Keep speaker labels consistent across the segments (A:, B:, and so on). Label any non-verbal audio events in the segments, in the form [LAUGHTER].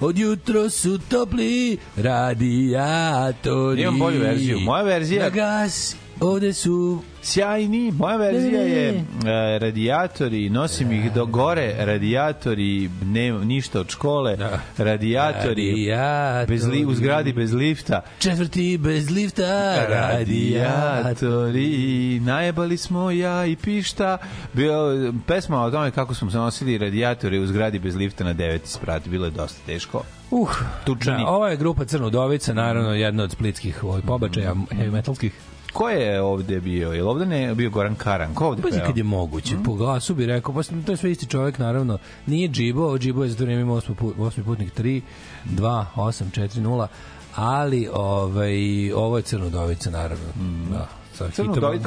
A: od jutro su topli, radijatori.
B: Imam bolju verziju. Moja verzija-
A: Na gas, ovde su
B: Sjajni, moja verzija je e, radijatori, nosim ih do gore, radijatori, ne, ništa od škole,
A: Da.
B: radijatori,
A: Radijatori.
B: bez li, u zgradi bez lifta,
A: četvrti bez lifta, radijatori.
B: radijatori, najebali smo ja i pišta, bio, pesma o tome kako smo se nosili radijatori u zgradi bez lifta na deveti sprat, bilo je dosta teško.
A: Uh,
B: Tučani.
A: Da, ovo je grupa Crna udovica, naravno jedna od splitskih ovaj, pobačaja heavy metalskih.
B: Ko je ovde bio? Je li ovde ne bio Goran Karan? Ko ovde
A: Pa
B: peo?
A: kad je moguće, po glasu bi rekao, pa to je sve isti čovjek, naravno, nije Džibo, Džibo je za to vreme imao osmi, put, osmi putnik 3, 2, 8, 4, 0, ali ovaj, ovo je Crnodovica, naravno. Da. sa
B: Crnog
A: hitom
B: Dovita.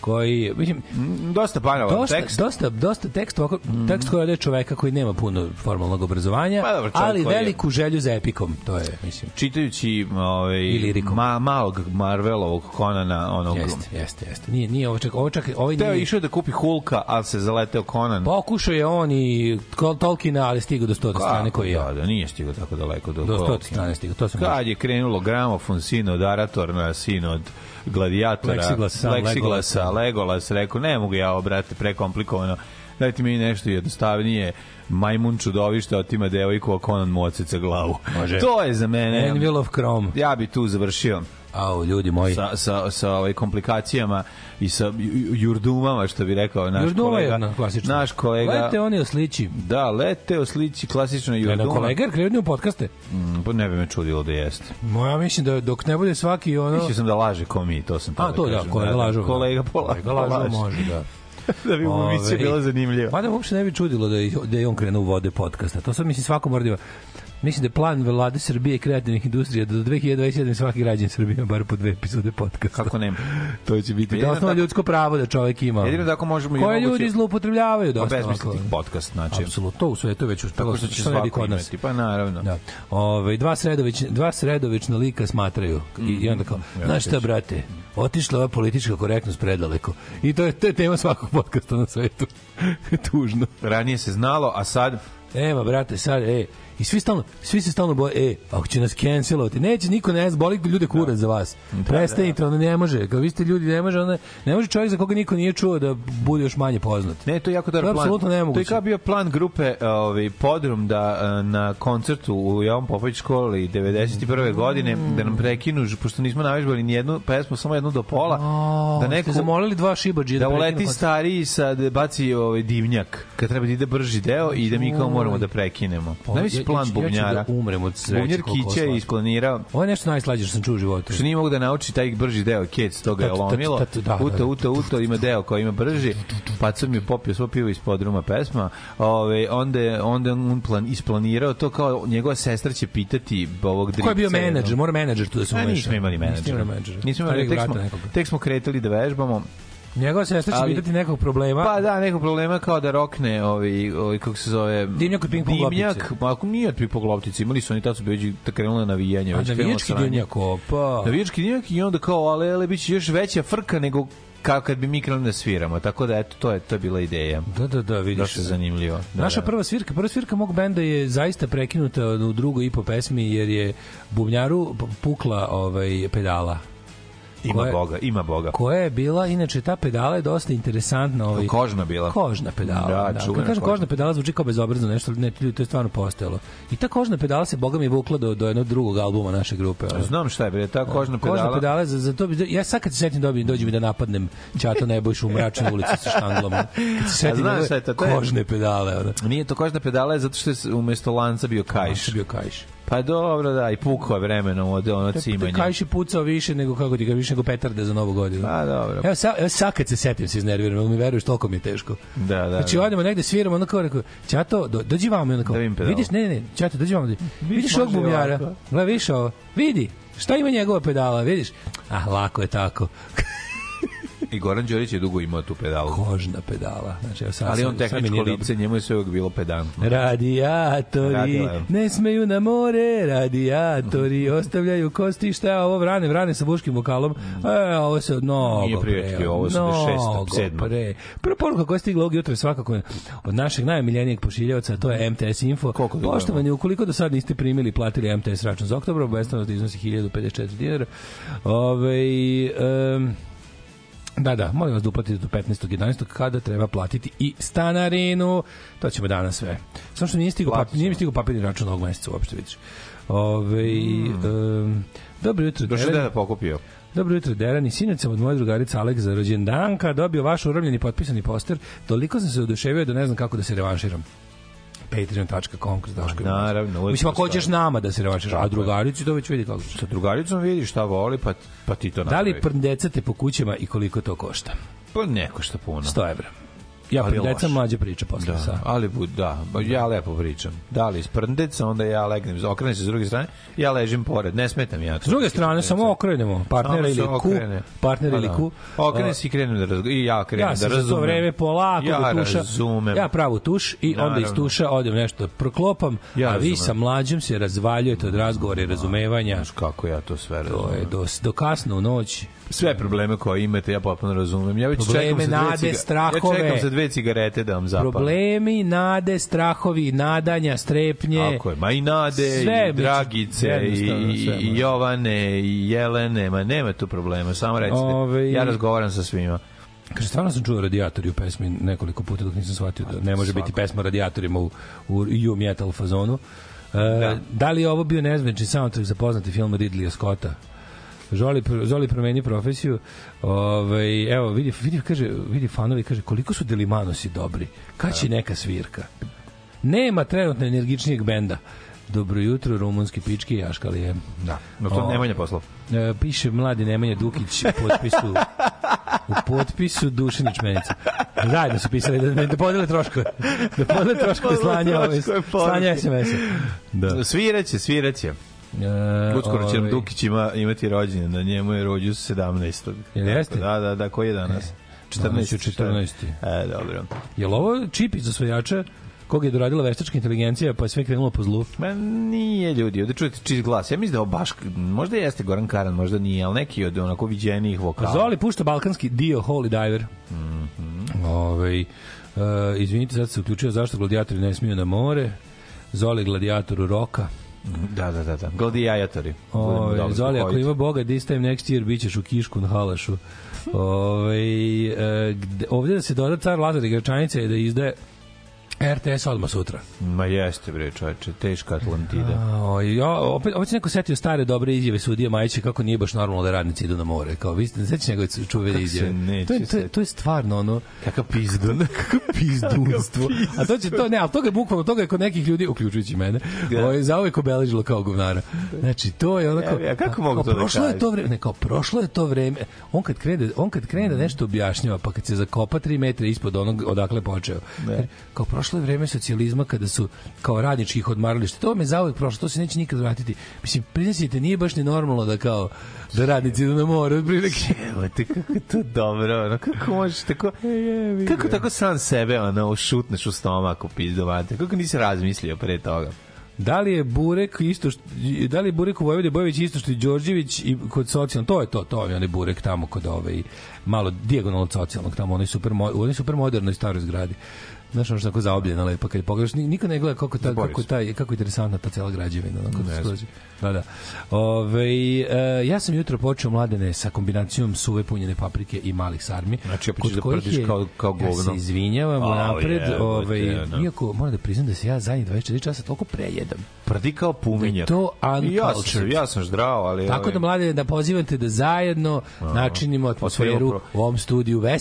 A: Koji, mislim,
B: Mm, Dosta banalan
A: dosta,
B: tekst.
A: dosta, dosta tekst, ovako, tekst koji je čoveka koji nema puno formalnog obrazovanja,
B: Pa dobro,
A: ali
B: koji je-
A: veliku želju za epikom, to je, mislim,
B: čitajući ovaj ma, malog Marvelovog Conana onog
A: jeste, jeste, jeste. Nije, nije ovo čak, ovo čak, ovaj
B: Teo
A: nije,
B: išao da kupi Hulka, ali se zaleteo Conan.
A: pokušao je on i Tol- Tolkiena, ali stigao do 100 strane koji ja.
B: Da, da, nije stigao tako daleko do,
A: Do 100
B: Tolkiena.
A: strane stigao, to sam
B: Kad je krenulo gramofon sin od Aratorna, sin od gladijatora,
A: Plexiglas, sam
B: Plexiglasa, Legolas, rekao, ne mogu ja ovo, brate, prekomplikovano. Dajte mi nešto jednostavnije. Majmun čudovište otima devojku, a Conan mu odseca glavu.
A: Može.
B: To je za mene.
A: Anvil of Chrome.
B: Ja bi tu završio
A: Au, ljudi moji.
B: sa, sa, sa ovaj komplikacijama i sa ju- ju- jurdumama, što bi rekao naš
A: Jurduma je
B: kolega.
A: jedna klasična.
B: Naš kolega.
A: Lete oni oslići.
B: Da, lete oslići klasično
A: Jedna
B: jurduma.
A: kolega, jer krenu u podcaste.
B: Mm, pa ne bi me čudilo da jeste.
A: Moja mislim da dok ne bude svaki ono...
B: Mislio sam da laže ko mi, to sam
A: A,
B: tada
A: to da,
B: kažem.
A: kolega lažov.
B: Kolega pola.
A: Kolega lažov može, da. [LAUGHS]
B: da bi mu emisija
A: Ove,
B: bila zanimljiva.
A: Mada uopšte ne bi čudilo da je, da je on krenuo u vode podcasta. To sad mislim svako mora da. Mislim da je plan vlade Srbije i kreativnih industrija da do 2027 svaki građan Srbije bar po dve epizode podcasta.
B: Kako nema? [LAUGHS]
A: To će biti
B: Jedino
A: da osnovno ljudsko pravo da čovjek ima.
B: Jedino tako možemo i
A: Koje ljudi zloupotrebljavaju.
B: Obezmisliti
A: ovako.
B: podcast, znači.
A: Apsolutno, to u svetu već uspelo.
B: Tako što će svako
A: kod nas.
B: imati. Pa naravno.
A: Da. Ove, dva, sredović, dva sredovična lika smatraju. I, i onda kao, znaš šta, brate, otišla ova politička korektnost predaleko. I to je, to je tema svakog podcasta na svetu. [LAUGHS] Tužno.
B: Ranije se znalo, a sad
A: Ema, brate, sad, e, i svi stalno, svi se stalno boje, e, ako će nas cancelovati, neće niko ne zna, boli ljude kurac za vas. Prestanite, ono ne može, kao vi ste ljudi, ne može, ono, ne može čovjek za koga niko nije čuo da bude još manje poznat.
B: Ne, to je jako dobar plan.
A: apsolutno nemoguće.
B: To je kao bio plan grupe ovaj, Podrum da eh, na koncertu u Jovan Popović školi 91. godine da nam prekinu, pošto nismo navežbali ni jednu pesmu, samo jednu do pola, da neko
A: Ste zamolili dva šibađije
B: da
A: prekinu
B: uleti stariji sa da baci ovaj divnjak kad treba da ide brži deo i da mi kao moramo da prekinemo.
A: Pa,
B: Da
A: ja-
B: misli
A: ja
B: plan
A: ću- ja ću
B: bubnjara.
A: da umrem od sreće
B: Bubnjar Kića je isplanirao
A: Ovo je nešto najslađe što sam čuo u životu.
B: što nije mogu da nauči taj brži deo Kec toga je
A: Tat, tat,
B: lomilo uto uto uto ima deo koji ima brži pa sam je popio svo pivo iz podruma pesma ove onda je onda je on plan isplanirao to kao njegova sestra će pitati ovog dripca
A: Ko je bio menadžer? Mora menadžer tu da se umeša.
B: nismo imali menadžera.
A: menadžera.
B: Nismo imali,
A: nekoga.
B: tek smo kretali da vežbamo.
A: Njegova sestra će pitati nekog problema.
B: Pa da, neko problema kao da rokne ovaj, ovaj kako se zove...
A: Dimnjak od ping-pong
B: Dimnjak,
A: loptice.
B: pa ako nije od ping-pong loptice, imali su oni tad su već da krenuli na navijanje.
A: A navijački dimnjak, opa.
B: Navijački dimnjak i onda kao, ale, ale, bit će još veća frka nego kao kad bi mi krenuli da sviramo. Tako da, eto, to je, to je bila ideja.
A: Da, da, da, vidiš.
B: Dosta zanimljivo. Da,
A: Naša
B: da.
A: prva svirka, prva svirka mog benda je zaista prekinuta u drugoj i po pesmi jer je bubnjaru pukla ovaj pedala.
B: Ima
A: Koja-
B: Boga, ima Boga.
A: Koja je bila, inače ta pedala je dosta interesantna. Ovaj,
B: Kožna bila.
A: Kožna pedala.
B: Da,
A: Da, Kad kažem
B: kožna.
A: kožna pedala zvuči kao bezobrazno nešto, ne, to je stvarno postojalo. I ta kožna pedala se, boga mi, vukla do, do jednog drugog albuma naše grupe. ono.
B: Znam šta je, bre, ta kožna pedala.
A: Kožna pedala, za, za to bi, ja sad kad se setim dobijem, dođe mi da napadnem Ćato Nebojšu u mračnoj ulici sa štanglom. Kad se [LAUGHS] setim
B: je to?
A: Kožne pedale. Ono.
B: Nije to kožna pedala, je zato što je umesto lanca bio kajš.
A: Što bio kajš.
B: Pa dobro, da, i pukao je vremenom od ono cimanja.
A: Kajš je pucao više nego, kako ti ga, više nego petarde za novu godinu.
B: Pa dobro.
A: Evo sad, evo sad kad se setim se iznerviram, jel mi veruješ, toliko mi je teško.
B: Da, da.
A: Znači,
B: da.
A: odemo negde sviramo, onda kao rekao, Ćato, do, dođi vamo, onda kao,
B: Da
A: vidiš, ne, ne, ne, Ćato, dođi vamo, vidiš ovog
B: ovako.
A: gledaj, vidiš ovo, vidi, šta ima njegova pedala, vidiš? Ah, lako je tako.
B: I Goran Đorić je dugo imao tu pedalu.
A: Kožna pedala. Znači, evo sad,
B: Ali on tehničko lice, njemu je sve uvijek bilo pedantno.
A: Radijatori,
B: Radila
A: ne smeju na more, radijatori, [LAUGHS] ostavljaju kosti, šta je ovo, vrane, vrane sa buškim vokalom, e, ovo se mnogo
B: Nije prijatelji,
A: pre,
B: ovo su šesta,
A: mnogo
B: sedma.
A: pre. Prva poruka koja je stigla ovog jutra je svakako od našeg najomiljenijeg pošiljavaca, to je MTS Info. Poštovani, ukoliko do sad niste primili, platili MTS račun za oktobar, obavestovnost iznosi 1054 dinara. Ove, um, Da, da, molim vas da uplatite do 15.11. kada treba platiti i stanarinu. To ćemo danas sve. Samo što nije stigao, papir, nije mi stigao papirni račun ovog meseca uopšte, vidiš. Ove, um, dobro jutro,
B: Došao da je pokupio.
A: Dobro jutro, Deran. I sinoć sam od moje drugarice Alek za rođendanka dobio vaš uramljeni potpisani poster. Toliko sam se oduševio da ne znam kako da se revanširam patreon.com kroz Daško Mlađa.
B: naravno,
A: Mislim, ako hoćeš nama da se revanširaš, a drugarici to već vidi kako.
B: Sa drugaricom vidi šta voli, pa, pa ti to
A: Da li
B: napravi.
A: prndecate po kućama i koliko to košta?
B: Pa neko što puno.
A: 100 evra. Ja
B: Ali
A: prdeca
B: loše.
A: mlađe priča posle
B: Da,
A: sa.
B: ali da, ja lepo pričam. Da li sprndeca, onda ja legnem, okrenem se s druge strane, ja ležim pored, ne smetam ja.
A: S druge strane, samo okrenemo partnera ili ku, partner ili ku.
B: Okrene se i krenem da razgo, i ja krenem
A: Ja
B: da
A: se za to
B: razumem.
A: vreme polako
B: ja
A: do tuša.
B: razumem.
A: Ja pravu tuš i onda iz
B: Naravno.
A: tuša odem nešto proklopam,
B: Ja
A: a vi
B: razumem.
A: sa mlađim se razvaljujete od razgovora i razumevanja.
B: Znaš kako ja to sve razumem.
A: To je do, do kasno u noć.
B: Sve probleme koje imate, ja potpuno razumem. Ja već
A: Probleme,
B: čekam za dve
A: nade, strahove.
B: Ja čekam dve cigarete da vam zapalim.
A: Problemi, nade, strahovi, nadanja, strepnje.
B: Tako je, ma i Nade,
A: Sve,
B: i Dragice, i, i. Jovane, i Jelene, ma nema tu problema, samo recite.
A: Ove-
B: Ja razgovaram sa svima.
A: Kaže, stvarno sam čuo radijatori u pesmi nekoliko puta dok nisam shvatio da ne može biti pesma radijatorima u, u u metal fazonu. E, da. da li je ovo bio nezvenčni soundtrack za poznati film Ridleya Scotta? Zoli, Zoli promeni profesiju. Ovaj evo, vidi, vidi, kaže, vidi fanovi, kaže, koliko su Delimanosi dobri. Kad će neka svirka? Nema trenutno energičnijeg benda. Dobro jutro, rumunski pički i jaškalije.
B: Da, no to
A: O.
B: Nemanja poslov.
A: E, piše mladi Nemanja Dukić u potpisu u potpisu Dušanić Menica. Zajedno su pisali da, da podele troškove. Da podele troškove slanja, slanja. SMS-a. Da.
B: Sviraće, sviraće.
A: E,
B: Uskoro će
A: ovaj,
B: Dukić ima, imati rođendan, na njemu je rođu 17.
A: Jel jeste?
B: Da, da, da, koji je danas?
A: Danas je 14..
B: E, dobro.
A: Jel ovo čip iz osvajača koga je doradila veštačka inteligencija pa je sve krenulo po zlu?
B: Ma nije ljudi, ovde čujete čist glas. Ja mislim da je ovo baš, možda jeste Goran Karan, možda nije, ali neki od onako viđenijih vokala.
A: Zoli pušta balkanski dio Holy Diver. Mm
B: Mhm.
A: Ovaj, uh, izvinite, sad se uključio zašto gladijatori ne smiju na more. Zoli gladijatoru roka.
B: Da, da, da, da. Budemo
A: Ove,
B: dobro
A: Zoli, ako ima Boga, this time next year bićeš u Kišku na Halašu. Ove, e, gde, ovde da se doda car Lazar i da izdaje RTS odmah sutra.
B: Ma jeste bre, čoveče, teška Atlantida.
A: A, ja, opet, opet se neko setio stare dobre izjave sudije Majića kako nije baš normalno da radnici idu na more. Kao, vi ste, sećate njegove čuvene izjave.
B: neće
A: To je, to, je, to je stvarno ono,
B: Kakav pizdun. [LAUGHS]
A: pizdunstvo. A to će to ne, al toga je bukvalno toga je kod nekih ljudi uključujući mene.
B: Da.
A: Ovaj zauvek obeležilo kao govnara. Znači to je onako
B: Ja, ja, kako mogu to da
A: prošlo je to vreme, ne, kao prošlo je to vreme. On kad krene, on kad krene da nešto objašnjava, pa kad se zakopa 3 metra ispod onog odakle počeo.
B: Ne.
A: Kao prošlo je vreme socijalizma kada su kao radničkih odmarališta. To me zauvek prošlo, to se neće nikad vratiti. Mislim, priznajte, nije baš ni normalno da kao da radnici idu na more, otprilike. [LAUGHS]
B: Evo te kako je to dobro, ono, kako možeš tako, kako tako sam sebe, ono, šutneš u stomak u pizdovate, kako nisi razmislio pre toga?
A: Da li je Burek isto što, da li je Burek u Vojvodi Bojević isto što i Đorđević i kod socijalnog, to je to, to je onaj Burek tamo kod ovaj malo dijagonalno od socijalnog tamo, onaj super, onoj super modernoj staroj zgradi. Znaš, ono što je tako zaobljena lepa, kad je pogledaš, ni- niko ne gleda kako, ta, kako, taj, kako je interesantna ta cela građevina. Onako,
B: Ne
A: skroz- da, da. Ove, e, ja sam jutro počeo mladene sa kombinacijom suve punjene paprike i malih sarmi.
B: Znači, opet
A: kod
B: ćeš da prdiš
A: je-
B: kao- kao
A: Ja
B: govno.
A: se izvinjavam
B: Au,
A: napred,
B: jebote,
A: ovaj,
B: ono.
A: iako moram da priznam da se ja zadnjih 24 časa toliko prejedam.
B: Prdi kao puminjak.
A: Da je to
B: I ja sam,
A: uncultured.
B: ja sam zdrav, ali...
A: Tako
B: ovaj,
A: da mlade da pozivate da zajedno načinimo atmosferu u ovom studiju
B: te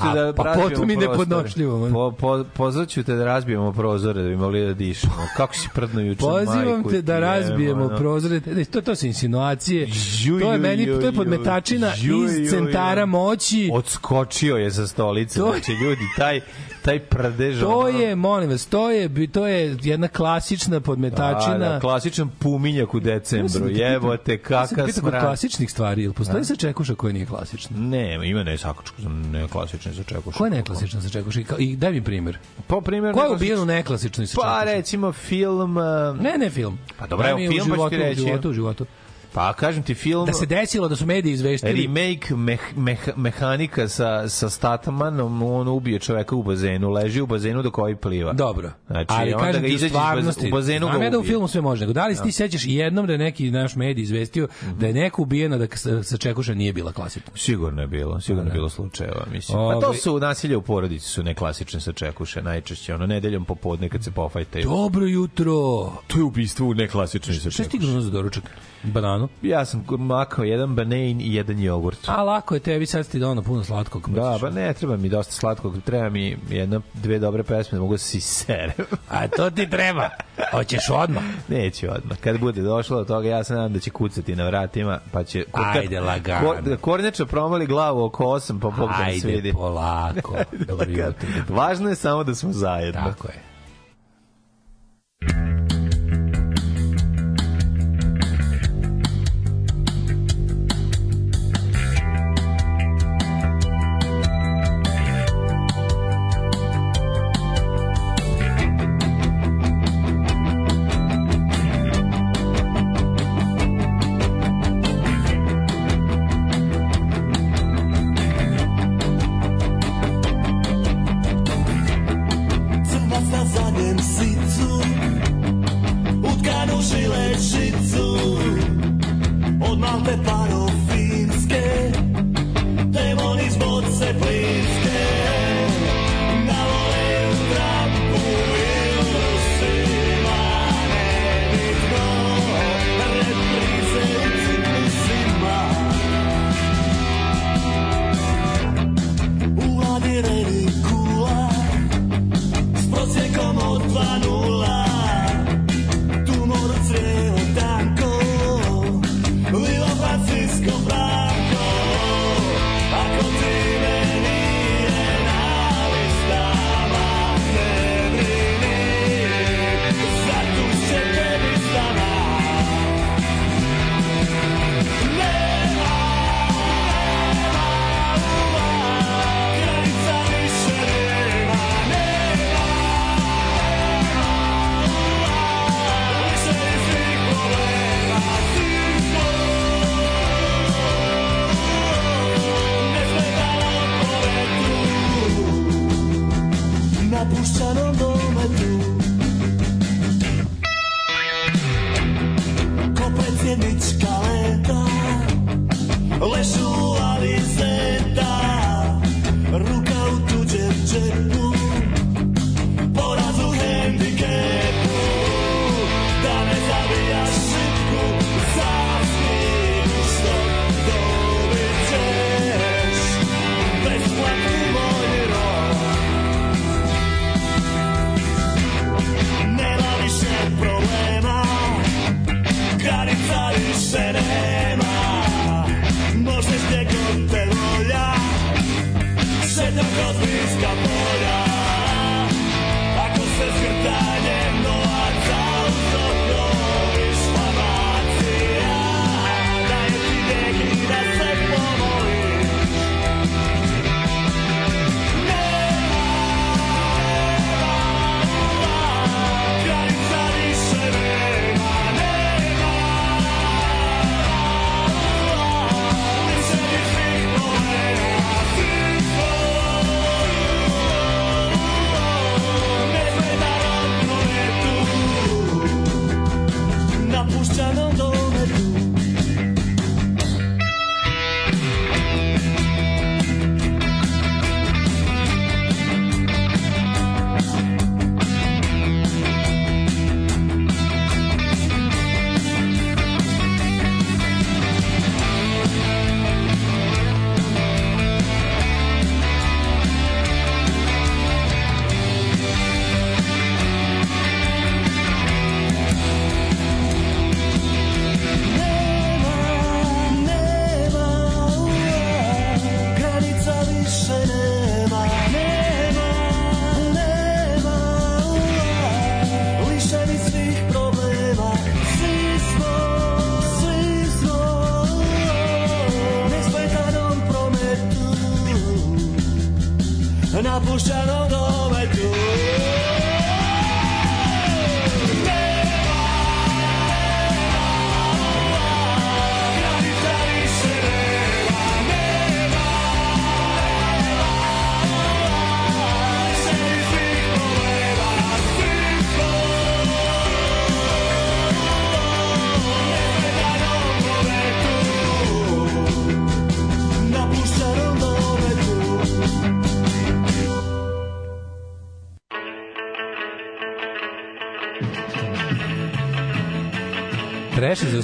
A: a,
B: da
A: pa potom i nepodnošljivom.
B: Po, po, pozvaću te da razbijemo prozore da bi mogli da dišemo. Kako si prdno juče,
A: Pozivam
B: majku
A: te da razbijemo
B: ono.
A: prozore. Ne, To, to su insinuacije.
B: Ju,
A: to je meni, to je podmetačina iz centara moći.
B: Odskočio je sa stolice.
A: To-
B: Znači, ljudi, taj, taj prdež...
A: To
B: ono-
A: je, molim vas, to je, to je jedna klasična podmetačina.
B: Da, da, klasičan puminjak u
A: Ja
B: decembru.
A: da
B: Jebote,
A: ja da pitam kod
B: smrad.
A: klasičnih stvari, ili postoji sa čekuša koja nije klasična?
B: Ne, ima ne sakočku, ne klasične za čekuša.
A: Koja je neklasična sa čekuša? I, daj mi primjer.
B: Po primjer,
A: Ko je
B: neklasična-
A: ubijen u neklasičnoj sa
B: Pa
A: čekuša?
B: recimo film... uh,
A: Ne, ne film.
B: Pa dobro, evo film, pa ću ti
A: životu,
B: reći.
A: U životu, u životu.
B: Pa kažem ti film...
A: Da se desilo da su mediji izveštili
B: remake meh, meh, mehanika sa, sa Statmanom, on ubije čoveka u bazenu, leži u bazenu dok ovaj pliva.
A: Dobro.
B: Znači,
A: ali
B: onda
A: kažem
B: ga
A: ti u
B: bazenu
A: znam
B: ga
A: ja da u
B: ubije.
A: filmu sve može, nego da li ti sećaš i jednom da je neki naš medij izvestio da je neko ubijen, a da sa, sa čekuša nije bila klasična.
B: Sigurno je bilo, sigurno je bilo slučajeva, mislim. Pa to
A: Ovaj-
B: su nasilje u porodici su neklasične sa čekuše, najčešće, ono, nedeljom popodne kad se pofajtaju.
A: Dobro jutro.
B: To je ubistvo u neklasične sa
A: Šta je stiglo za doručak? Bananu?
C: Hranu?
B: Ja sam makao jedan banein i jedan jogurt.
C: A lako je tebi, sad ti dono puno slatkog.
B: Da, pa ne, treba mi dosta slatkog, treba mi jedna, dve dobre pesme, da mogu da se iserem. [LAUGHS]
C: A to ti treba. Hoćeš odmah.
B: Neću odmah. Kad bude došlo do toga, ja se nadam da će kucati na vratima, pa će...
C: Ajde, lagano.
B: Ko, da kornjača promali glavu oko osam, pa Bog da
C: Ajde,
B: vidi.
C: polako. [LAUGHS] Dobro jutro.
B: Važno je samo da smo zajedno.
C: Tako je.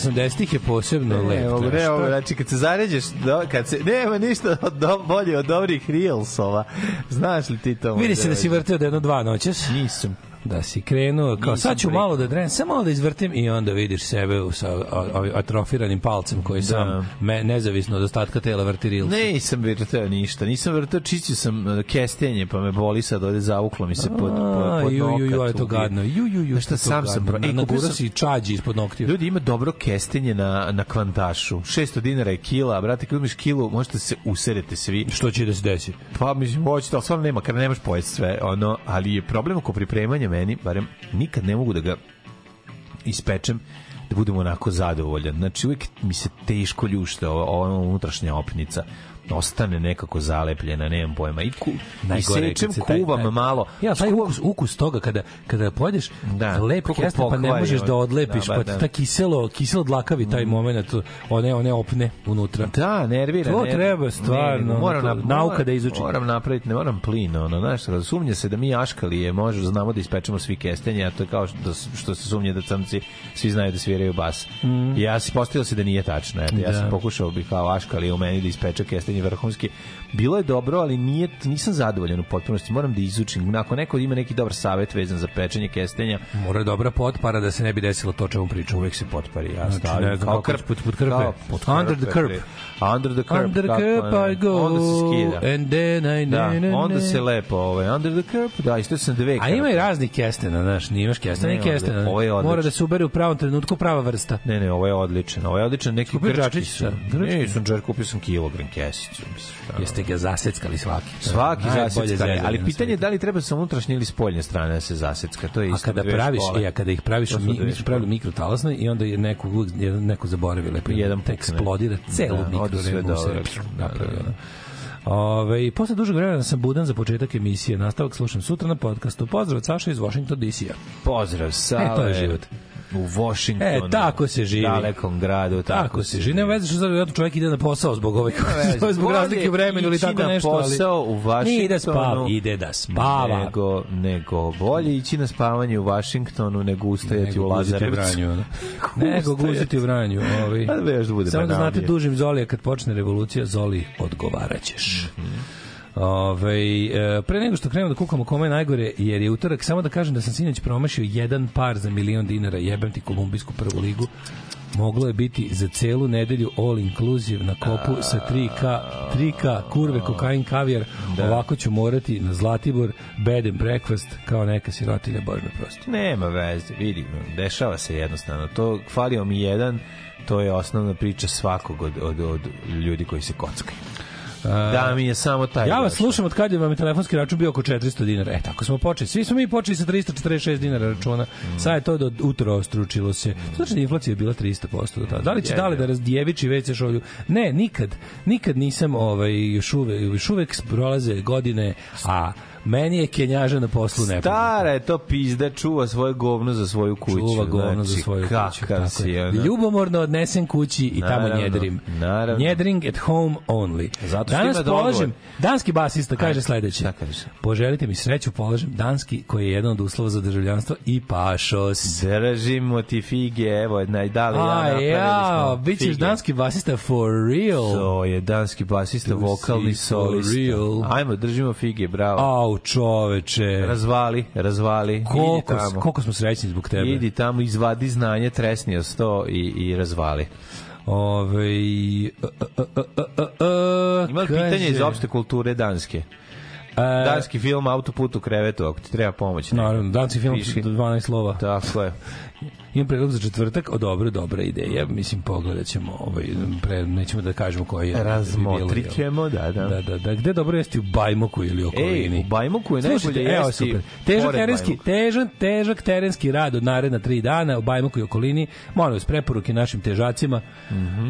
A: 80-ih je posebno lep.
B: Evo,
A: trash.
B: ne, ovo, znači kad se zaređeš, do, kad se, nema ništa od, do, bolje od dobrih Reelsova. Znaš li ti to?
A: Vidi se da si vrteo da jedno dva noćas.
B: Nisam.
A: Da si krenuo, kao
B: Nisam
A: sad ću malo da drenem, samo malo da izvrtim i onda vidiš sebe u, sa atrofiranim palcem koji sam me, nezavisno od ostatka tela vrti reels.
B: Nisam vrteo ništa. Nisam vrteo, čistio sam uh, kestenje, pa me boli sad ovde zavuklo mi se pod, pod, pod
A: ju, ju, ju, to gadno. Ju, ju, ju,
B: Znaš šta,
A: što
B: sam sam pro... E,
A: Na
B: kupio
A: gura
B: sam-
A: si čađi ispod noktiju.
B: Ljudi ima dobro kestenje na, na kvantašu. 600 dinara je kila, brate, kad umiš kilu, možete se userete svi.
A: Što će da se desi?
B: Pa mislim, hoćete, ali stvarno nema, kada nemaš pojesti sve, ono, ali je problem oko pripremanja meni, barem nikad ne mogu da ga ispečem da budem onako zadovoljan. Znači, uvijek mi se teško ljušta ova, ova unutrašnja opnica ostane nekako zalepljena, nemam pojma. I, ku, i sečem,
A: se taj-
B: kuvam
A: taj-
B: malo.
A: Ja, taj ukus, ukus toga kada kada pojedeš
B: Da,
A: lep kesten pa ne možeš da odlepiš
B: Da,
A: pa
B: ba,
A: ti
B: da.
A: ta kiselo kiselo dlakavi taj momenat one one opne unutra.
B: Da, nervira.
A: To
B: nervira.
A: treba stvarno,
B: Ne, moram
A: to-
B: na,
A: nauka da izučim.
B: Moram napraviti, ne moram plin, ono, znaš, sumnja se da mi aškalije može, znamo da ispečemo svi kestenje, a to je kao što, što se sumnje da crnci svi znaju da sviraju bas. I ja si postavio se da nije tačno. Eto, ja
A: Mm. Da.
B: sam pokušao bih kao aškalije u meni da ispeče kestenje vrhunski. Bilo je dobro, ali nije, nisam zadovoljan u potpunosti. Moram da izučim. Ako neko ima neki dobar savet vezan za pečenje kestenja,
A: Mora je dobra potpara da se ne bi desilo to čemu pričamo.
B: uvek se potpari. Ja
A: Znači,
B: stavim
A: ne znam
B: kao krp.
A: pod- pod krpe.
B: Kao pod
A: Under the
B: krpe,
A: curb.
B: Under the curb.
A: Under the curb. I go
B: Onda se skida.
A: and then I
B: Da, onda se lepo, ovaj, under the curb, da, isto sam dve
A: A ima i raznih kestena, znaš, nije imaš kestena
B: Ne,
A: i kestena.
B: ovo je odlično.
A: Mora da se ubere u pravom trenutku prava vrsta.
B: Ne, ne, ovo je odličan. Ovo je odličan neki grčki su. Ne, sam džer, kupio sam kilogram kesicu.
A: Jeste ga zaseckali svaki.
B: Svaki
A: zezanje
B: ali pitanje je da li treba sa unutrašnje ili spoljne strane da se zasecka. To je
A: A
B: isto
A: kada
B: dve
A: praviš,
B: škole.
A: e, a kada ih praviš, mi, mi smo pravili mikrotalasne i onda je neko, neko zaboravi lepo.
B: Jedan
A: te eksplodira celu
B: Da,
A: mikro
B: ode sve dobro. Da,
A: napravio.
B: da, da.
A: Ove, i posle dužeg vremena sam budan za početak emisije. Nastavak slušam sutra na podcastu. Pozdrav Saša iz Washington DC-a.
B: Pozdrav, Sale.
A: E, to je život.
B: U Washingtonu.
A: E, tako se živi.
B: Dalekom gradu. Tako,
A: Tako se živi. Ne veze što zato čovjek ide na posao zbog ovih [LAUGHS] zbog
B: Bolje
A: razlike u vremenu ili tako nešto. ali-
B: posao u
A: Nije ide spava,
B: Washingtonu
A: ide da spava.
B: Nego, nego bolje ići na spavanje u Washingtonu nego ustajati
A: Nego
B: u Lazarevcu. [LAUGHS]
A: Nego guziti u Vranju. Ovi.
B: A da bude
A: Samo da znate, dužim Zolija, kad počne revolucija, Zoli, odgovaraćeš. Ove, e, pre nego što krenemo da kukamo kome je najgore, jer je utorak, samo da kažem da sam sinoć promašio jedan par za milion dinara, jebem ti kolumbijsku prvu ligu, moglo je biti za celu nedelju all inclusive na kopu sa 3K, 3K kurve, kokain, kavijar. Ovako ću morati na Zlatibor bed and breakfast kao neka sirotilja, bož me prosti.
B: Nema veze, vidi, dešava se jednostavno. To falio mi jedan, to je osnovna priča svakog od, od, od ljudi koji se kockaju. Da mi je samo taj.
A: Ja vas slušam od kad je vam je telefonski račun bio oko 400 dinara. E, tako smo počeli. Svi smo mi počeli sa 346 dinara računa. Sad je to do utro stručilo se. Znači da inflacija je bila 300% do tada. Da li će dale da razdjeviči WC šolju? Ne, nikad. Nikad nisam ovaj, još uvek, još uvek prolaze godine, a meni je kenjaža na poslu ne
B: Stara je to pizda, čuva svoje govno za svoju kuću.
A: Čuva govno za
B: Znači,
A: svoju kuću. Tako
B: si,
A: je.
B: ono.
A: Ljubomorno odnesem kući i tamo
B: Naravno,
A: njedrim.
B: naravno.
A: Njedring at home only.
B: Zato
A: Danas polažem, danski basista kaže sledeće. Poželite mi sreću, polažem danski koji je jedan od uslova za državljanstvo i pašos.
B: Držimo ti fige, evo, naj, da li ja
A: ja,
B: smo
A: bit ćeš
B: fige.
A: danski basista for real.
B: To je danski basista, vokalni solista. Ajmo, držimo fige, bravo.
A: Au, čoveče.
B: Razvali, razvali.
A: Koliko,
B: Idi tamo.
A: koliko smo srećni zbog tebe.
B: Idi tamo, izvadi znanje, tresni o sto i, i razvali.
A: Ove,
B: Ima li pitanje iz opšte kulture danske? Danski film Autoput u krevetu, ako ti treba pomoć.
A: Naravno, danski film
B: Piši.
A: 12 slova.
B: Tako je. [LAUGHS]
A: Imam predlog za četvrtak, o dobro, dobra ideja. Mislim, pogledat ćemo, ovaj, pre, nećemo da kažemo koji je.
B: Razmotrit
A: bilo,
B: ćemo, da, da.
A: Da, da, da. Gde dobro jesti u Bajmoku ili okolini?
B: Ej, u Bajmoku je najbolje
A: evo,
B: jesti
A: super. Težak terenski, težan, težak terenski rad od naredna tri dana u Bajmoku i okolini. Molim vas, preporuke našim težacima.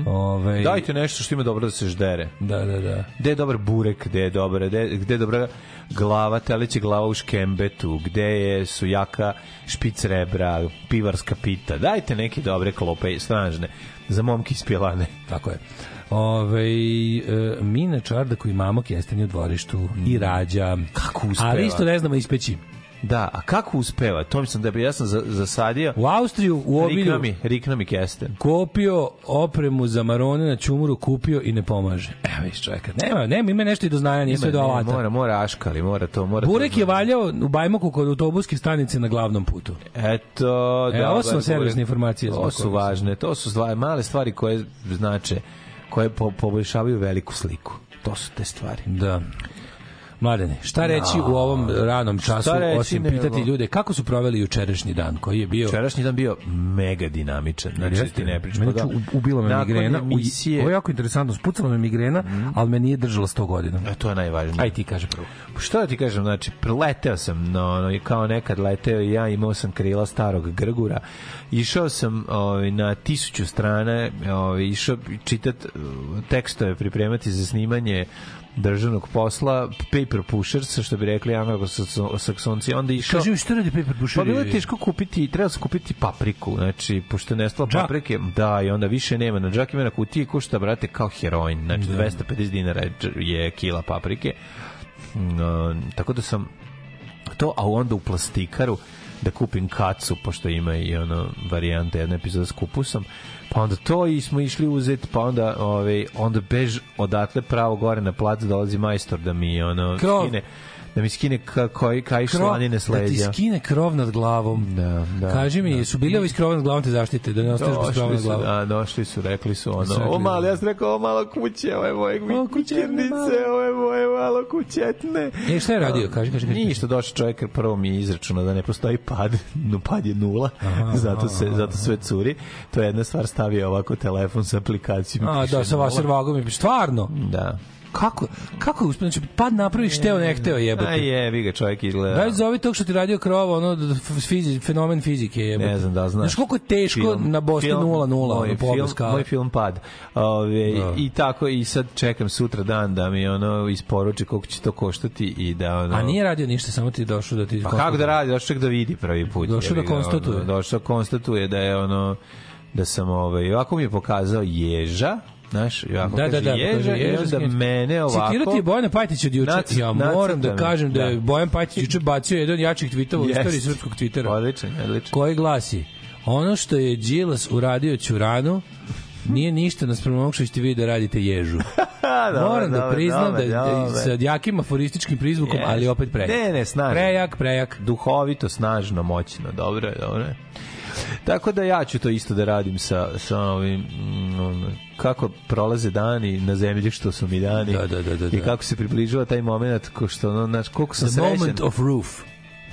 A: Ovaj,
B: Dajte nešto što ima dobro da se ždere.
A: Da, da, da.
B: Gde je dobar burek, gde je dobra, gde, gde je dobra glava, teleće glava u škembetu, gde je su jaka špic rebra, pivarska pita. Dajte neke dobre klope, stražne, za momke iz Pilane.
A: Tako je. Ove, e, Mina Čardak i mamo kestenje u dvorištu i rađa.
B: Kako uspeva?
A: Ali isto ne znamo ispeći.
B: Da, a kako uspeva? To mislim da bi ja sam za- zasadio.
A: U Austriju, u
B: Rikna
A: obilju,
B: mi, rikna mi kesten.
A: kupio opremu za marone na čumuru, kupio i ne pomaže. Evo viš čovjeka. Nema, nema, ima nešto i do znanja, nije sve do alata.
B: Mora, mora aškali, mora to, mora
A: Burek
B: to.
A: je valjao u Bajmoku kod autobuske stanice na glavnom putu.
B: Eto,
A: E,
B: da.
A: ovo su servisne informacije
B: To su važne, to su stvari, male stvari koje znače, koje po, poboljšavaju veliku sliku. To su te stvari.
A: Da. Mladene, šta reći u ovom ranom času,
B: reći,
A: osim
B: nego-
A: pitati ljude kako su proveli jučerašnji dan, koji je bio...
B: Včerašnji dan bio mega dinamičan. Znači, da ti ne pričam.
A: Meni
B: pa da.
A: ubilo me
B: Nakon
A: migrena.
B: Emisije.
A: Ovo je jako interesantno. Spucala me migrena, ali me nije držala 100 godina.
B: E, to je najvažnije.
A: Aj ti kaže prvo.
B: Šta da ti kažem, znači, leteo sam, no, no, kao nekad leteo i ja, imao sam krila starog grgura, išao sam ovaj, na tisuću strane, ovaj, išao čitat uh, tekstove, pripremati za snimanje državnog posla, paper pushers, što bi rekli anglo-saksonci, onda išao...
A: Kaži mi što radi Paper Pusher?
B: Pa bilo je teško kupiti, treba se kupiti papriku, znači, pošto je nestalo
A: Džak.
B: paprike, da, i onda više nema, na džak ima na kutiji, košta, brate, kao heroin, znači, 250 dinara je kila paprike, no, tako da sam to, a onda u plastikaru da kupim kacu, pošto ima i ono varijante jedna epizoda s kupusom, pa onda to i smo išli uzeti, pa onda, ovaj, onda bež odatle pravo gore na plac dolazi majstor da mi ono
A: Krov.
B: skine da mi skine ka, koji kaj slanine s
A: Da ti skine krov nad glavom.
B: Da, da.
A: Kaži mi, su bili ovi s krovom nad glavom te zaštite, da ne ostaneš bez krova nad glavom?
B: a, došli su, rekli su ono,
A: Su rekli,
B: o malo, ja sam rekao, o malo kuće, ovo je moje kućernice, ovo je moje malo kućetne.
A: E, šta je radio? Kaži, kaži, kaži.
B: Ništa, došao čovjek, prvo mi je izračunao da ne postoji pad, no [LAUGHS] pad je nula, [LAUGHS] zato, se, zato sve curi. To je jedna stvar, stavio ovako telefon sa aplikacijom.
A: A, da, sa
B: nula.
A: Wasservagom je stvarno.
B: Da.
A: Kako? Kako je uspio? Znači, pad napraviš teo, ne hteo jebote.
B: je, vi ga čovjek izgleda.
A: Daj zovi tog što ti radio krov, ono, fizi, fenomen fizike je.
B: Ne znam da znaš.
A: Znaš koliko je teško
B: Film-
A: na Boston
B: film-
A: 0-0,
B: moj film. Moj film pad. Ove,
A: Da.
B: I tako, i sad čekam sutra dan da mi ono isporuči koliko će to koštati i da ono...
A: A nije radio ništa, samo ti došao da ti...
B: Pa kako da radi, došao da vidi prvi put.
A: Došao da
B: jebi
A: konstatuje.
B: Ono, došao da konstatuje da je ono da sam ovaj ovako mi je pokazao ježa Znaš, ovako
A: Da, da,
B: kaže
A: da,
B: ježa,
A: kaže,
B: i
A: ježa,
B: onda
A: skineš.
B: mene ovako...
A: Citirao ti je Bojana Pajtić od juče.
B: Nac-
A: ja moram da kažem da je
B: Da.
A: Bojan Pajtić juče bacio jedan od jačih tvitova u
B: Jeste.
A: istoriji srpskog Twittera.
B: Odličan, odličan.
A: Koji glasi Ono što je Đilas uradio Ćuranu nije ništa naspram onog što ćete vi da radite ježu. [LAUGHS]
B: Dobro,
A: Moram da priznam da, da
B: dobro.
A: sa jakim aforističkim prizvukom,
B: Jeste.
A: ali opet prejak.
B: Ne, ne, snažno.
A: Prejak, prejak.
B: duhovito, snažno, moćno, dobro je, dobro je. Tako da ja ću to isto da radim sa, sa ovim, mm, kako prolaze dani na zemlji što su mi dani
A: Da, da, da, da,
B: i
A: da.
B: kako se približava taj moment ko što ono, znaš, koliko sam
A: The
B: srećan
A: moment of roof.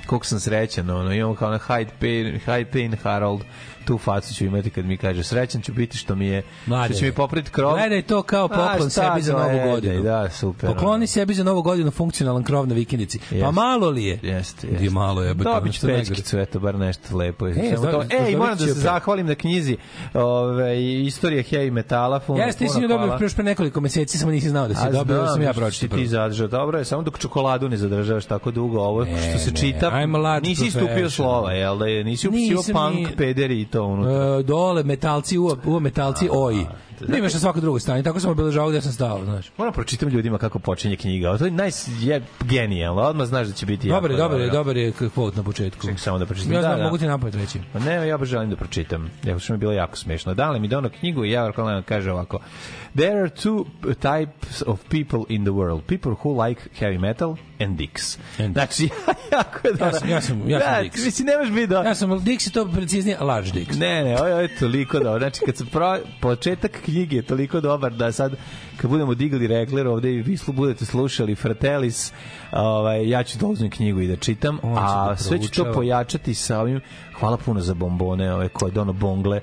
B: koliko sam srećan, ono, imamo kao na Hyde Pain, Hyde Pain Harold, tu facu ću imati kad mi kaže srećan ću biti što mi je,
A: Mlade.
B: što će mi popriti krov.
A: Gledaj to kao
B: A,
A: poklon
B: šta
A: sebi za novu
B: gledaj,
A: godinu.
B: Da, super.
A: Pokloni sebi za novu godinu funkcionalan krov na vikendici. Pa
B: Jeste.
A: malo li je?
B: Jeste, jeste.
A: malo je, najgore.
B: pečkicu, eto, bar nešto lepo. E,
A: E,
B: Samo
A: da,
B: to.
A: da,
B: Ej,
A: dobit
B: moram da se zahvalim na knjizi ove, istorija heavy metala. Puno,
A: Jeste, ti si nju dobio pre nekoliko meseci, samo nisi znao da si
B: A
A: dobio,
B: znam
A: sam ja
B: što
A: pročitao.
B: si ti zadržao. Dobro je, samo dok čokoladu ne zadržavaš tako dugo. Ovo što se
A: ne,
B: čita,
A: a
B: nisi istupio slova, jel da je? Nisi upisio punk, pederi i to unutra.
A: E, dole metalci, uvo, uvo metalci, oji. Da imaš na svakoj drugoj strani, tako sam obeležavao gde sam stao, znaš.
B: Moram pročitam ljudima kako počinje knjiga. To je naj, je genijalno. Odmah znaš da će biti
A: Dobar je, dobar je,
B: dobro.
A: dobar je kvot na početku.
B: Čekaj samo da pročitam.
A: Ja
B: Da,
A: znam,
B: da.
A: mogu ti napamet reći.
B: Pa ne, ja baš želim da pročitam. Ja što mi je bilo jako smešno. Dale mi dono knjigu i ja Arkolan kaže ovako. There are two types of people in the world. People who like heavy metal and dicks.
A: And
B: znači, [LAUGHS] jako je dobro.
A: sam- ja sam- ja sam
B: da,
A: dicks.
B: Mislim, nemaš biti da...
A: Ja sam, Dix je to preciznije, large Dix.
B: Ne, ne, ovo je, toliko dobro. Znači, kad se pro, početak knjige toliko dobar da sad, kad budemo digli regler ovde i vi slu, budete slušali Fratellis, ovaj, ja ću da uzmem knjigu i da čitam,
A: On
B: a
A: da
B: sve ću to pojačati sa ovim, hvala puno za bombone, ove koje dono bongle,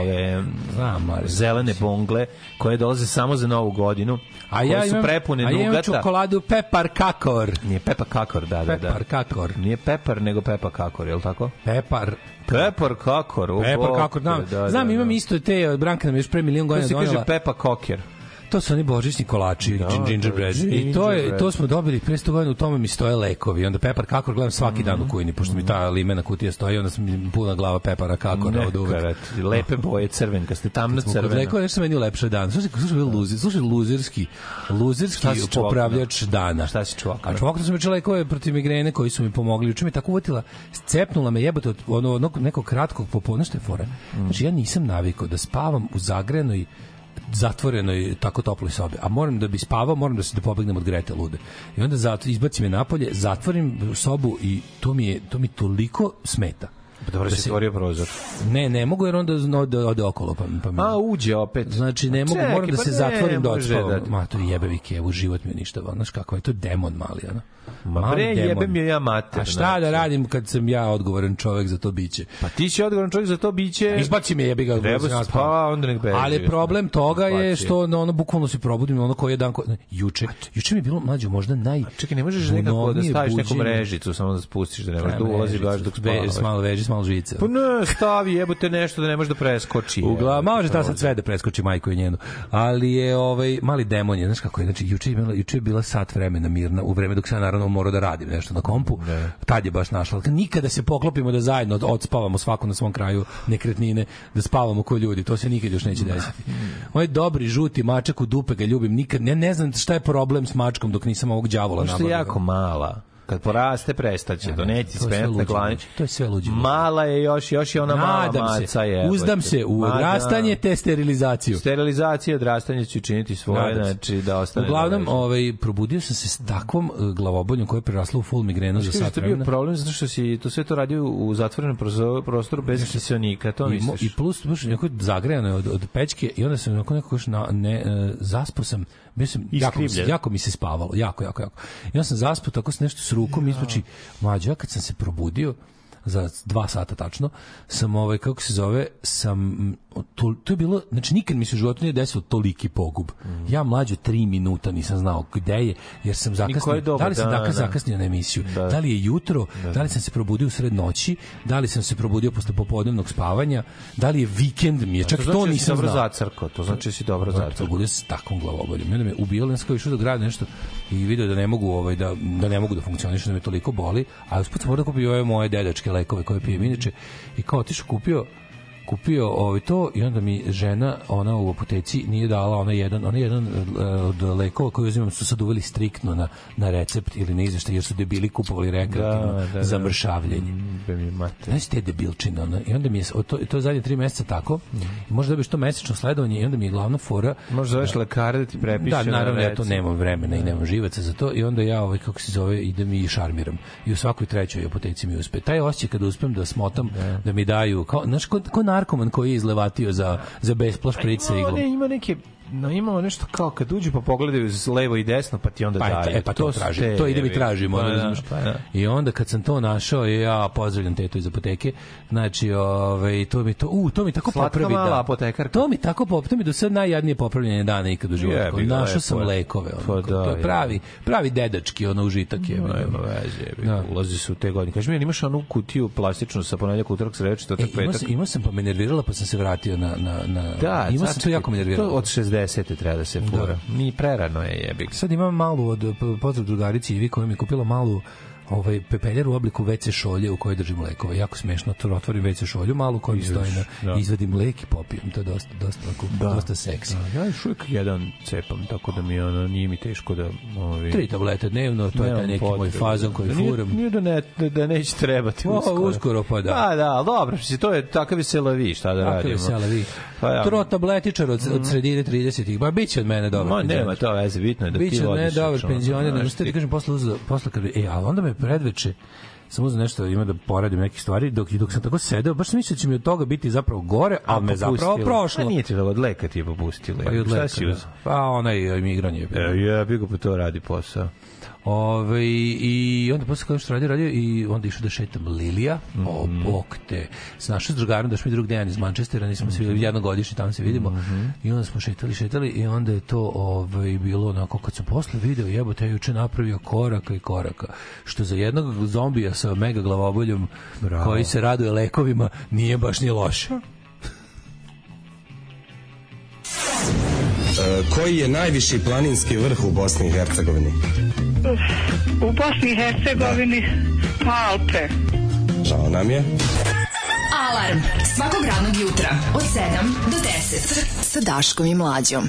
B: ove
A: Znam, Mario.
B: zelene bongle, koje dolaze samo za novu godinu,
A: A
B: koje
A: ja
B: su
A: imam,
B: prepune
A: a ja imam
B: nugata.
A: čokoladu Pepar Kakor.
B: Nije Pepa Kakor, da, da, da.
A: Pepar Kakor.
B: Nije Pepar, nego Pepa Kakor, je li tako?
A: Pepar
B: Pepar Kakor, u
A: Pepar Kakor, znam.
B: da,
A: znam,
B: da,
A: imam
B: da.
A: isto te, od Branka nam je još pre milion
B: To
A: godina
B: se kaže
A: donela.
B: Pepa Koker.
A: To su oni božićni kolači,
B: Da,
A: gingerbread.
B: da,
A: I to je to smo dobili pre 100 godina, u tome mi stoje lekovi. Onda pepar kakor gledam svaki dan u kujni, pošto mi ta limena kutija stoji, onda mi puna glava pepara kakora od uvek.
B: Lepe boje crvenkaste, tamno
A: Smo kod lekova nešto meni lepše dan. Slušaj, slušaj, luzi, slušaj luzerski, luzerski
B: Šta si čvoknuo?
A: popravljač dana.
B: Šta si čvoknuo?
A: A čvoknuo sam juče lekove protiv migrene koji su mi pomogli. Juče me tako uvatila, scepnula me jebote od ono, onog nekog kratkog popodne što je fora.
B: Mm.
A: Znači ja nisam navikao da spavam u zagrejanoj zatvorenoj tako toploj sobi. A moram da bi spavao, moram da se da pobegnem od grete lude. I onda zato izbacim je napolje, zatvorim sobu i to mi je to mi toliko smeta.
B: Pa Dobro
A: Da
B: si otvorio prozor.
A: Ne, ne mogu jer onda ode, ode okolo pa, pa mi-
B: A, uđe opet.
A: Znači ne mogu,
B: Čekaj,
A: moram da
B: pa
A: se
B: ne
A: zatvorim da
B: može
A: odspavam.
B: da-
A: Ma to je jebevi kevu, život mi je ništa. Znaš kako je to demon mali, ono.
B: Ma
A: Mali
B: bre,
A: demon.
B: jebem je ja mater.
A: A šta
B: znači.
A: da radim kad sam ja odgovoran čovek za to biće?
B: Pa ti si odgovoran čovjek za to biće.
A: Izbaci me jebi ga.
B: Treba se- pa, onda nek beži.
A: Ali problem toga je što na ono bukvalno se probudim ono koji je dan ko... ne, juče. Juče mi je bilo mlađe možda naj
B: Čekaj, ne možeš nekako da staviš neku mrežicu, samo da spustiš, da ne možeš da
A: Treba
B: ulazi
A: mrežicu,
B: baš dok spavaš.
A: malo veži, malo žice.
B: Pa ne, stavi jebote nešto da ne može da preskoči.
A: Uglavnom, može ta sad sve da preskoči majku i njenu. Ali je ovaj mali demon je, znaš kako je, znači juče je bila juče je bila sat vremena mirna u vreme dok sam naravno morao da radim nešto na kompu. Tad je baš našla. Nikada se poklopimo da zajedno od- odspavamo svako na svom kraju nekretnine, da spavamo ko ljudi. To se nikad još neće desiti. Ovaj dobri žuti mačak u dupe ga ljubim. Nikad ne, ne znam šta je problem s mačkom dok nisam ovog đavola
B: Ono što je
A: nabavio.
B: jako mala. Kad poraste, prestaće. To neće ti
A: to je sve
B: spenati na
A: luđe
B: glani.
A: To je sve luđe.
B: Mala je još, još je ona mala
A: Nadam
B: maca.
A: se,
B: jebote.
A: uzdam se u
B: da.
A: odrastanje te sterilizaciju.
B: Sterilizacija odrastanje će učiniti svoje,
A: Nadam
B: znači da ostane.
A: Uglavnom,
B: da
A: ovaj probudio sam se s takvom uh, glavoboljom koja je prerasla u full migrenu za sat
B: da je bio
A: vremena.
B: problem zato što si to sve to radio u zatvorenom prostoru bez kiselnika, to misliš?
A: I plus, baš neko zagrejano je od, od pećke i onda sam onako nekako na, ne, uh, zaspao sam, bio sam, jako, mi se- jako mi se spavalo, jako, jako, jako. Onda sam zaspao tako s nešto s rukom, ispoči, mlađa, ja kad sam se probudio, za dva sata tačno, sam ovaj, kako se zove, sam, to, to je bilo, znači nikad mi se u životu nije desilo toliki pogub. Ja mlađo tri minuta nisam znao gde je, jer sam zakasnio,
B: doba
A: da li sam
B: dana?
A: dakle zakasnio na emisiju,
B: Da.
A: da li je jutro, da li sam se probudio u sred noći, da li sam se probudio posle popodnevnog spavanja, da li je vikend mi je, čak
B: to
A: to,
B: znači da si
A: nisam znao.
B: zacrkao, to znači da si dobro
A: Zato
B: zacrkao.
A: probudio se s takvom glavoboljom. I onda me ubijalo, ja sam išao do grada nešto i video da ne mogu ovaj da da ne mogu da funkcionišem, da me toliko boli, a usput sam morao da kupio ove moje dedačke lekove koje pijem inače i kao otišao kupio kupio ovaj to i onda mi žena ona u apoteci nije dala ona jedan ona jedan e, od lekova koji uzimam su sad uveli striktno na na recept ili na izveštaj jer su debili kupovali rekreativno
B: Da, da, da.
A: za mršavljenje.
B: Be mi mate.
A: Znaš te debilčine, ono, i onda mi je, to, to je zadnje tri meseca tako, i možda dobiš to mesečno sledovanje i onda mi je glavna fora
B: Možeš zoveš lekara da ti prepiše
A: da, naravno, ja to nemam vremena i nemam živaca za to i onda ja, ovaj, kako se zove, idem i šarmiram. I u svakoj trećoj apoteci mi uspe. Taj osjećaj kada uspem da smotam, da, mi daju, kao, znaš, ko, ko narkoman koji je izlevatio za, za besploš špric sa
B: Ima,
A: iglom.
B: ne, ima neke No, imamo nešto kao kad uđu pa pogledaju levo i desno pa ti onda
A: Pa,
B: daju.
A: e, pa to,
B: su
A: tražim.
B: te,
A: To idem i
B: jebi.
A: tražim,
B: Pa da, pa da.
A: I onda kad sam to našao, ja pozdravljam tetu iz apoteke. Znači, ovaj to mi to, u, to mi tako
B: Slatka
A: popravi
B: mala
A: dan.
B: apotekarka.
A: To mi tako popravi, to mi do sad najjadnije popravljanje dana ikad u životu.
B: Jebi
A: Našao
B: lepo
A: sam lekove, ono,
B: Pa da,
A: to je pravi, pravi dedački ono užitak je.
B: Nema veze, jebi.
A: Da.
B: ulazi su u te godine. Kaži mi, imaš onu kutiju plastičnu sa ponedjeljak, utorak, sreda,
A: E,
B: četvrtak,
A: imao
B: petak?
A: sam, imao sam pa me nervirala pa sam se vratio na, na, na
B: Da,
A: imao sam to jako me nerviralo.
B: To od 60. treba da se fura.
A: Da.
B: Ni prerano je, jebi.
A: Sad imam malu od pozdrav drugarici Ivi koja mi kupila malu ovaj pepeljer u obliku WC šolje u kojoj držim lekove. Jako smešno, to otvorim WC šolju malu koja mi stoji na
B: da.
A: izvadim lek i popijem. To je dosta dosta onako, dosta seksi.
B: Ja još uvijek jedan cepam, tako da mi ono, nije mi teško da... Ovi,
A: Tri tablete dnevno, to je taj neki moj fazon koji
B: Nije-
A: furam.
B: Nije da, ne, da, da neće trebati
A: O,
B: uskoro.
A: uskoro, pa da.
B: Pa da, dobro, mislim, to je takav selavi, šta da
A: Kakav
B: radimo.
A: je sela vi?
B: Pa ja.
A: Tro tabletičar od, od sredine 30-ih. Ba biće od mene dobro.
B: Ma nema to veze, bitno je da ti
A: Biće od mene
B: vodiš
A: dobar
B: računa.
A: penzioner, ne što ti kažem posle uzeo, posle kad e, ali onda me predveče sam uzeo nešto ima da poradim neke stvari dok dok sam tako sedeo baš sam mislio da će mi od toga biti zapravo gore a me zapravo prošlo
B: A nije ti da od leka ti je popustilo.
A: pa i od leka, da. pa onaj migranje je bilo.
B: E, jebi ga, pa to radi posao.
A: Ove, I onda posle kada što radio, radio i onda išao da šetam Lilija,
B: mm -hmm.
A: o, bok te. S našim drugarom, da šmi drug Dejan iz Manchestera, nismo mm -hmm. svi mhm. jednogodišnji, tamo se vidimo.
B: Mm -hmm.
A: I onda smo šetali, šetali i onda je to ovaj, bilo onako, kad sam posle video, jebo, te juče napravio koraka i koraka. Što za jednog zombija sa mega glavoboljom, Bravo. koji se raduje lekovima, nije baš ni loše.
D: E, koji je najviši planinski vrh u Bosni i Hercegovini?
E: u Bosni i Hercegovini da. Alpe.
D: Žao nam je.
F: Alarm svakog radnog jutra od 7 do 10 sa Daškom i Mlađom.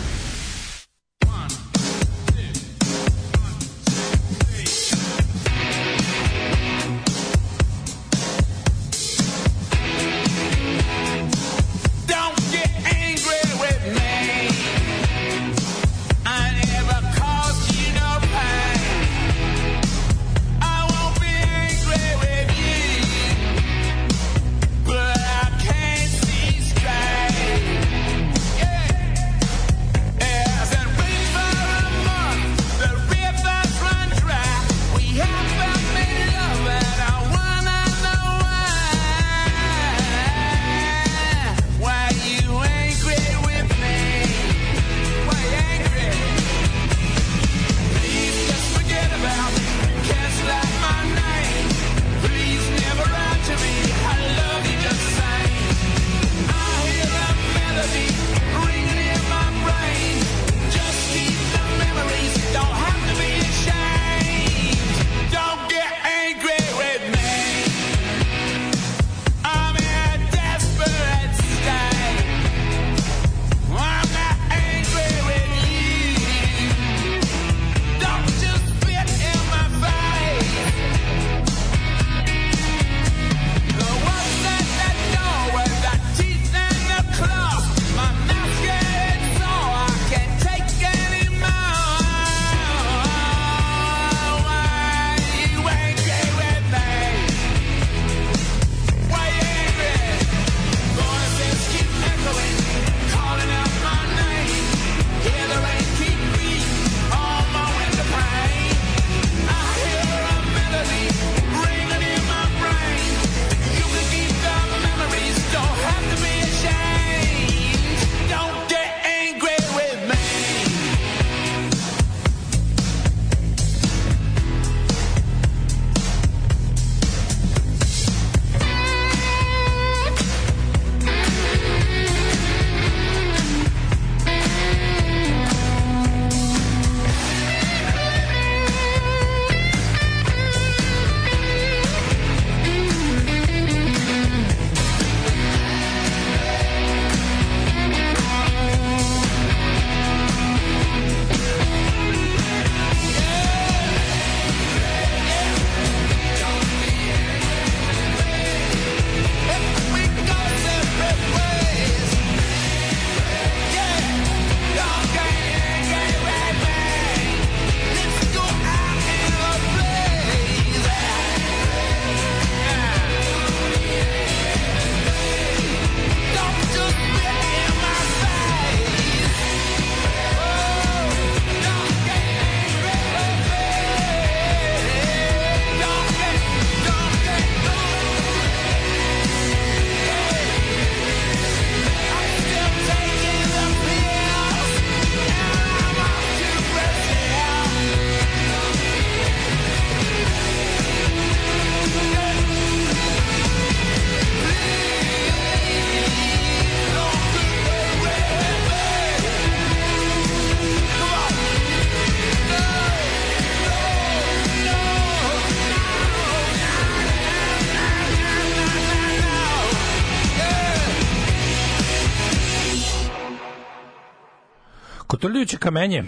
A: Kotrljujuće kamenje.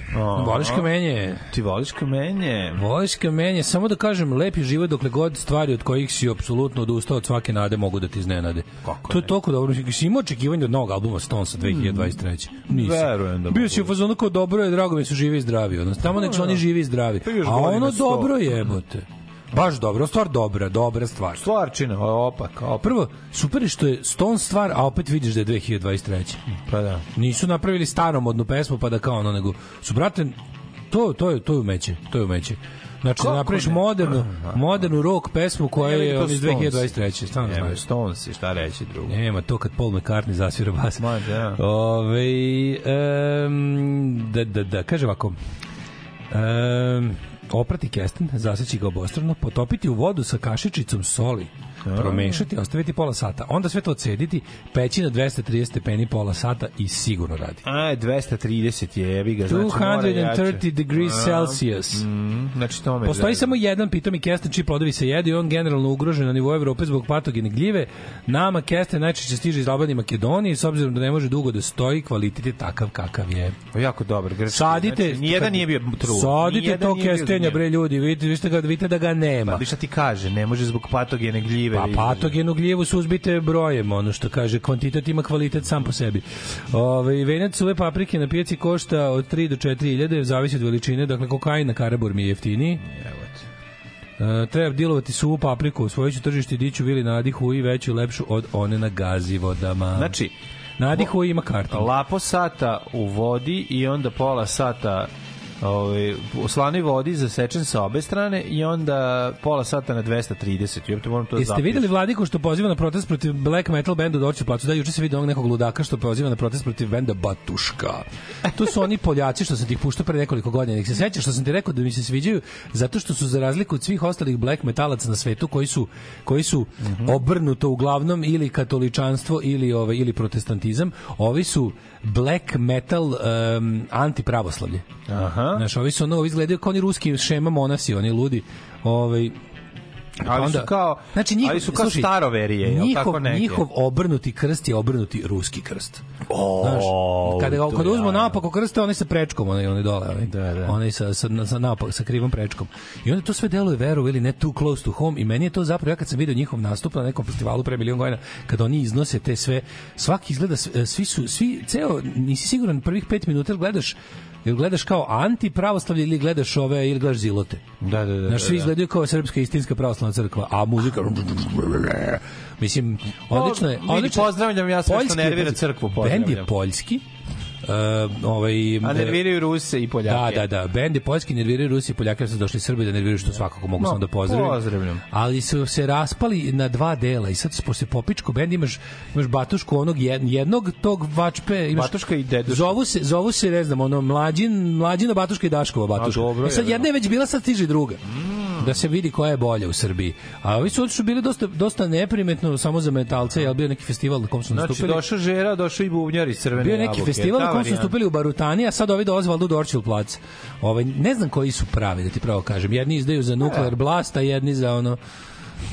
A: Voliš kamenje?
B: Ti voliš kamenje?
A: Voliš kamenje, samo da kažem, lep je život dokle god stvari od kojih si apsolutno odustao od svake nade mogu da ti iznenade.
B: Kako
A: to je toliko dobro. Si imao očekivanje od novog albuma Stonesa 2023. Nisi.
B: Verujem da
A: Bio si u fazonu kao dobro je, drago mi su živi i zdravi. Ono, tamo nek su oni živi i zdravi.
B: Pa
A: A ono dobro jebote. Baš dobro, stvar dobra, dobra stvar.
B: Stvarčina, opak, opak.
A: Prvo, super je što je Stone stvar, a opet vidiš da je 2023.
B: Pa da.
A: Nisu napravili staromodnu pesmu pa da kao ono, nego su, brate, to, to, je, to je umeće, to je umeće. Znači, da
B: Kako
A: napraviš
B: ne?
A: modernu, modernu rock pesmu koja je iz
B: Stones.
A: 2023. Stvarno
B: Evo,
A: znaš.
B: Stones i šta reći drugo.
A: Nema to kad Paul McCartney zasvira bas.
B: Ma, da.
A: Ove, um, da, da, da, kaže ovako. Um, oprati kesten, zaseći ga obostrano, potopiti u vodu sa kašičicom soli, promešati, ostaviti pola sata, onda sve to odsediti, peći na 230 stepeni pola sata i sigurno radi.
B: A, 230 je, jebi ga, znači mora jače.
A: 230 degrees
B: A,
A: Celsius.
B: Mm, znači to me
A: Postoji samo jedan pitomi kesten čiji plodovi se jedu i on generalno ugrožen na nivou Evrope zbog patogene gljive. Nama kesten najčešće stiže iz Albanije i Makedonije s obzirom da ne može dugo da stoji, kvalitet je takav kakav je.
B: O, jako dobar grčki.
A: Sadite,
B: znači, nijedan nije bio true.
A: Sadite to
B: nije gnjev.
A: bre ljudi, vidite, vidite, ga, vidite da ga nema.
B: Pa, šta ti kaže, ne može zbog patogene gljive.
A: Pa patogenu gljivu suzbite brojem, ono što kaže, kvantitet ima kvalitet sam po sebi. Ove, venac suve paprike na pijaci košta od 3 do 4 hiljade, zavisi od veličine, dakle kokain na karabor mi je jeftiniji.
B: Evo.
A: E, treba dilovati suvu papriku, svojeću tržište diću vili nadihu i veću i lepšu od one na gazivodama.
B: Znači,
A: nadihu ima karton.
B: lapo sata u vodi i onda pola sata ovaj, u slanoj vodi zasečen sa obe strane i onda pola sata na 230. I opet moram to da
A: Jeste videli Vladiku što poziva na protest protiv black metal benda Dorće placu? Da, juče se vidio onog nekog ludaka što poziva na protest protiv benda Batuška. To su oni Poljaci što sam ti ih puštao pre nekoliko godina. Nek se sećaš što sam ti rekao da mi se sviđaju zato što su za razliku od svih ostalih black metalaca na svetu koji su koji su obrnuto uglavnom ili katoličanstvo ili ovaj ili protestantizam, ovi su black metal um, antipravoslavlje.
B: Aha.
A: Znaš, ovi su ono, ovi izgledaju kao oni ruski šema monasi, oni ludi. Ovaj,
B: Ali su kao,
A: znači njihov,
B: ali su kao
A: slušaj,
B: staroverije,
A: njihov,
B: tako neke?
A: Njihov obrnuti krst je obrnuti ruski krst.
B: O,
A: Znaš, kada, ga, kada uzmu
B: ja.
A: napako krste, oni sa prečkom, onaj, onaj dole, onaj,
B: Da, da.
A: onaj sa, sa, sa, napak, sa krivom prečkom. I onda to sve deluje veru ili ne too close to home i meni je to zapravo, ja kad sam video njihov nastup na nekom festivalu pre milion godina, kada oni iznose te sve, svaki izgleda, svi su, svi, ceo, nisi siguran prvih pet minuta, gledaš Jel gledaš kao anti pravoslavlje ili gledaš ove ili gledaš zilote?
B: Da, da, da.
A: Znaš,
B: da,
A: svi
B: da.
A: izgledaju kao srpska istinska pravoslavna crkva, a muzika... Mislim, odlično je. Odlično
B: pozdravljam ja sve što nervira crkvu,
A: Bend je poljski, Uh, ovaj,
B: A nerviraju Ruse i
A: Da,
B: Poljake.
A: da, da. Bend je poljski, nerviraju Rusi i Poljake, su došli Srbi da nerviraju što svakako mogu
B: No,
A: samo da pozdravim.
B: pozdravljam.
A: Ali su se raspali na dva dela i sad posle popičko bend imaš, imaš Batušku onog jed- jednog tog vačpe, imaš
B: Batuška i Deduška.
A: Zovu se, zovu se, ne znam, ono, mlađin, mlađina Batuška i Daškova Batuška.
B: A, dobro
A: E sad
B: je,
A: jedna je već bila, sad stiže druga. Da se vidi koja je bolja u Srbiji. A ovi su su bili dosta, dosta neprimetno samo za metalce, jel bio neki festival na kom su
B: Znači,
A: nastupili.
B: došao Žera, došao i Bubnjar iz Crvene
A: Bio neki
B: jabuke.
A: festival na kom su nastupili u Barutani, a sad ovi dolaze valjda u Dorčil plac. Ovaj, ne znam koji su pravi, da ti pravo kažem. Jedni izdaju za Nuclear Blast, a jedni za ono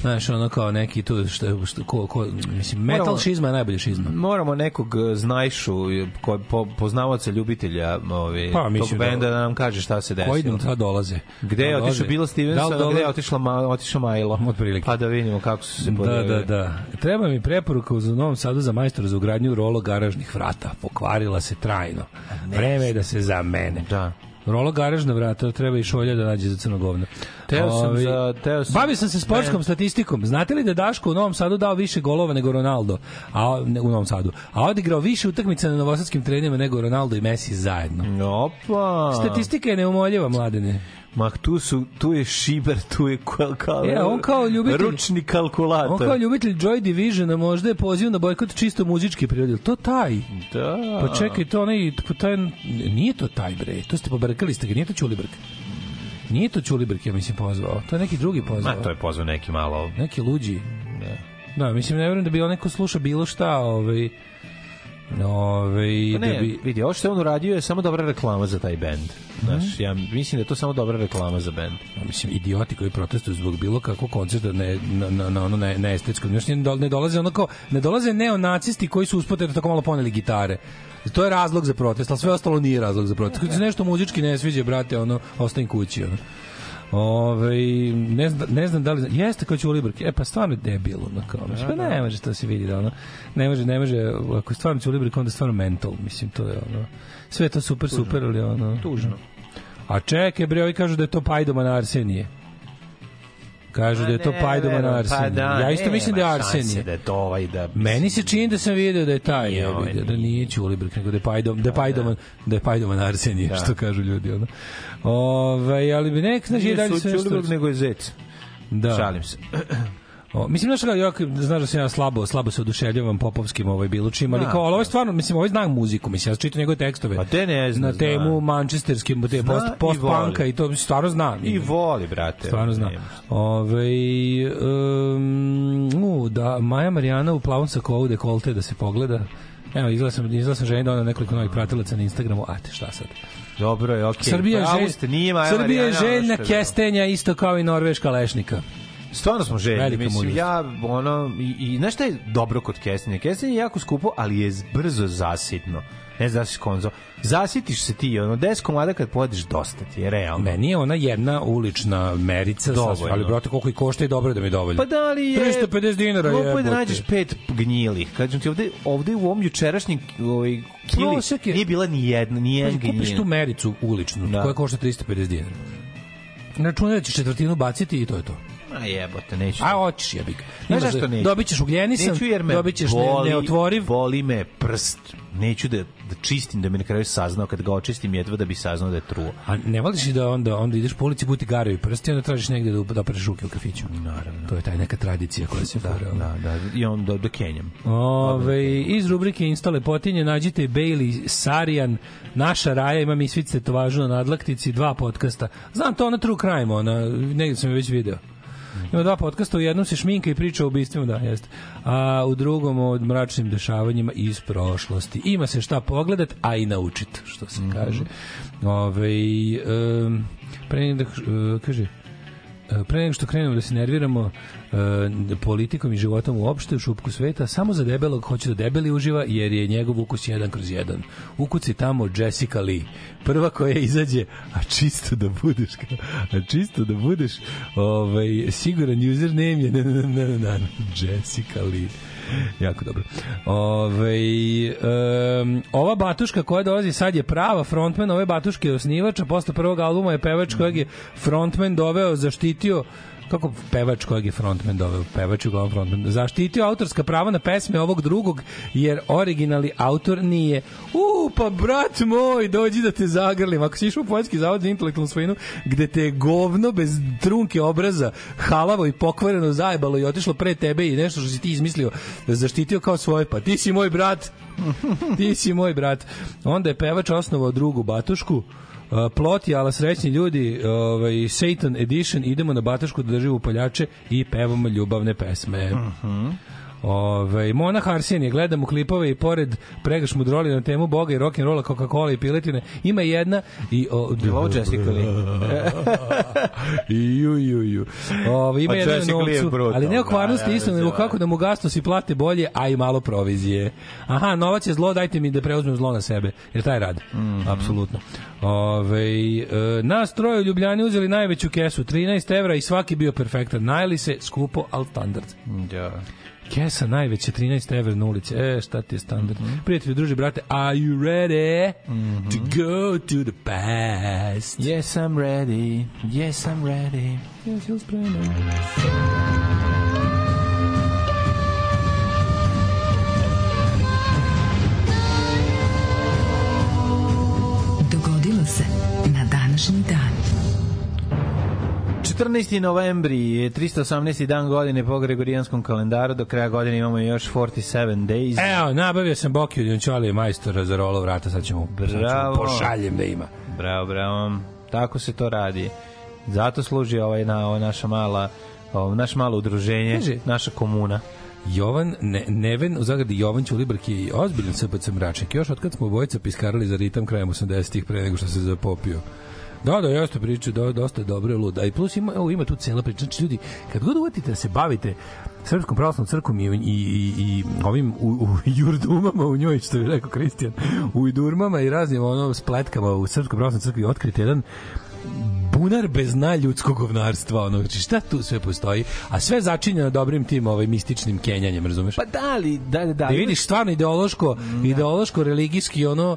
A: Znaš, ono kao neki tu, što, što, ko, ko, mislim, metal
B: Moramo-
A: šizma je najbolje šizma.
B: Moramo nekog eh, znajšu, ko, po, poznavaoca ljubitelja ovi,
A: Pa,
B: tog
A: da-
B: benda da, nam kaže šta se desilo.
A: Koji nam sad dolaze?
B: Gde je
A: Da,
B: otišao. Bilo Stevenson,
A: Da
B: a gde je otišla, ma, otišao Majlo? [LAUGHS]
A: Otprilike.
B: Pa da vidimo kako su se
A: Da,
B: pojavili.
A: da, da. Treba mi preporuka u Novom Sadu za majstora za ugradnju rolo garažnih vrata. Pokvarila se trajno. Vreme je da se zamene.
B: Da.
A: Rolo garažna vrata, treba i šolja da nađe za crno govno.
B: Teo sam
A: Ovi,
B: za- teo sam-
A: Bavio sam se sportskom statistikom. Znate li da Daško u Novom Sadu dao više golova nego Ronaldo? A, ne, u Novom Sadu. A odigrao više utakmica na novosadskim treninima nego Ronaldo i Messi zajedno.
B: Opa!
A: Statistika je neumoljiva, mladene.
B: Ma tu, su, tu je šiber, tu je kal, kal,
A: E, on kao ljubitelj-
B: ručni kalkulator.
A: On kao ljubitelj Joy Divisiona možda je poziv na bojkot čisto muzički prirode. Jel To taj.
B: Da.
A: Pa čekaj, to onaj, taj, nije to taj bre, to ste pobrkali ste ga, nije to Ćulibrk. Nije to Ćulibrk, ja mislim, pozvao. To je neki drugi pozvao.
B: Ma, to je pozvao neki malo...
A: Neki luđi. Da, mislim, ne verujem da bi onaj ko sluša bilo šta, ovaj, Ove,
B: Pa ne,
A: da bi,
B: vidi, ovo što je on uradio je samo dobra reklama za taj bend. Znaš, ja mislim da je to samo dobra reklama za bend.
A: mislim idioti koji protestuju zbog bilo kakvog koncerta ne na na na ono ne, ne estetsko ne, ne dolaze ono kao ne dolaze neonacisti koji su usput eto tako malo poneli gitare to je razlog za protest, ali sve ostalo nije razlog za protest. Kad se nešto muzički ne sviđa, brate, ono, ostajem kući, ono. Ove, ne, znam, ne znam da li jeste kao Ćuli Brke. E pa stvarno je debil ono kao. Da, pa ne može to se vidi da ono. Ne može, ne može ako je stvarno Ćuli Brke onda je stvarno mental, mislim to je ono. Sve je to super super, ali ono.
B: Tužno.
A: A čekaj, bre, ovi kažu da je to Pajdoman Arsenije. Kažu da je to Pajdoman Arsenije.
B: Pa da,
A: ja isto mislim da je
B: šanse
A: Arsenije.
B: Da je to ovaj da...
A: Meni se čini da sam video da je taj,
B: Nije
A: je,
B: ovaj,
A: da, da nije Ćulibrk, nego da je Pajdom, da je Pajdoman, da je Pajdoman Arsenije,
B: Da.
A: što kažu ljudi, ono. Ove, ali bi nek, znaš,
B: Nije
A: dalje sve što...
B: nego je zec.
A: Da.
B: Šalim se. [CLEARS THROAT]
A: O, mislim znaš kako ja znaš da se ja slabo slabo se oduševljavam popovskim ovaj bilučima, ali
B: Da,
A: kao ali ovo je
B: da.
A: stvarno mislim ovaj znam muziku, mislim ja čitam njegove tekstove.
B: Pa te ne zna,
A: na temu
B: zna.
A: mančesterskim, te post
B: i
A: post punka
B: voli.
A: i to stvarno znam.
B: I voli, brate.
A: Stvarno znam. Ove, um, u, da, Maja Marijana u plavom sakovu dekolte da se pogleda. Evo, izgleda sam, izgleda sam žena da ona nekoliko novih pratilaca na Instagramu. A te šta sad?
B: Dobro je, okej.
A: Srbija je,
B: Pravo
A: želj,
B: ste, nije Maja
A: Srbija je željna kestenja isto kao i norveška lešnika.
B: Stvarno smo željni,
A: Velika
B: mislim,
A: mudrost.
B: ja, ono, i, i znaš šta je dobro kod kestenja? Kestenje je jako skupo, ali je brzo zasitno. Ne znam da si konzo. Zasitiš se ti, ono, 10 komada kad pojedeš, dosta ti je, realno.
A: Meni je ona jedna ulična merica,
B: Dovoljno.
A: sasvim, ali brate koliko i košta i dobro da mi je dovoljno.
B: Pa da li je...
A: 350 dinara
B: je da
A: jebote.
B: nađeš pet gnjilih. Kažem ti, ovde, ovde u ovom jučerašnjem ovaj, kili
A: je-
B: nije bila ni jedna, ni jedan
A: Pazi, kupiš tu mericu uličnu,
B: Da.
A: koja košta 350 dinara. Računaj da ćeš četvrtinu baciti i to je to.
B: A jebote, neću.
A: A hoćeš jebik.
B: Znaš zašto
A: da-
B: neću?
A: Dobit ćeš ugljenisan,
B: Neću jer me
A: dobit ćeš ne,
B: boli,
A: neotvoriv.
B: Boli me prst. Neću da, da čistim, da me na kraju saznao. Kad ga očistim, jedva da bi saznao da je truo.
A: A ne voliš da onda, onda ideš po ulici buti garovi prsti, onda tražiš negde da, da opereš ruke u kafiću.
B: Naravno.
A: To je taj neka tradicija koja se fura.
B: Da, da, i on do, do Kenjam.
A: Ove, iz rubrike Instale potinje nađite Bailey Sarijan, naša raja, ima mi svice tovažu na nadlaktici, dva podcasta. Znam to ona True Crime, ona, negdje sam je već video. Ima dva podcasta, u jednom se šminka i priča o ubistvima, da, jeste. A u drugom o mračnim dešavanjima iz prošlosti. Ima se šta pogledat, a i naučit, što se kaže. Ove, um, pre da, uh, kaže, pre nego što krenemo da se nerviramo e, politikom i životom uopšte u šupku sveta, samo za debelog hoće da debeli uživa jer je njegov ukus jedan kroz jedan. Ukuci tamo Jessica Lee. Prva koja izađe, a čisto da budeš a čisto da budeš ovaj, siguran username je na, na, na, na, Jessica Lee. [LAUGHS] Jako dobro. Ove, um, ova batuška koja dolazi sad je prava frontman ove batuške je osnivač, a posle prvog albuma je pevač kojeg je frontman doveo, zaštitio kako pevač kojeg je frontman doveo, pevač uglavnom frontman, zaštitio autorska prava na pesme ovog drugog, jer originalni autor nije. U, pa brat moj, dođi da te zagrlim. Ako si išao u Poljski zavod za intelektualnu svojinu, gde te je govno bez trunke obraza, halavo i pokvareno zajebalo i otišlo pre tebe i nešto što si ti izmislio, zaštitio kao svoje, pa ti si moj brat. ti si moj brat. Onda je pevač osnovao drugu batušku, Uh, plot je, ala srećni ljudi, ovaj, Satan Edition, idemo na Batašku da držimo upaljače i pevamo ljubavne pesme. Ove, Mona Harsijan gledamo klipove i pored pregaš mudroli na temu Boga i rock'n'rolla, Coca-Cola i piletine, ima jedna i... O,
B: Je ovo Jessica Lee? [LAUGHS]
A: Ju, ju, ju. Ove, ima
B: Pa
A: jedan
B: Jessica Lee je
A: novcu,
B: brutalna,
A: ali ne o kvarnosti
B: da, da,
A: isto, nego
B: da.
A: kako da mu gasno si plate bolje, a i malo provizije. Aha, novac je zlo, dajte mi da preuzmem zlo na sebe. Jer taj rad.
B: Mhm.
A: Apsolutno. Ove, e, nas troje u Ljubljani uzeli najveću kesu, 13 evra i svaki bio perfektan. Najeli se skupo, al standard.
B: Da.
A: Kesa najveća 13 evra na ulici. E, šta ti je standard?
B: Mhm.
A: Prijatelji, druži, brate, are you ready to go to the past?
B: Yes, I'm ready. Yes, I'm ready.
A: Yes, you're spreman.
B: 14. novembri je 318. dan godine po Gregorijanskom kalendaru. Do kraja godine imamo još 47 days.
A: Evo, nabavio sam Bokiju Diončalije majstora za rolo vrata, sad ćemo, sad ćemo
B: Bravo.
A: pošaljem da ima.
B: Bravo, bravo. Tako se to radi. Zato služi ovaj na ova naša mala ovo, naše malo udruženje,
A: Kaže-
B: naša komuna.
A: Jovan ne, Neven, u zagradi Jovan Ćulibrk je ozbiljan SPC mračnik. Još od kad smo obojica piskarali za ritam krajem 80-ih pre nego što se zapopio. Da, da, jeste priče, da, dosta dobro je lud. A i plus ima, evo, ima tu cela priča. Znači, ljudi, kad god uvatite da se bavite Srpskom pravoslavnom crkom i, i, i, i ovim u, u jurdumama u njoj, što je rekao Kristijan, u idurmama i raznim ono spletkama u Srpskom pravoslavnom crkvi otkrite jedan bunar bez dna ljudskog govnarstva, ono, znači šta tu sve postoji, a sve začinjeno dobrim tim ovaj mističnim kenjanjem, razumeš?
B: Pa da li, da, da, da.
A: da vidiš stvarno ideološko, ideološko religijski ono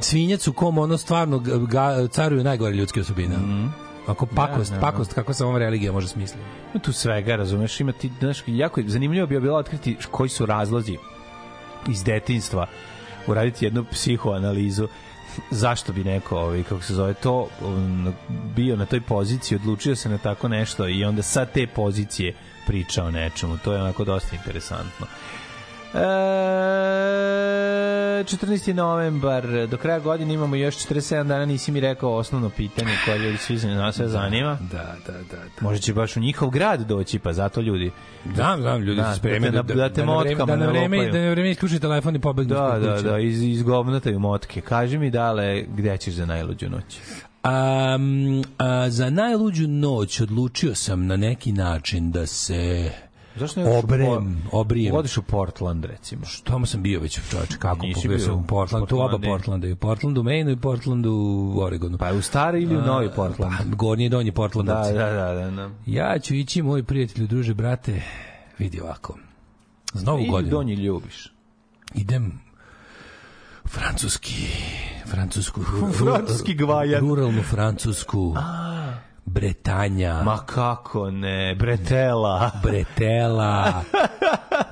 A: svinjac u kom ono stvarno ga, caruju najgore ljudske osobine. Mm. Ako pakost,
B: Da, da, da.
A: pakost, kako samo religija može smisliti.
B: Ima tu svega, razumeš, ima ti, znaš, jako je zanimljivo bi bilo otkriti koji su razlozi iz detinjstva uraditi jednu psihoanalizu zašto bi neko, ovaj, kako se zove, to um, bio na toj poziciji, odlučio se na tako nešto i onda sa te pozicije priča o nečemu. To je onako dosta interesantno. E, 14. novembar, do kraja godine imamo još 47 dana, nisi mi rekao osnovno pitanje koje ljudi svi nas sve zanima.
A: Da, da, da. da.
B: Možda će baš u njihov grad doći, pa zato ljudi.
A: Znam, znam, ljudi
B: Da,
A: se spreme
B: da te- da te
A: vreme,
B: motkama
A: da na vreme, da na vreme isključi telefon i pobegnu
B: Da, da, da, iz, izgovnataju motke. Kaži mi, dale, gde ćeš za najluđu noć?
A: Um, a, za najluđu noć odlučio sam na neki način da se
B: Zašto ne u
A: obrem, obrijem.
B: Odeš u Portland, recimo.
A: Tamo sam bio već čoveče, kako
B: Nisi bio
A: sam
B: u
A: u Portlandu, tu oba. Portlanda, i u Portlandu, u Maine i u Portlandu u Oregonu.
B: Pa u stari ili u novi Portland?
A: Pa, gornji i donji Portland.
B: Da, da, da, da. da.
A: Ja ću ići, moj prijatelju, druže, brate, vidi ovako. Za novu
B: Ili
A: godinu
B: donji ljubiš.
A: idem u francuski, francusku, [LAUGHS]
B: francuski gvajan.
A: ruralnu francusku, Bretanja,
B: Ma kako ne, bretela. [LAUGHS]
A: Bretela,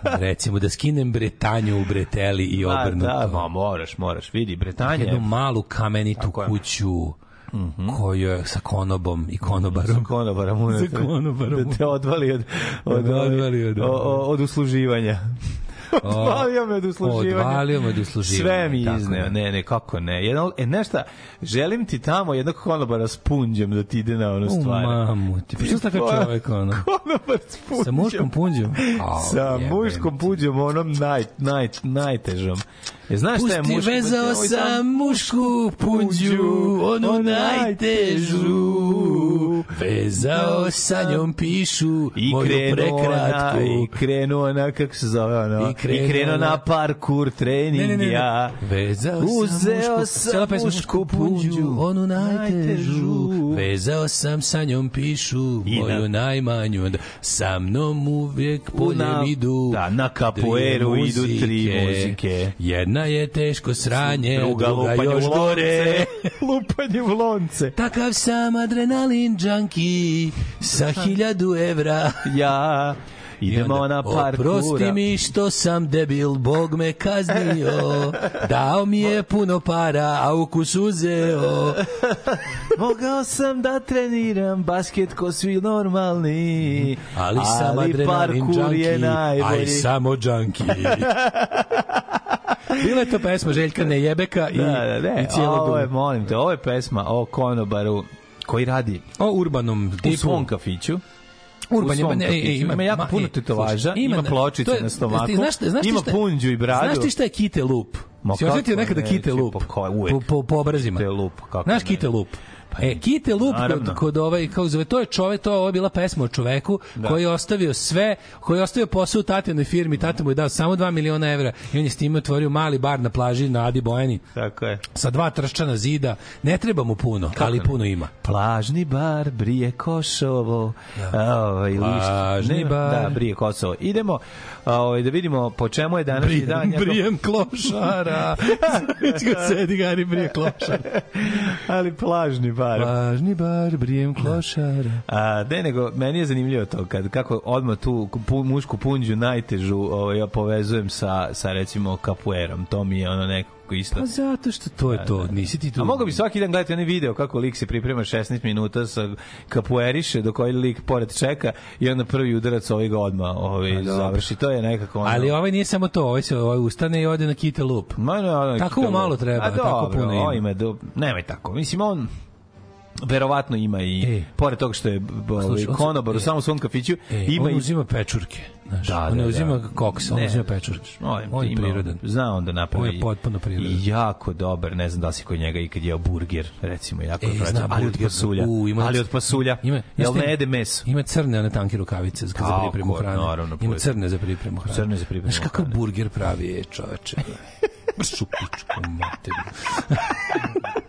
A: recimo da skinem Bretanju u Breteli i
B: Ma,
A: obrnuto.
B: da, ma, moraš, moraš. Vidi, Bretanje.
A: jednu malu kamenitu
B: Tako je.
A: Kuću koju je sa konobom i konobarom.
B: Sa konobarom.
A: Sa konobarom.
B: Da te odvali od, od,
A: Da odvali od-
B: od, od usluživanja. Odvalio me od usluživanja.
A: Odvalio me od usluživanja,
B: Sve mi izneo. Ne, ne, kako ne. Jedno, e, nešta, želim ti tamo jednog konobara s punđem da ti ide na onu
A: U,
B: stvar.
A: mamu, ti pa što takav čovek, [LAUGHS] ono?
B: Konobar s punđem.
A: Sa muškom punđom? Au,
B: Sa muškom
A: ti.
B: punđom, onom naj, naj, najtežom. Je, znaš šta je
A: Pusti,
B: muško?
A: vezao
B: Ovaj
A: sam mušku punđu, onu najtežu. Vezao sa njom pišu,
B: I
A: moju
B: krenuo na,
A: prekratku.
B: i krenuo na, kako se zove ono,
A: I
B: i
A: krenuo
B: krenuo,
A: na-
B: na parkur trening,
A: Ne, ne, ne,
B: ja.
A: Vezao
B: Uzeo
A: sam mušku,
B: sam mušku
A: punđu, onu najtežu. Vezao sam sa njom pišu,
B: I
A: moju
B: na-
A: najmanju. Sa mnom uvijek poljem idu.
B: da, na kapoeru idu tri muzike.
A: Jedna je teško sranje,
B: Druga,
A: druga,
B: lupanje
A: još gore. [LAUGHS]
B: lupanje u lonce.
A: Takav sam adrenalin junkie sa hiljadu evra.
B: Ja, idemo
A: onda,
B: na parkura.
A: Oprosti mi što sam debil, Bog me kaznio. Dao mi je puno para, a ukus uzeo.
B: Mogao sam da treniram basket ko svi normalni,
A: Ali sam adrenalin
B: parkur je najbolji.
A: aj samo junkie. [LAUGHS] Bila je to pesma Željka Nejebeka i,
B: Da, da, ne,
A: i cijelo
B: ovo je, molim te, ovo je pesma o konobaru koji radi
A: O urbanom
B: u
A: tipu.
B: svom kafiću.
A: Urban, ima, ne, ima,
B: ima jako
A: ma,
B: puno tetovaža,
A: slušaj,
B: ima,
A: to
B: pločice
A: je-
B: na stomaku,
A: znaš, znaš
B: ima
A: šta-
B: punđu i bradu.
A: Znaš ti šta je kite lup?
B: Ma
A: Si osetio nekada
B: ne,
A: kite lup? Po, po, po obrazima.
B: Kite lup, kako
A: Znaš kite lup? E, Kite Lup kod, kod ovaj, kao zove, to je čovek, to je, ovo je bila pesma o čoveku koji je ostavio sve, koji je ostavio posao u tatinoj firmi, tata mu je dao samo 2 miliona evra i on je s time otvorio mali bar na plaži na Adi Bojani
B: Tako je.
A: sa dva trščana zida. Ne treba mu puno, ali
B: ne?
A: puno ima.
B: Plažni bar, Brije Košovo. Da. Ovaj,
A: Plažni
B: lišt-
A: bar.
B: Da, Brije Kosovo. Idemo ovaj, da vidimo po čemu je današnji dan.
A: Brijem,
B: Jako-
A: brijem klošara. [LAUGHS] Već ga sedi Gari brije klošara.
B: Ali plažni bar.
A: Važni bar, brijem klošara.
B: A, ne, nego, meni je zanimljivo to, kad, kako odmah tu pu, mušku punđu najtežu ovaj, ja povezujem sa, sa recimo kapuerom. To mi je ono nekako isto.
A: Pa zato što to je to, nisi ti tu.
B: A mogu bi svaki dan gledati onaj video kako lik se priprema 16 minuta sa kapueriše dok ovaj lik pored čeka i onda prvi udarac ovaj ga odmah ovaj, završi. To je nekako ono...
A: Ali ovaj nije samo to, ovaj se ovaj ustane i ode na kite lup.
B: Ma, no, ono,
A: Tako mu malo treba,
B: A
A: tako
B: dobro,
A: puno ima.
B: ovo ima do... Nemoj tako. Mislim, on verovatno ima i
A: Ej.
B: pored toga što je ovaj, konobar u
A: e,
B: samom svom kafiću
A: E,
B: ima
A: on
B: i
A: uzima pečurke. Znaš,
B: Da,
A: on
B: da,
A: ne uzima
B: da.
A: koks, on
B: Ne,
A: uzima pečurke. On je prirodan.
B: Zna on da napravi.
A: On je potpuno prirodan.
B: I jako dobar, ne znam da si kod njega ikad jeo burger, recimo, jako
A: E, znam
B: ali od pasulja.
A: U, ima-
B: ali od pasulja.
A: Ima,
B: Jel ne jede meso?
A: Ima crne one tanke rukavice za, za pripremu hrane.
B: naravno,
A: ima crne za pripremu hrane.
B: Crne za pripremu
A: Znaš kakav burger pravi je, čoveče. Bršu [LAUGHS] pičku. [LAUGHS]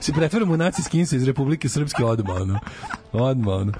A: se pretvaramo u naci skinsa iz Republike Srpske odmah, ono. Odmah, ono.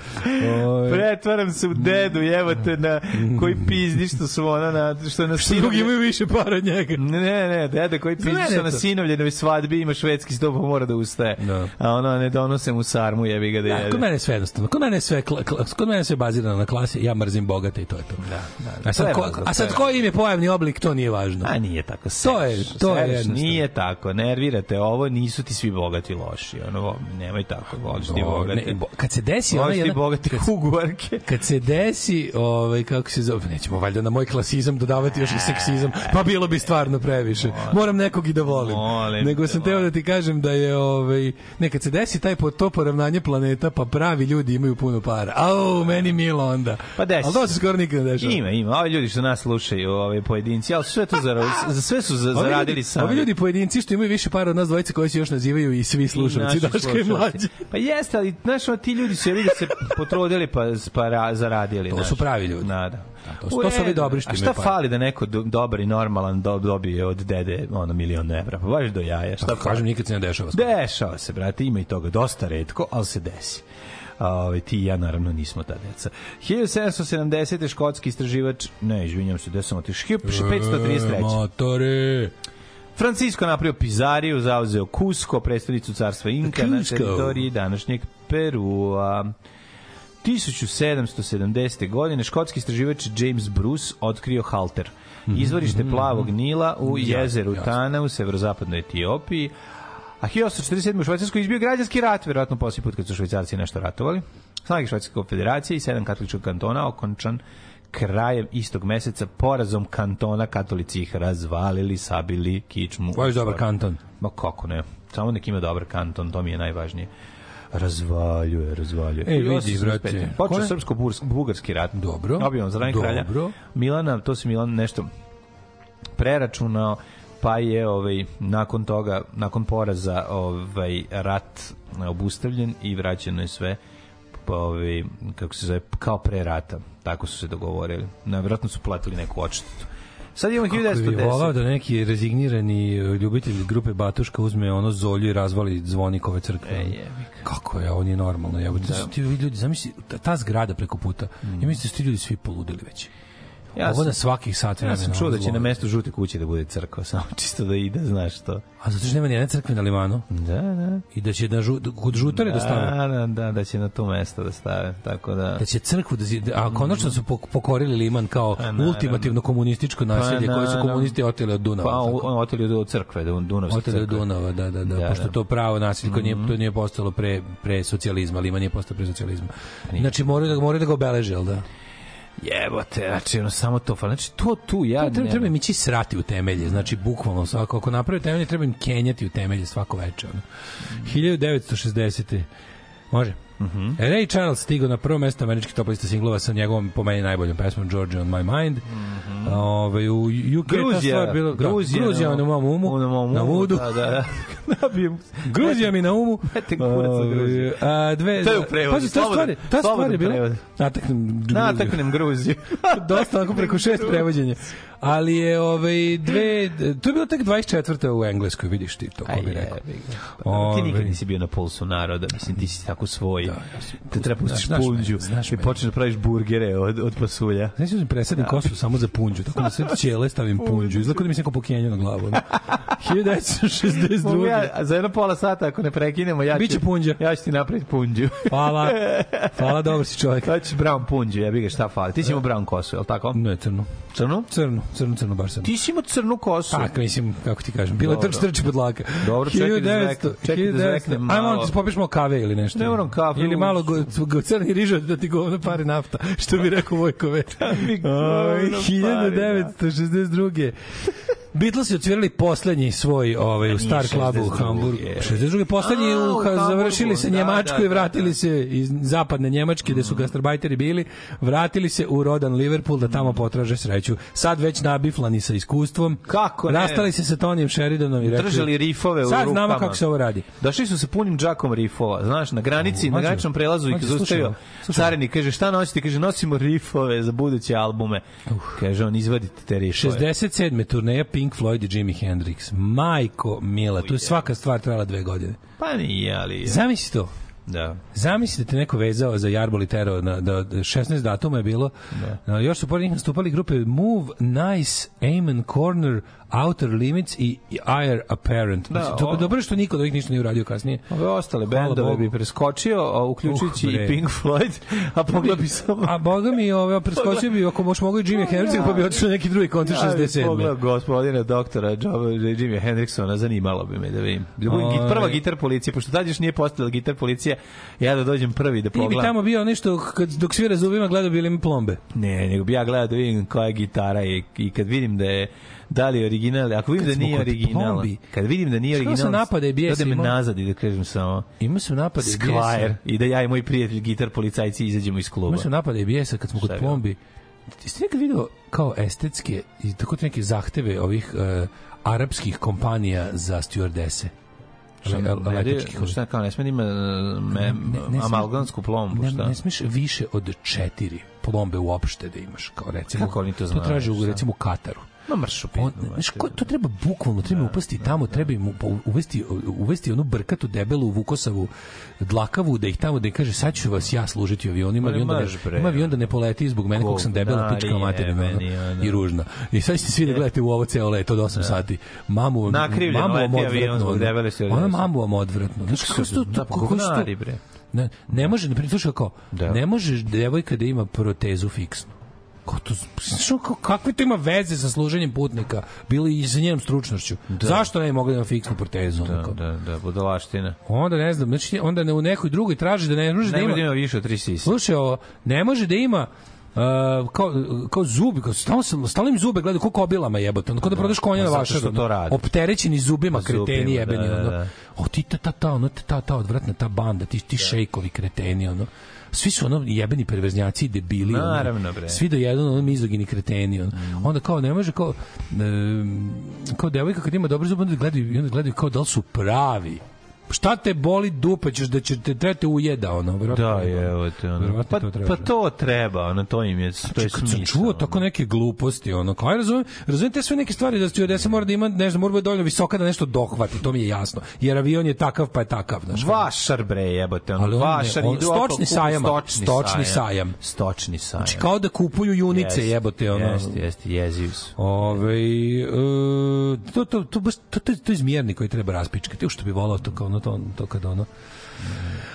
A: Oj.
B: Pretvaram se u dedu, evo te na koji pizdi što su ona na što je na
A: Što drugi imaju više para od njega.
B: Ne, ne, deda koji pizdi
A: mene
B: što na sinovljenoj svadbi ima švedski sto pa mora da ustaje.
A: Da.
B: A ono ne donose mu sarmu, jebi ga da
A: Da,
B: jede.
A: kod mene je sve jednostavno. Kod mene je sve, kla, kla, kod mene je sve bazirano na klasi. Ja mrzim bogate i to je to.
B: Da, da.
A: A sad,
B: je
A: ko, a sad
B: je
A: koji im je pojavni oblik, to nije važno.
B: A nije tako.
A: To je- to je
B: seš,
A: jednostavno.
B: Nije tako. Nervirate ovo, nisu ti svi bogati loši. Ono, nemoj tako, voliš ti
A: O,
B: bogate.
A: ne, bo- kad se desi ona
B: Voliš ti
A: jedna
B: bogate
A: kad,
B: kuguarke.
A: kad se desi ovaj kako se zove nećemo valjda na moj klasizam dodavati još i seksizam pa bilo bi stvarno previše moram nekog i da volim
B: Molim
A: nego sam teo da ti kažem da je ovaj ne kad se desi taj po to poravnanje planeta pa pravi ljudi imaju puno para au meni milo onda
B: Pa desi
A: ali to se skoro nikad ne dešava
B: Ima, ima. Ovi ljudi što nas slušaju, ove pojedinci, ali sve to zara, [LAUGHS] za sve su za,
A: Ovi
B: zaradili sami.
A: ovi ljudi pojedinci što imaju više para od nas dvojice koji se još nazivaju i svi slušalci Daška i mlađe.
B: Pa jeste, ali znaš, ti ljudi su da se potrudili pa, pa ra- zaradili.
A: To
B: znaš.
A: su pravi ljudi.
B: Da, da.
A: to su-
B: U
A: to su ovi dobri što
B: A šta fali da neko do, dobar i normalan do, dobije od dede ono milion evra? Pa baš do jaja. Šta
A: Pa kažem nikad se ne dešava.
B: Dešava se, brate, ima i toga. Dosta redko, ali se desi. A, Ove, ti i ja naravno nismo ta deca. 1770. škotski istraživač, ne, izvinjam se, gde sam otišao? 1533.
A: Motore.
B: Francisco napravio Pizariju, zauzeo Cusco, predstavnicu carstva Inka na teritoriji današnjeg Perua. 1770. godine škotski istraživač James Bruce otkrio halter. Izvorište plavog Nila u jezeru. Tana u severozapadnoj Etiopiji. A 1847. u Švajcarskoj izbio građanski rat, verovatno poslije put kad su švajcarci nešto ratovali. Snage Švajcarske konfederacije i sedam katoličkog kantona okončan krajem istog meseca porazom kantona katolici ih razvalili, sabili kičmu.
A: Baš dobar kanton.
B: Ma kako ne, samo nek ima dobar kanton, to mi je najvažnije. Razvaljuje, razvaljuje.
A: E, vidi,
B: 1885.
A: brate.
B: Počeo srpsko-bugarski rat.
A: Dobro.
B: Objavno za
A: Dobro.
B: kralja. Milana, to se Milan nešto preračunao, pa je ovaj nakon toga, nakon poraza, ovaj rat obustavljen i vraćeno je sve ovaj kako se zove kao pre rata. Tako su se dogovorili. Najverovatno su platili neku odštetu. Sad imamo
A: Kako bi volao
B: 1910.
A: da neki rezignirani e, ljubitelj grupe Batuška uzme ono zolju i razvali zvonikove crkve.
B: E,
A: Kako je, ovo nije normalno. Evo, da. ti ljudi, zamisli, ta, ta zgrada preko puta. Mm. Ja mislim da su ti ljudi svi poludili već.
B: Ja
A: Ovo
B: sam-
A: na svakih sat
B: Ja
A: vremena.
B: sam čuo da će na mestu žute kuće da bude crkva, [LAUGHS] samo čisto da ide, znaš to.
A: A zato što nema nijedne crkve na limanu.
B: Da, da.
A: I da će na žu, kod žutare da stave.
B: Da, da, da, da će na to mesto da stave, tako da...
A: Da će crkvu da zi- a konačno su pok- pokorili liman kao
B: Pa,
A: ultimativno komunističko naselje koje su komunisti oteli od Dunava.
B: Pa, on oteli od crkve, da Dunavske
A: Oteli od
B: crkve.
A: Dunava, da, da, da,
B: Da,
A: pošto
B: da.
A: to pravo nasilje koje nije, to nije postalo pre, pre socijalizma, Liman nije postao pre socijalizma. Znači, moraju da, moraju da ga obeleže, da?
B: Jebote, znači, ono, samo to, znači, to tu, ja...
A: Ja, treba, treba im ići srati u temelje, znači bukvalno svako, ako naprave temelje, treba im kenjati u temelje svako veče. Ono. 1960. Može. Mm. -hmm. Ray Charles stigao na prvo mesto američkih top lista singlova sa njegovom po meni najboljom pesmom Georgia on my mind. Mm -hmm. Ove, u UK ta.
B: Gruzija,
A: stvar bila, da,
B: Gruzija,
A: Gruzija na mom umu,
B: na mom
A: na
B: umu,
A: mudu.
B: Da, da, [LAUGHS] da. Nabijem.
A: Gruzija mi na umu.
B: Mete kurac Gruziju.
A: A, dve,
B: To je u prevodu,
A: Pazi, ta stvar, ta stvar je bila... Nataknem Gruziju.
B: Nataknem Gruziju. [LAUGHS]
A: dosta onako preko šest [LAUGHS] prevođenja. Ali je ovaj dve to je bilo tek 24. u engleskoj, vidiš ti to ko bi rekao. Ovaj.
B: Ti nikad nisi bio na pulsu naroda, mislim, ti si tako svoj.
A: Da, ja sam-
B: Te treba pustiš
A: Znaš- znaš
B: punđu
A: znaš
B: i počneš da praviš burgere od, od pasulja.
A: Znači da presadim kosu samo za punđu, tako na sve [LAUGHS] ćele stavim punđu. Izgleda kao da mi se neko pokenja na glavu. ono. [LAUGHS]
B: Mogu
A: 1962.
B: ja, za jedno pola sata, ako ne prekinemo, ja ću,
A: Biće punđa.
B: ja ću ti napraviti punđu.
A: Hvala. Hvala, dobar si čovjek. [LAUGHS]
B: Ja ću brown punđu, ja bih ga šta fali. Ti si imao brown kosu, je li tako?
A: Ne, crnu.
B: Crnu?
A: Crnu, crnu, crnu baš sam.
B: Ti si imao crnu kosu.
A: Tak, mislim, kako ti kažem, bila trč trči pod laka.
B: Dobro, čekaj da
A: 1900,
B: zveknem, čekaj da
A: 1900.
B: zveknem
A: Ajmo,
B: malo.
A: ti popiješ malo kave ili nešto.
B: Ne moram kafe,
A: Ili
B: uz-
A: malo go, go, crni riža da ti govno pari nafta, što bi rekao
B: pari
A: 1962. Beatlesi odsvirali poslednji svoj ovaj, u Star Clubu u
B: 62.,
A: Hamburgu.
B: je.
A: 62. poslednji
B: A,
A: u,
B: u
A: ha,
B: Hamburgu,
A: završili se
B: da,
A: Njemačku
B: da,
A: i
B: da,
A: vratili
B: da.
A: se iz zapadne Njemačke gde su gastarbajteri bili, vratili se u rodan Liverpool da tamo potraže sreću. Sad već nabiflani sa iskustvom.
B: Kako ne?
A: Rastali se sa Tonijem Sheridanom i rekli...
B: Držali rifove u
A: Sad
B: rukama.
A: znamo kako se ovo radi.
B: Došli su sa punim džakom rifova, znaš, na granici, na graničnom prelazu ih zaustavio. Carenik kaže, šta nosite? Kaže, nosimo rifove za buduće albume. Kaže, on, izvadite te rifove.
A: 67. turneja Pink Floyd i Jimi Hendrix. Majko Mila, tu je svaka stvar trajala dve godine.
B: Pa nije, ali...
A: Zamisli to.
B: Da.
A: Zamislite da te neko vezao za Jarbol i Tero na, da 16 datuma je bilo. Da. još su pored njih nastupali grupe Move, Nice, Amen Corner, Outer Limits i Air Apparent.
B: Da,
A: Da,
B: o-
A: dobro je što niko od ovih ništa nije uradio kasnije.
B: Ove ostale
A: Hvala
B: bendove
A: Bogu.
B: bi preskočio, a uključujući
A: Uh,
B: i Pink Floyd, a pogledao bi samo...
A: A boga mi, ove, preskočio bi, ako možeš mogu i Jimi [LAUGHS] Hendrix, pa bi otišao na neki drugi koncert
B: Ja bih
A: 67.
B: pogledao gospodina doktora Jimmy Hendricksona, zanimalo bi me da vidim. Da budem prva gitar policije, pošto tad još nije postala gitar policija, ja da dođem prvi da
A: Ti bi
B: pogledam.
A: tamo bio nešto, kad, dok svira zubima, gledao bi li mi plombe.
B: Ne, nego bi ja gledao da vidim koja je gitara i, i kad vidim da je da li je original, ako vidim
A: Kad
B: da nije original,
A: plombi.
B: kad vidim da nije original,
A: sam napada i bijesa
B: da me nazad i da kažem samo
A: Ima su napade bijesa.
B: i da ja i moj prijatelj gitar policajci izađemo iz kluba.
A: Ima su napade i bijesa kad smo kod plombi. Jeste nekad video kao estetske i tako te neke zahteve ovih uh, arapskih kompanija za stewardese?
B: Šta, ne, ne, kao, ne sme da ima me, amalgamsku plombu,
A: ne,
B: šta?
A: ne smiješ više od četiri plombe uopšte da imaš, kao recimo,
B: Kako oni to
A: to
B: znaju,
A: traže u,
B: šta?
A: recimo u Kataru.
B: Ma
A: ko, to treba bukvalno, treba im upasti tamo, treba im uvesti, uvesti onu brkatu debelu vukosavu dlakavu, da ih tamo, da im kaže, sad ću vas ja služiti avionima,
B: Ma
A: i onda, ne, ima avion da ne poleti zbog mene, kog sam debela,
B: Govnari
A: pička materina i ružna. I sad ćete svi da gledate u ovo ceo let od 8 sati. Mamu, mamu vam odvratno. Ona mamu vam odvratno. Znaš, kako su to,
B: Da,
A: kako su to, ne, ne može, ne primjer, slušaj kao,
B: Da.
A: ne može devojka da ima protezu fiksnu. Kao to, što, kakve to ima veze sa služenjem putnika, bili i sa njenom stručnošću. Zašto ne mogla da ima fiksnu protezu? ono
B: Da,
A: kao?
B: da, da, budalaština.
A: Onda ne znam, znači onda ne, u nekoj drugoj traži da ne može da
B: Ne
A: ima...
B: može da ima više od tri sise.
A: Slušaj, ovo, ne može da ima Uh, kao, kao zubi, kao stalno, sam- stalno im zube gledaju, kao kobilama jebote, ono, kao da prodaš konja na
B: zato
A: vašar,
B: što to
A: ono,
B: rade.
A: opterećeni zubima,
B: Zubima,
A: kreteni
B: da,
A: jebeni,
B: da,
A: ono.
B: da.
A: O, ti ta, ta, ta, ono, ta, ta, ta odvratna, ta banda, ti, ti šejkovi kreteni, ono. Svi su ono jebeni perverznjaci i debili.
B: Naravno, bre.
A: Svi do jedan ono mizogini kreteni. Ono. Onda kao ne može kao em, kao devojka kad ima dobre zube onda gledaju onda gledaju kao da li su pravi. Šta te boli dupe, ćeš da će te trete ujeda, ono, verovatno.
B: Da, je, evo te, ono. Pa,
A: to treba.
B: pa to treba, ono, to im je, to je
A: Kad sam
B: smisao.
A: čuo tako neke gluposti, ono, kao, ja razumem, razumem te sve neke stvari da stewardesa se mora da ima, ne znam, mora da dovoljno visoka da nešto dohvati, to mi je jasno. Jer avion je takav, pa je takav, kao.
B: Vašar bre jebote, ono,
A: Ali on
B: vašar
A: on-
B: idu
A: stočni sajam,
B: stočni,
A: stočni sajam.
B: Stočni sajam.
A: Znači, kao da kupuju junice,
B: Jeste,
A: jebote, ono.
B: Jeste, jeste, jeziv su.
A: Ove, e, to, to, to, baš, to, to, to je zmijerni koji treba raspičkati. Što bi volao to kao ono, to, to kad ono,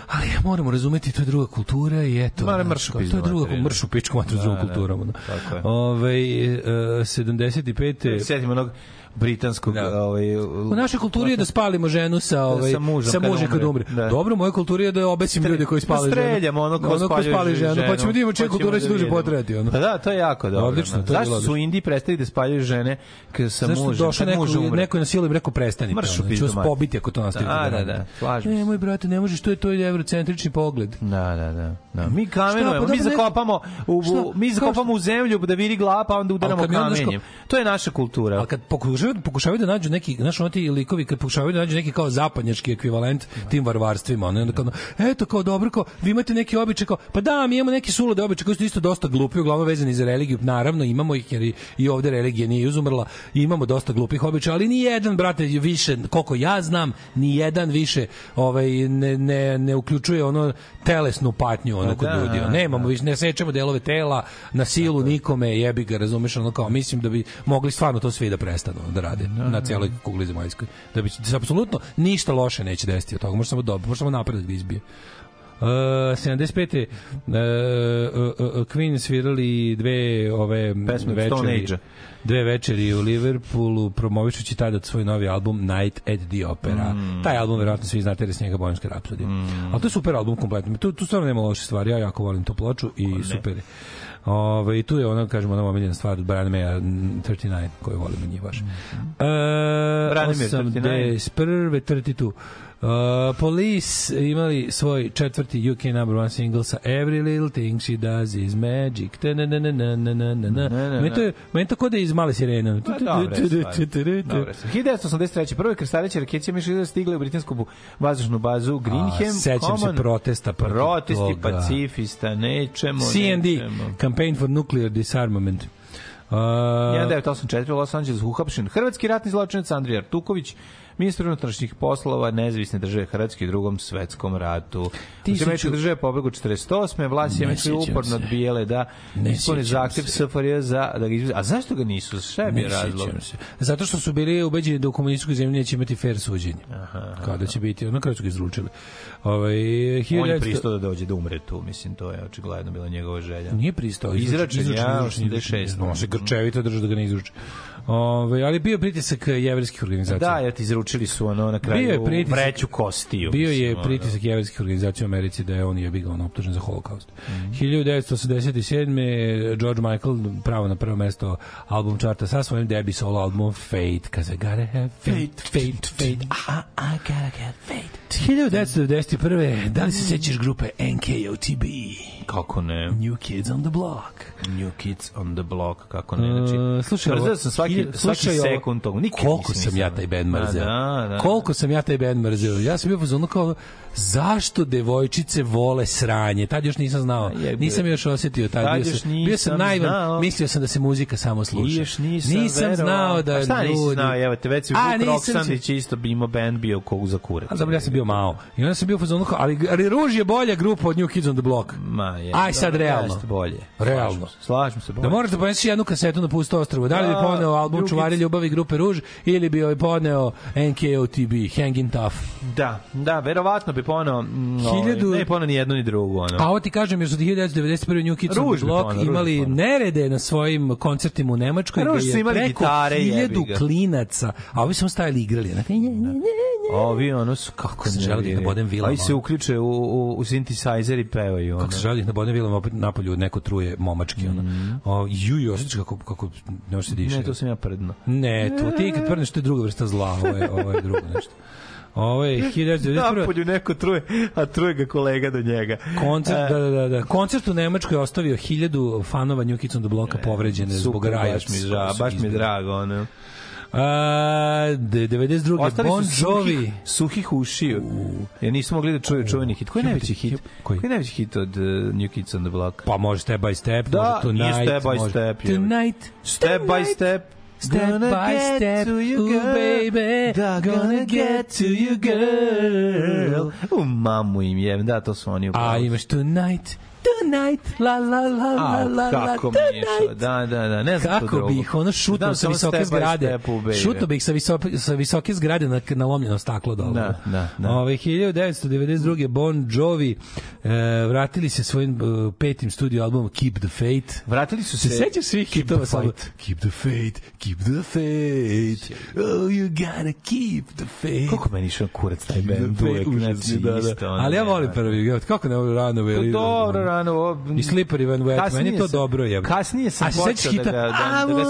A: Ali moramo razumeti, to je druga kultura i eto.
B: Mare mršu
A: To je druga, mršu pičku mater s
B: Da,
A: drugom
B: da,
A: kulturom. ono.
B: tako je.
A: Ove, e, 75.
B: Sjetimo onog britanskog,
A: Da.
B: ovaj...
A: U našoj kulturi je da spalimo ženu sa ovaj
B: Sa mužem
A: sa
B: kad
A: mužem kad
B: umre.
A: umre.
B: Da.
A: Dobro, u mojoj kulturi je da obesim ljude koji spale ženu.
B: Streljamo ono ko
A: ko
B: spaljuje
A: spali ženu, pa ćemo da vidimo čija
B: Pa
A: kultura će
B: da
A: duže
B: vidimo.
A: potrajati. Ono.
B: Pa da, to je jako dobro.
A: Odlično,
B: ono.
A: to je
B: Zašto su. Indiji prestali da spaljuju žene k- sa
A: Zašto
B: mužem?
A: došao
B: kad
A: neko,
B: muž umre?
A: neko na silu im rekao prestanite.
B: Mršu
A: ono, ću
B: pizdu
A: vas
B: mater.
A: pobiti ako to nastavite.
B: Da, da, da, slažem
A: E,
B: se.
A: moj brate, ne možeš, to je to je eurocentrični pogled.
B: Da, da, da. da. Mi kamenujemo,
A: pa
B: mi
A: ne-
B: zakopamo u, mi zakopamo u zemlju da viri glava, pa onda udaramo
A: kad
B: kamenjem. To je naša kultura.
A: Ali kad pokušavaju, pokušavaju da nađu neki, znaš, ono ti likovi, kad pokušavaju da nađu neki kao zapadnjački ekvivalent tim varvarstvima, ono, onda kao, eto, kao dobro, kao, vi imate neki običaj, kao, pa da, mi imamo neki sulude običaje koji su isto dosta glupi, uglavnom vezani za religiju, naravno, imamo ih, jer i, ovde religija nije izumrla, imamo dosta glupih običaja, ali ni jedan, brate, više, koliko ja znam, ni jedan više ovaj, ne, ne, ne uključuje ono telesnu patnju ono
B: Pa
A: kod
B: da,
A: ljudi. ono, Nemamo više, ne sečemo delove tela na silu nikome, jebi ga, razumeš, ono kao, mislim da bi mogli stvarno to svi da prestanu da rade na cijeloj kugli zemaljskoj. Da bi se apsolutno ništa loše neće desiti od toga, može samo dobro, može samo napredak da izbije. Uh, 75. Uh, uh, uh, Queen svirali dve ove
B: Pesme
A: večeri dve večeri u Liverpoolu promovišući tada svoj novi album Night at the Opera.
B: Mm.
A: Taj album verovatno svi znate jer je s njega Bojanska rapsodija. Ali to je super album kompletno. Tu, tu stvarno nema loše stvari. Ja jako volim tu ploču i super je. Ovaj tu je ona kažemo ono omiljena stvar od Branmeja 39 koju volimo njih baš. Mm -hmm. E,
B: Branmeja 39
A: prve 32 Uh, Police imali svoj četvrti UK number one single sa Every Little Thing She Does Is Magic. Ta na na na na na na na na. Meni to je, meni to kod da je iz male sirene.
B: Pa, dobre stvari. Dobre stvari. 1983. Prve krstareće raketice Mišlida stigle u britansku vazdušnu bazu Greenham.
A: A, sećam se
B: Common.
A: protesta protiv
B: Protesti
A: toga.
B: pacifista, nećemo,
A: CND. Campaign for Nuclear Disarmament. Uh,
B: 1984. u Los Angeles uhapšen hrvatski ratni zločinac Andrija Artuković, ministar unutrašnjih poslova nezavisne države Hrvatske u drugom svetskom ratu.
A: Tisuću-
B: je pobegu 48. Vlasti
A: Ne
B: Američke
A: sjećam
B: uporno odbijele da ispune
A: sjećam
B: zahtev. SFRJ za da ga. A zašto ga nisu? Šta je bio razlog?
A: se. Zato što su bili ubeđeni da u komunističkoj zemlji neće imati fair suđenje. Kao da će biti, na kraju su ga izručili. Ovaj,
B: On je
A: 1900
B: pristao da dođe da umre tu, mislim, to je očigledno bila njegova želja.
A: Nije pristao.
B: Izračen,
A: izručen,
B: ja,
A: izručen,
B: 86.
A: izručen. On se grčevito da ga. Ove, ali bio pritisak jevreskih organizacija.
B: Da, ja ti izručili su ono na kraju
A: Bio je pritisak-
B: vreću kostiju.
A: Bio je
B: mislim, ono.
A: pritisak jevreskih organizacija u Americi da je on je bio on optužen za holokaust.
B: Mhm.
A: 1987. George Michael pravo na prvo mesto album čarta sa svojim debi solo albumom Fate, I gotta have fate, fate, fate, ah, I gotta get fate. 1991. Da li se sećaš grupe NKOTB?
B: Kako ne?
A: New Kids on the Block.
B: New Kids on the Block, kako ne, znači...
A: Uh, slušaj,
B: mrzeo sam svaki, svaki sekund tog, nikad
A: Koliko
B: nisam
A: sam ja taj band mrzeo.
B: Da, da.
A: Koliko sam ja taj band mrzeo. Ja sam bio fazonu kao zašto devojčice vole sranje. Tad još nisam znao.
B: A jebe.
A: Nisam još osetio tad.
B: Tad
A: bio
B: još
A: sam, bio sam
B: nisam
A: naivan.
B: znao.
A: Mislio sam da se muzika samo sluša.
B: I još nisam,
A: nisam znao da
B: A šta nisi
A: ljudi-
B: znao, evo te, već si Vuk
A: nisam
B: Roksandić isto bi imao band bio kog za kurac.
A: A dobro, ja sam bio mao. I onda sam bio fazonu kao, ali, ali Ruž je bolja grupa od New Kids on the Block.
B: Ma, je,
A: Aj sad
B: dobro,
A: realno.
B: jeste bolje.
A: Realno.
B: Slažem se, bolje.
A: Da moraš da poneseš jednu kasetu na pusto ostrvo. Da li bi poneo album
B: drugi-
A: Čuvari ljubavi grupe Ruž ili bi ovaj poneo NKOTB, Hanging Tough.
B: Da, da, verovatno bi ponao, mm,
A: Hiljadu-
B: ovaj, ne ponao ni jednu ni drugu, ono.
A: A ovo ti kažem, jer su 1991. New Kids on
B: Ruž
A: the
B: poneo,
A: imali
B: poneo.
A: nerede na svojim koncertima u Nemačkoj.
B: Ruž su imali gitare,
A: hiljadu klinaca, a ovi samo stajali igrali. Onako, nje, nje.
B: Ovi, ono su, kako
A: se želi da ih nabodem vilama.
B: Ovi se uključe u, u, u synthesizer i pevaju, ono.
A: Kako se želi da ih na bodne vilama opet napolju neko truje momački. Ono. O, ju, ju, osjećaš kako, kako ne može se diše.
B: Ne, to sam ja prdno.
A: Ne, to ti kad prdneš, to je druga vrsta zla, ovo je, ovo je drugo nešto. Ovo je 1991.
B: Napolju neko truje, a truje ga kolega do njega.
A: Koncert,
B: E,
A: da, da, da, da. Koncert u Nemačkoj je ostavio hiljadu fanova New Kids on the Blocka povređene zbog
B: Super,
A: raja.
B: baš mi, ža, baš mi drago, ono.
A: A, de- 92.
B: Ostali
A: bon
B: su
A: Jovi.
B: suhih, suhih ušiju. Jer nisu mogli da čuju čuveni hit. Koji je najveći hit?
A: Koji?
B: Koji je najveći hit od uh, New Kids on the Block?
A: Pa može Step by Step,
B: Da,
A: može Tonight.
B: nije Step by
A: može,
B: Step, je.
A: Tonight.
B: Step by step.
A: Step
B: Gonna
A: by
B: get
A: step,
B: to you,
A: ooh,
B: girl.
A: baby,
B: Da, gonna get to you, girl. U mamu im je, da, to su oni u
A: A imaš Tonight, Tonight, la la la la la la,
B: kako mi je išao,
A: Tonight.
B: da, da, da, ne znam
A: Kako
B: drugo.
A: bi ih ono šutno sa visoke zgrade. Šutno bi ih sa visoke, sa visoke zgrade na, na lomljeno staklo dole.
B: Da, da, da.
A: Ove, 1992. Bon Jovi e, vratili se svojim e, petim studio albumom Keep the Faith.
B: Vratili su
A: Se
B: se...
A: sećaš svih
B: Keep
A: hitova
B: the fight.
A: Keep the faith, keep the faith. Oh, you gotta keep the faith.
B: Koliko meni išao kurac taj band,
A: faith,
B: uvek, znači,
A: da, da. Ali ja volim
B: ne,
A: prvi, kako ne volim rano,
B: Pa
A: veli.
B: dobro, rano, ovo...
A: I Slippery When Wet, meni je to
B: sam-
A: dobro, je.
B: Kasnije sam
A: A
B: počeo da
A: hita,
B: ga, da, da ga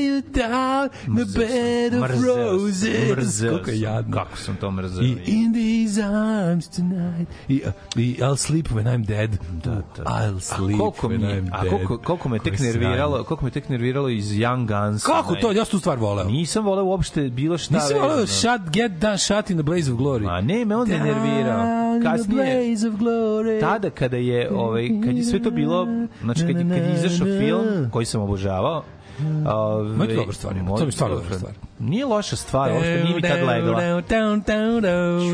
A: you down the bed of
B: mrzeo
A: roses.
B: mrzeo
A: Kako je jadno.
B: Kako sam to mrzeo.
A: I in these arms tonight. I, I I'll sleep when I'm dead. Da,
B: da.
A: I'll
B: A
A: sleep
B: koliko
A: when
B: mi,
A: I'm
B: a
A: dead.
B: koliko, koliko me tek nerviralo, koliko me tek nerviralo iz Young Guns.
A: Kako to? Ja sam tu stvar voleo.
B: Nisam voleo uopšte bilo šta
A: Nisi voleo shut, get down, shut in the blaze of glory.
B: Ma ne, me onda nervirao. Kasnije, tada kada je ovaj kad je sve to bilo znači kad je, kad je izašao film koji sam obožavao Ove,
A: Ma je to dobra stvar, ima, to mi je stvarno dobra stvar.
B: Nije loša stvar, uopšte nije mi tad legla.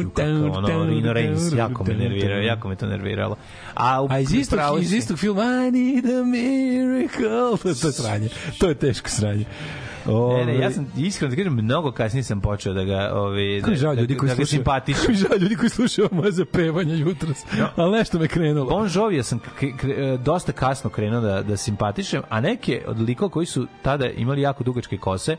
B: Ču, kako ono, Rino Reigns, jako me nervirao, jako me to nerviralo. A, u,
A: A iz istog, iz istog filma I need a miracle. To je sranje. To je teško sranje.
B: Ne, ne, ja sam iskreno da kažem, mnogo kasnije sam počeo da ga,
A: mi
B: da, da,
A: ljudi koji
B: da ga.
A: Kako mi žao ljudi koji slušaju moje zapevanje jutros. Ali nešto me krenulo.
B: Bon Jovi sam k- k- dosta kasno krenuo da, da simpatišem, a neke od likova koji su tada imali jako dugačke kose,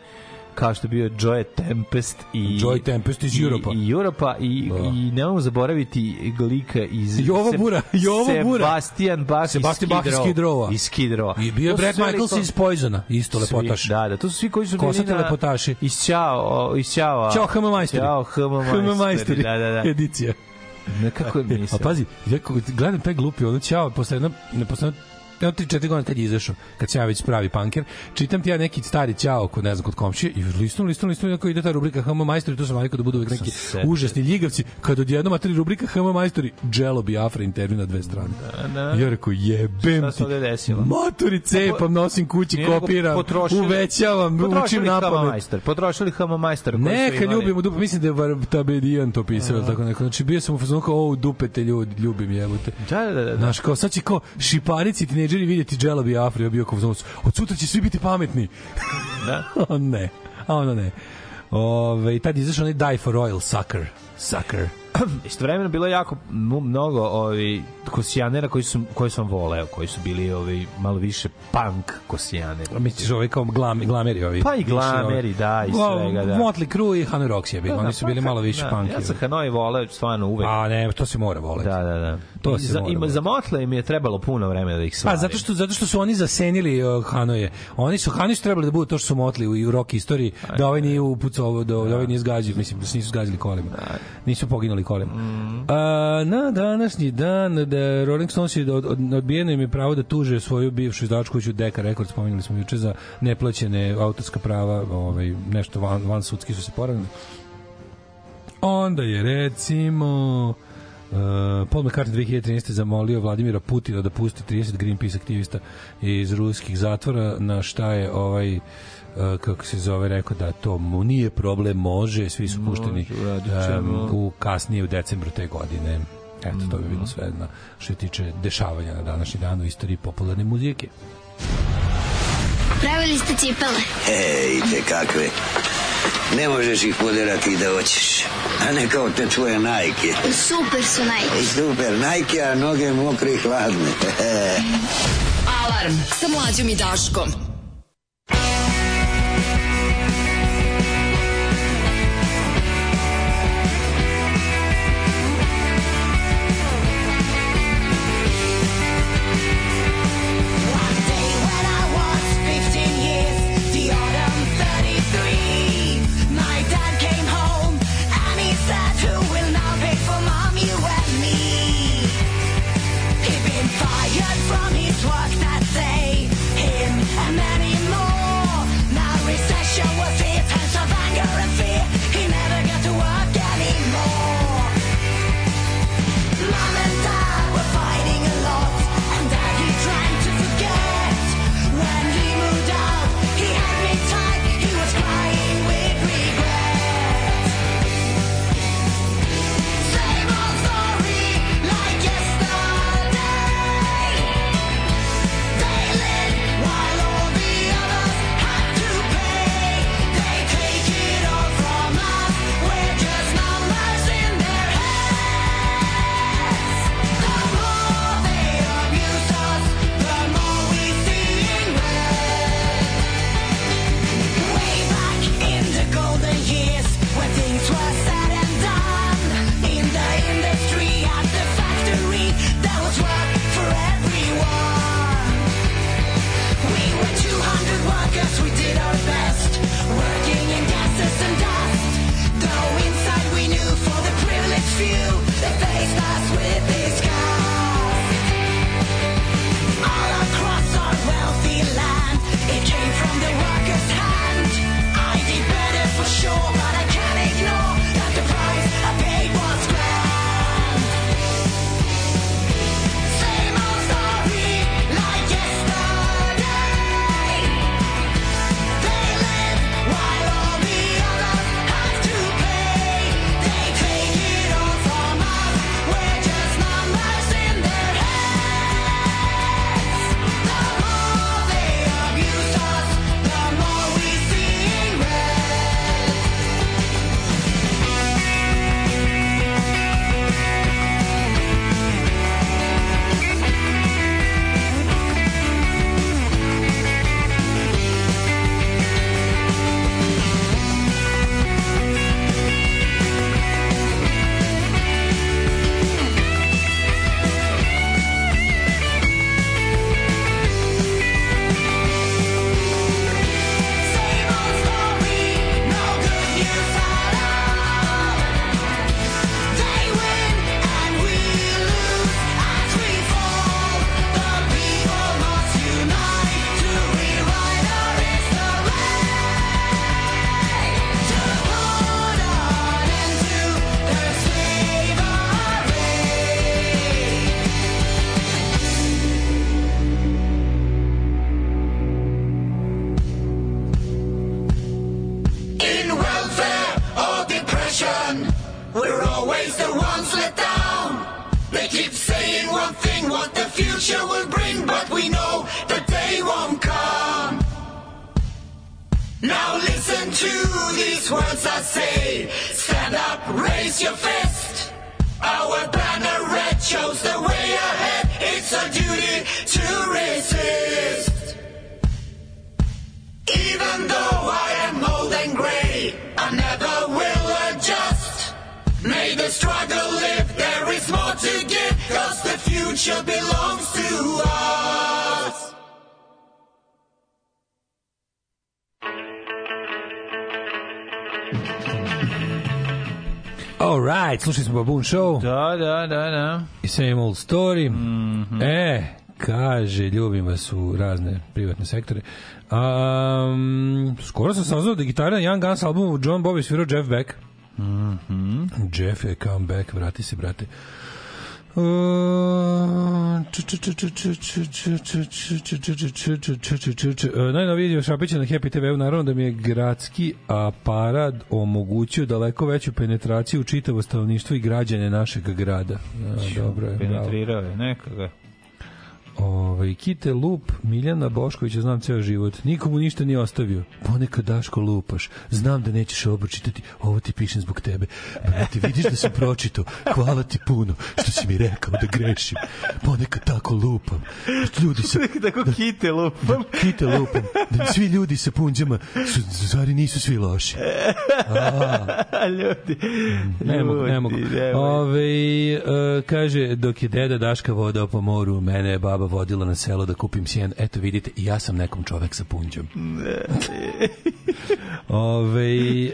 B: kao što je bio Joe Tempest i
A: Joe Tempest iz
B: i-
A: Europa.
B: i Europa i,
A: Da.
B: i nemojmo zaboraviti lika iz
A: Jovo
B: Se-
A: Bura, Jovo Bura.
B: Sebastian Bach
A: Sebastian Bach iz. Rowa
B: iz Skid Rowa.
A: I bio Brad Michaels iz Poisona, isto
B: Svi,
A: lepotaš.
B: Da, da, to su svi koji su bili na...
A: lepotaši.
B: Iz Ćao, iz Ćao.
A: Ćao HM majstori.
B: Ćao HM
A: majstori.
B: Da, da, da.
A: Edicija.
B: Nekako je [LAUGHS]
A: E,
B: mislim.
A: a pazi, ja kako gledam taj glupi, ono ćao, posle jedno, ne posle Tri, četiri godine kad je izašao, kad se ja već pravi panker, čitam ti ja neki stari ćao kod, ne znam, kod komšije i listom, listom, listom, ako ide ta rubrika HM majstori, to sam navikao da budu uvek neki užasni ljigavci, kad odjednom materi rubrika HM majstori, Jello Biafra intervju na dve strane.
B: da.
A: Ja rekao, jebem ti, maturi cepam, nosim kući, kopiram, uvećavam, učim na pamet.
B: Potrošili Hama majstor.
A: Neka
B: imali.
A: ljubim u dupe, mislim da je Vartabedijan to pisao, tako neko. Znači bio sam u fazonu kao, o, u dupe te ljudi, ljubim jebote.
B: Da, da, da. da.
A: Znaš, kao sad će kao šiparici i tineđeri vidjeti Džela Biafra, bio kao od sutra će svi biti pametni.
B: Da. [LAUGHS]
A: ne, a ono ne. Ove, I tad je izašao onaj Die for Oil, Sucker. Sucker. [CLEARS THROAT]
B: Istovremeno bilo je jako mnogo ovi kosijanera koji su koji sam voleo, koji su bili ovi malo više punk kosijaneri.
A: A Misliš ovaj kao glam, glameri ovi?
B: Pa i
A: Više
B: glameri, da, i
A: ovi-
B: svega, da.
A: Motley Crue i Hanoi Rocks je bilo, oni su bili malo više
B: da,
A: punki.
B: Ja sam Hanoi voleo stvarno uvek.
A: A ne, to se mora voleti.
B: Da, da, da.
A: To se
B: za,
A: mora
B: ima, za Motley mi je trebalo puno vremena da ih
A: Pa
B: slavim.
A: zato što zato što su oni zasenili uh, Hanoje. Oni su Hanoi su trebali da budu to što su motli u, i u rock istoriji, da ovaj nije upucao, da, da ovaj nije zgazio, mislim da se nisu zgazili kolima. Nisu poginuli kolima.
B: Mm.
A: A, na današnji dan da Rolling Stones je od, od, odbijeno im je pravo da tuže svoju bivšu izdavačku kuću Decca Records, spominjali smo juče za neplaćene autorska prava, ovaj nešto van, van sudski su se poravili. Onda je recimo Uh, Paul McCartney 2013. zamolio Vladimira Putina da pusti 30 Greenpeace aktivista iz ruskih zatvora, na šta je ovaj uh, kako se zove, rekao da to mu nije problem, može, svi su pušteni
B: Može,
A: um, u kasnije u decembru te godine. Eto, to bi bilo
B: Mhm.
A: sve na što se tiče dešavanja na današnji dan u istoriji popularne muzike.
G: Pravili ste cipele.
H: Ej, te kakve. Ne možeš ih poderati i da hoćeš. A ne kao te tvoje najke.
G: Super su najbolji.
H: Super, najke, a noge mokre i hladne. [LAUGHS]
F: Alarm sa mlađom i Daškom.
A: Baboon Show.
B: Da, da, da, da.
A: I same old story. E, kaže, ljubim vas u razne privatne sektore. Um, skoro sam saznao da gitara na Young Guns albumu John Bobby svirao Jeff Beck. Jeff je come back, vrati se, brate. Uh, Najnoviji dio Šapića na Happy TV-u, naravno da mi je gradski aparat omogućio daleko veću penetraciju u čitavo stanovništvo i građane našeg grada. Dobro je.
B: Penetrirao je nekoga.
A: Ovaj Kite Lup, Miljana Boškovića znam ceo život. Nikomu ništa nije ostavio. Ponekad Daško lupaš. Znam da nećeš ovo čitati. Ovo ti pišem zbog tebe. Brate, vidiš da sam pročitao. Hvala ti puno što si mi rekao da grešim. Ponekad tako lupam. Ljudi sa
B: Tako kite lupam.
A: Kite lupam. Da svi ljudi sa punđama su, stvari nisu svi loši. [LAUGHS]
B: ljudi.
A: Ne mogu, ne mogu. Ove, e, kaže, dok je deda Daška vodao po moru, mene je baba vodila na selo da kupim sjen. Eto, vidite, ja sam nekom čovek sa punđom. [LAUGHS] Ove, e,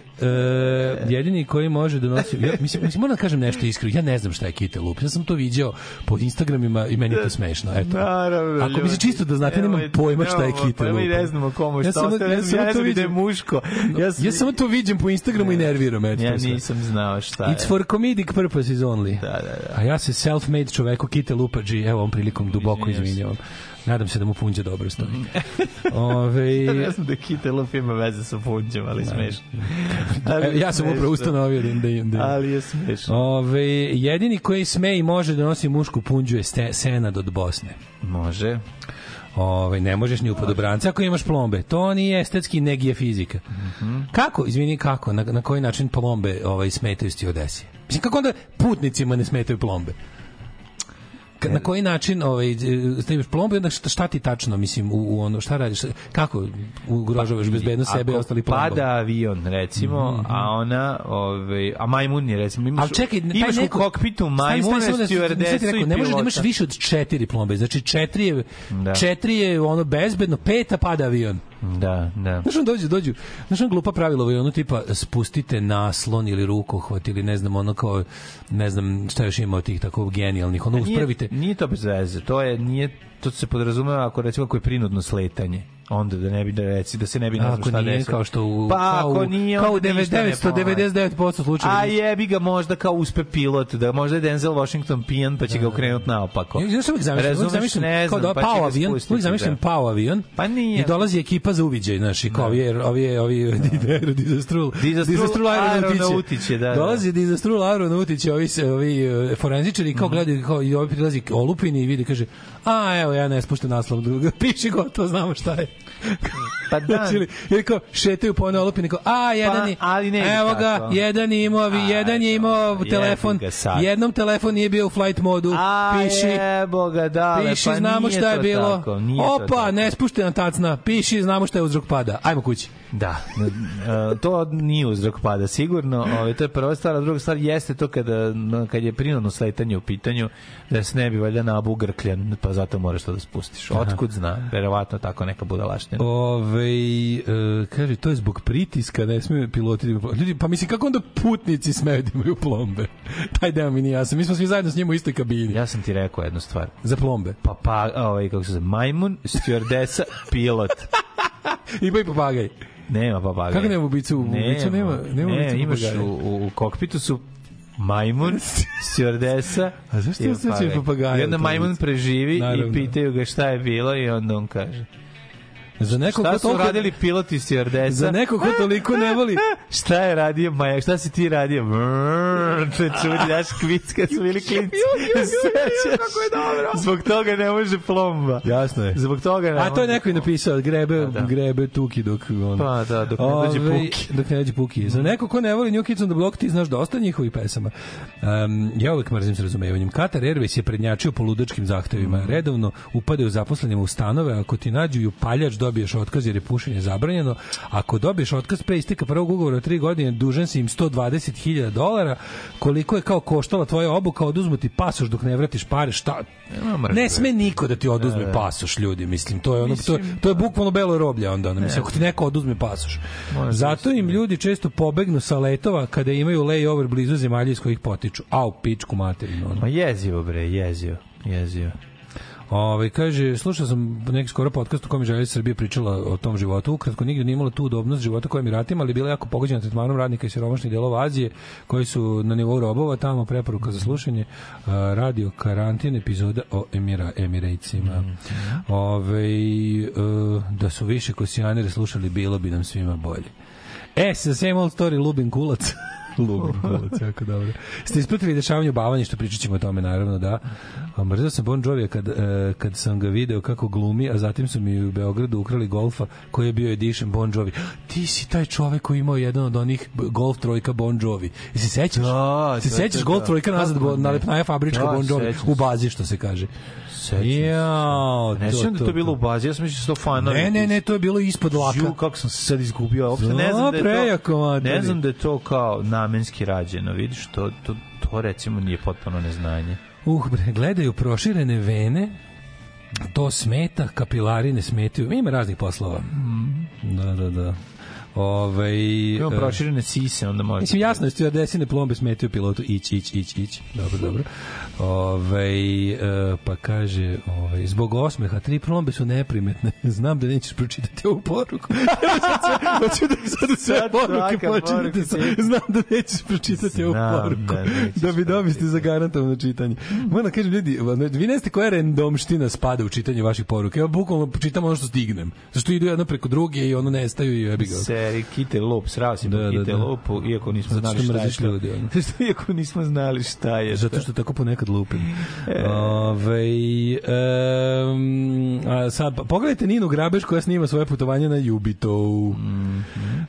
A: jedini koji može da nosi... Ja, mislim, mislim, moram da kažem nešto iskreno. Ja ne znam šta je kite lup. Ja sam to viđao po Instagramima i meni je to smešno. Eto.
B: Naravno,
A: Ako mi se čisto da znate, nemam pojma šta je kite lup.
B: Mi ne znamo komu šta
A: Ja
B: ostaje,
A: ja
B: ja,
A: samo
B: ja ne
A: to
B: znam da je muško. Ja, sam-
A: Ja samo to vidim po Instagramu i nerviram. Eto,
B: ja nisam znao šta je.
A: It's for comedic purposes only.
B: Da, da, da.
A: A ja se self-made čoveku Kite Lupađi, evo ovom prilikom duboko
B: Izvinjam se.
A: Izvinjavam. Nadam se da mu punđa dobro stoji. [LAUGHS] Ove,
B: Ja znam da kite lup ima veze sa punđem, ali smešno. [LAUGHS] Ali
A: E, ja sam
B: smešno.
A: upravo ustanovio da, da, da,
B: Ali je smešno.
A: Ove, jedini koji sme i može da nosi mušku punđu je ste, Senad od Bosne.
B: Može.
A: Ove, ne možeš ni u podobranca ako imaš plombe. To nije estetski, negi je fizika. Kako, izvini, kako, na, na koji način plombe ovaj, smetaju stewardesi? Mislim, kako onda putnicima ne smetaju plombe? Na koji način ovaj staviš plombu onda šta, šta ti tačno mislim u, u ono šta radiš kako ugrožavaš bezbednost sebe i
B: Ako
A: ostalih plombom
B: pada avion, recimo, a ona, ovaj, a majmun je, recimo, imaš,
A: Ali čekaj, taj
B: imaš
A: neko,
B: u kokpitu stjuardesu
A: rekao,
B: i
A: Ne možeš da imaš više od četiri plombe. Znači četiri je,
B: Da.
A: četiri je ono bezbedno, peta pada avion.
B: Da, da.
A: Znaš on dođu, dođu, znaš on glupa pravila ovaj, ono tipa spustite naslon ili rukohvat ili ne znam ono kao, ne znam šta još ima od tih tako genijalnih, ono
B: Nije-
A: uspravite.
B: Nije to bez veze, to je, nije, to se podrazumeva ako recimo ako je prinudno sletanje onda da ne bi da reci da se ne bi ne znam
A: Ako
B: šta
A: nije
B: desilo.
A: kao što u,
B: pa
A: kao,
B: ako nije
A: kao u
B: onda ništa ne pomaže.
A: 999% slučajeva.
B: A jebi ga možda kao uspe pilot, da možda je Denzel Washington pijan pa će ga okrenuti naopako.
A: Ja uvijek zamišljam, uvijek zamišljam
B: Ne
A: kao da
B: znam, pa
A: pao avion, uvijek zamišljam
B: da.
A: pao avion
B: Pa nije.
A: i dolazi ekipa za uviđaj, znaš, i kao ovi, ovi, ovi, dizastrul,
B: Dizastrul
A: aeronautiće.
B: da, da.
A: Dolazi dizastrul aeronautiće, ovi, se, ovi e, forenzičari,
B: Mhm.
A: kao gledaju, kao, i ovi prilazi olupini i vidi, kaže, a evo, ja ne spuštam naslov druga, [LAUGHS] piši gotovo, znamo šta je. [LAUGHS]
B: Pa da.
A: Znači, ili kao šetaju po one olupine, kao, a, jedan
B: Pa,
A: je,
B: ali ne
A: evo ga,
B: tako.
A: jedan je imao,
B: A,
A: jedan je imao
B: jebi
A: telefon, jednom telefon nije bio u flight modu,
B: A
A: piši,
B: jebo ga, dale,
A: Piši,
B: pa
A: znamo šta je bilo.
B: Tako,
A: Opa,
B: tako.
A: ne spuštena tacna. Piši, znamo šta je uzrok pada. Ajmo kući.
B: Da, e, to nije uzrok pada sigurno, ovaj to je prva stvar, a druga stvar jeste to kada kad je prinudno sletanje u pitanju da se ne bi valjda nabu grkljan, pa zato moraš to da spustiš. Otkud zna, verovatno tako neka budalaština.
A: Ove, e, kaže, to je zbog pritiska, ne smiju piloti da. Ljudi, pa mislim, kako onda putnici smeju da imaju plombe? [LAUGHS] Taj deo mi nije jasan. Mi smo svi zajedno s njima u istoj kabini.
B: Ja sam ti rekao jednu stvar.
A: Za plombe.
B: Pa pa ovaj kako se zove, majmun, stewardesa, pilot. [LAUGHS]
A: Ima i papagaj.
B: Nema papagaja.
A: Kako nema ubicu? Ubicu nema, nema
B: ne,
A: ubicu
B: imaš u, u, u kokpitu su majmun, [LAUGHS] stewardesa
A: A zašto ostaće papagaja
B: I onda majmun preživi
A: Naravno.
B: i pitaju ga šta je bilo i onda on kaže
A: Za nekog
B: Šta su
A: toliko-
B: radili piloti stewardesa?
A: Za nekog ko toliko ne voli [LAUGHS]
B: Šta je radio Maja? Šta si ti radio? Naš kvic kad su bili klinci.
A: Kako je dobro.
B: Zbog toga ne može plomba.
A: Jasno je.
B: Zbog toga ne
A: A to je neko i napisao, grebe,
B: Da, da.
A: grebe tuki dok on.
B: Pa da, dok ne dođe
A: Ovaj,
B: Puki.
A: Dok ne dođe Puki. Za neko ko ne voli New Kids on the Block, ti znaš dosta njihovih pesama. Um, ja uvek mrzim s razumevanjem. Qatar Airways je prednjačio po ludačkim zahtevima.
B: Mhm.
A: Redovno upadaju zaposlenima u stanove, ako ti nađu i upaljač dobiješ otkaz jer je pušenje zabranjeno. Ako dobiješ otkaz pre isteka prvog ugovora od tri godine, dužan si im 120.000 dolara. Koliko je kao koštala tvoja obuka, oduzmu ti pasoš dok ne vratiš pare. Šta? Ne sme niko da ti oduzme pasoš, ljudi, mislim. To je ono, to, to je bukvalno belo roblje onda, ono, mislim, ako ti neko oduzme pasoš. Zato im ljudi često pobegnu sa letova kada imaju layover blizu zemalja iz kojih potiču. Au, pičku materinu. Ono.
B: Ma jezio bre, jezio, jezio.
A: Ovaj kaže, slušao sam neki skoro podcast u kojem je Želja Srbije pričala o tom životu. Ukratko, nigde nije imala tu udobnost života koja Emiratima, ali bila jako pogođena tretmanom radnika iz siromašnih delova Azije, koji su na nivou robova, tamo preporuka za slušanje, a, radio karantin epizoda o Emira, Emiratesima. Ove, da su više kosijanere slušali, bilo bi nam svima bolje. E, sa same old story, Lubin Kulac. [LAUGHS] [LAUGHS] Lubin Kulac, jako dobro. Ste ispratili dešavanje u Bavanji, što pričat ćemo o tome, naravno, da. A mrzio sam Bon Jovi kad, e, kad sam ga video kako glumi, a zatim su mi u Beogradu ukrali golfa koji je bio edition Bon Jovi. Ti si taj čovek koji imao jedan od onih golf trojka Bon Jovi. I se sećaš?
B: Da,
A: se sećaš golf
B: da.
A: trojka nazad, nalepnaja fabrička
B: Da,
A: Bon Jovi
B: sećam
A: u bazi, što se kaže.
B: Sećam se.
A: Jao,
B: Ne sjećam da je to bilo u bazi, ja sam mislio da to fanovi.
A: Ne, ne, ne, to je bilo ispod laka.
B: Ju, kako sam se sad izgubio. Uopšte ne znam da je to, ne znam da je to kao namenski rađeno. Vidiš, to, to, to recimo nije potpuno neznanje.
A: Uh, bre, gledaju proširene vene, to smeta, kapilari ne smetaju. Ima raznih poslova. Da, da, da. Ove,
B: Imamo proširene sise, onda može.
A: Mislim, jasno je stewardesine plombe smetaju pilotu ić, ić, ić, ić. Dobro, dobro. Ove, e, pa kaže, ove, zbog osmeha, tri plombe su neprimetne. [LAUGHS] Znam da nećeš pročitati ovu poruku. [LAUGHS] Hoću da sad u sve poruke počinite znam da nećeš pročitati ovu
B: Znam
A: poruku.
B: da
A: Da bi dobiste za garantovano čitanje. Moram da kažem, ljudi, vi ne znate koja randomština spada u čitanju vaših poruka. Ja bukvalno čitam ono što stignem. Zašto idu jedno preko druge i ono nestaju i jebi ga.
B: Seri Kite Lup, srao si
A: Da,
B: da,
A: da,
B: Kite
A: da.
B: Lupu, iako nismo
A: Zato
B: znali šta je to.
A: ljudi, ono. [LAUGHS]
B: Iako nismo znali šta je
A: Zato
B: to.
A: što tako ponekad lupim.
B: E.
A: Ove, um, a sad, pa pogledajte Ninu Grabež koja snima svoje putovanje na Jubitovu.
B: Mhm.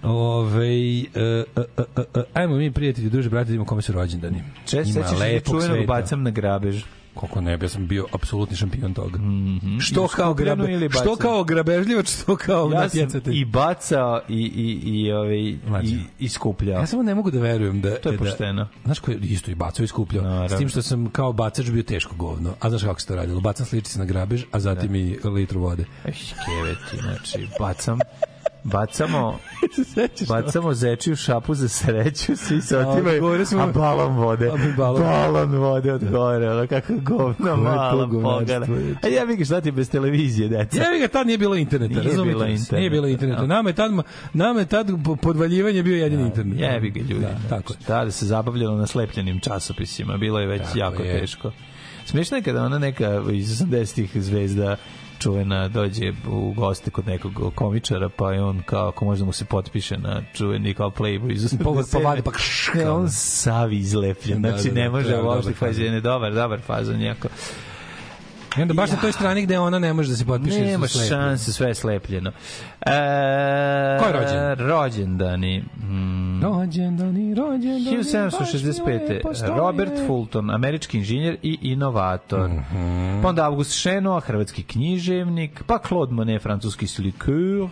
A: Ove, e, e, e, e, ajmo mi prijatelji, druže, brate, da vidimo kome su rođendani.
B: Če, sećaš se čuvenog bacam na grabež?
A: Koliko ne, ja sam bio apsolutni šampion toga.
B: I
A: Što
B: u
A: kao grabe,
B: ili
A: što kao grabežljivač, što kao
B: Ja sam
A: natjecatelj.
B: i bacao i, i, i, ovaj, i, i skupljao.
A: Ja samo ne mogu da verujem da
B: To je
A: da,
B: pošteno.
A: Znaš ko je isto i bacao i skupljao.
B: Naravno.
A: S tim što sam kao bacač bio teško govno. A znaš kako se to radilo? Bacam sličice na grabež, a zatim i litru vode.
B: Ej, keveti, znači, bacam, bacamo, [LAUGHS] bacamo zečiju šapu za sreću, svi se
A: A,
B: otimaju,
A: smo-
B: a balon vode,
A: A, balon-
B: balon vode od gore, ono kako govno, pogana.
A: je?
B: A ja bih šta ti bez televizije, deca.
A: Ja ga tad nije bilo interneta,
B: Nije
A: razumite?
B: bilo interneta,
A: Nije bilo interneta.
B: da.
A: Nama je tad nama je tad po- podvaljivanje bio jedini internet.
B: Jebi ga ljudi.
A: Da, tako je.
B: Tada se zabavljalo na slepljenim časopisima, bilo je već
A: Tako
B: jako
A: je.
B: teško. Smiješno je kada ona neka iz 80-ih zvezda čuvena dođe u goste kod nekog komičara, pa je on kao, ako možda mu se potpiše na čuveni kao Playboy iz 87.
A: Pogled pa vadi, pa
B: Ne, on
A: da.
B: savi izlepljen,
A: Da,
B: znači
A: da, da,
B: ne može
A: treba
B: uopšte
A: fazon.
B: fazon, dobar, dobar fazon, jako.
A: I onda baš na toj strani gde ona ne može da se potpiše.
B: Nema
A: slepi.
B: šanse, sve je slepljeno. E,
A: Ko je rođen?
B: Rođendani. Mm,
A: Rođendani, rođendani.
B: 1765.
A: postoje.
B: Robert Fulton, američki inženjer i inovator. Pa onda August Šenoa, hrvatski književnik, pa Claude Monet, francuski slikeur,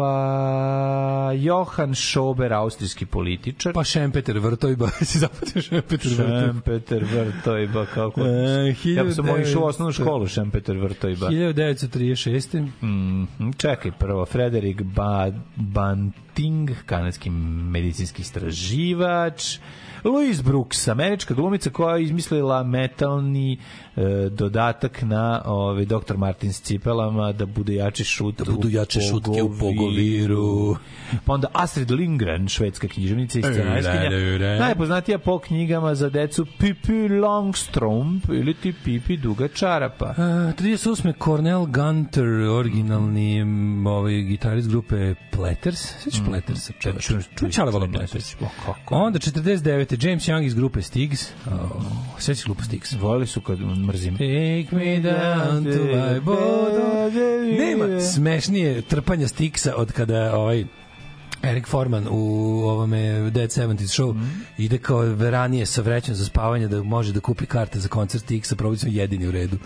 B: pa Johan Schober, austrijski političar,
A: Pa Šempeter Vrtojba, [LAUGHS] si zapatio Šempeter Vrtojba.
B: Šempeter Vrtojba, kako...
A: E,
B: ja sam samo išao u osnovnu
A: 1900.
B: školu Šempeter Vrtojba.
A: 1936.
B: Mhm, čekaj, prvo, Frederik ba Banting, kanadski medicinski istraživač, Louise Brooks, američka glumica koja je izmislila metalni e, dodatak na ovaj Dr. Martin cipelama da bude jači šut
A: Da budu
B: u
A: jače šutke u pogovima. Viru.
B: Pa onda Astrid Lindgren, švedska književnica i scenarijskinja. Najpoznatija po knjigama za decu Pippi Longstromp ili ti Pippi Duga Čarapa.
A: Uh, 38. Cornel Gunter, originalni ovaj, gitarist grupe Platters. Sveći Platters? Čale volim Platters. Onda 49. James Young iz grupe Stigs. Oh, Sveći grupa Stigs.
B: Voli su kad mrzim.
A: Take me down to my boat. Nema smešnije trpanja Stigsa od kada ovaj Erik Forman u ovome Dead 70 show
B: Mhm.
A: ide kao ranije sa vrećom za spavanje da može da kupi karte za koncert Stixa, probali smo jedini u redu.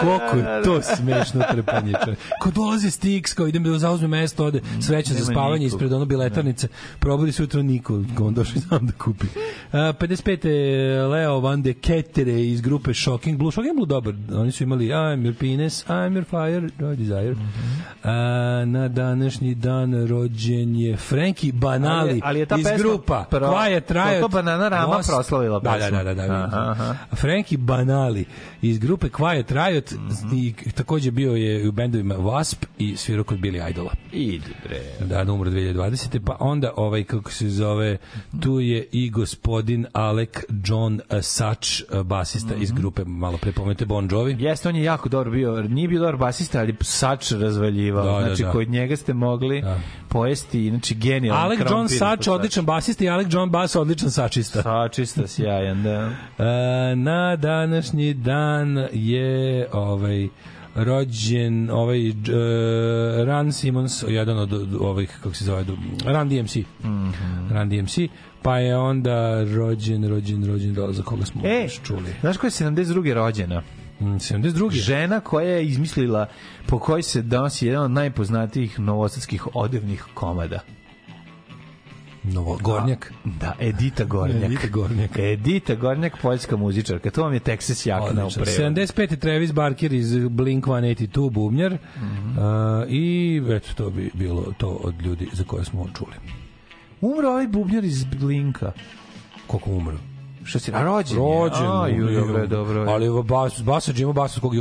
A: Koliko je to smešno trpanje. čovječe. Ko dolazi Stix, kao idem da zauzme mesto, ode s vrećom za spavanje
B: nikog.
A: ispred ono biletarnice, probali su jutro niko, kao on došao sam da kupi. Uh, 55. je Leo Van de Kettere iz grupe Shocking Blue. Shocking Blue dobar. Oni su imali I'm your penis, I'm your fire, your desire.
B: Mhm.
A: A, na današnji dan rođen je Frankie Banali
B: Ali- ali je ta
A: iz grupa
B: pro-
A: Quiet Riot.
B: koliko Banana Rama
A: Los-
B: proslavila
A: Da, da,
B: pesmu.
A: da, da, da.
B: Aha, aha.
A: Frankie Banali iz grupe Quiet Riot
B: Mhm.
A: i takođe bio je u bendovima Wasp i svirao kod Billy Idola.
B: Idi bre.
A: Da, na umro 2020. Pa onda, ovaj, kako se zove, tu je i gospodin Alec John uh, Such, uh, basista iz grupe, malo pre pomenute Bon Jovi.
B: Jeste, on je jako dobro bio, nije bio dobar basista, ali sač razvaljivao.
A: Da, da,
B: znači,
A: da.
B: kod njega ste mogli pojesti, znači, genijalno.
A: Alec John Such, odličan basista i Alec John Bass, odličan sačista.
B: Sačista, sjajan, da. [LAUGHS]
A: E, na današnji dan je ovaj rođen ovaj uh, Ran Simmons, jedan od od ovih, kako se zove, Ran DMC.
B: Mhm.
A: Ran DMC. Pa je onda rođen, rođen, rođen, da, za koga smo
B: E,
A: čuli.
B: znaš koja je 72. rođena?
A: Mm, 72.
B: Žena koja je izmislila po kojoj se donosi jedan od najpoznatijih novosadskih odevnih komada.
A: Novo, Gornjak.
B: Da, Edita Gornjak.
A: Edita Gornjak.
B: Edita Gornjak, poljska muzičarka. To vam je Texas jakna u prevodu.
A: 75. Travis Barker iz Blink-182 bubnjar
B: Mhm.
A: uh, i eto to bi bilo to od ljudi za koje smo čuli.
B: Umro ovaj bubnjar iz Blinka.
A: Koliko umro?
B: Što si, a rođen je?
A: Rođen.
B: A, ju, dobro, dobro.
A: Ali bas, Basa Džima, Basa, kog je,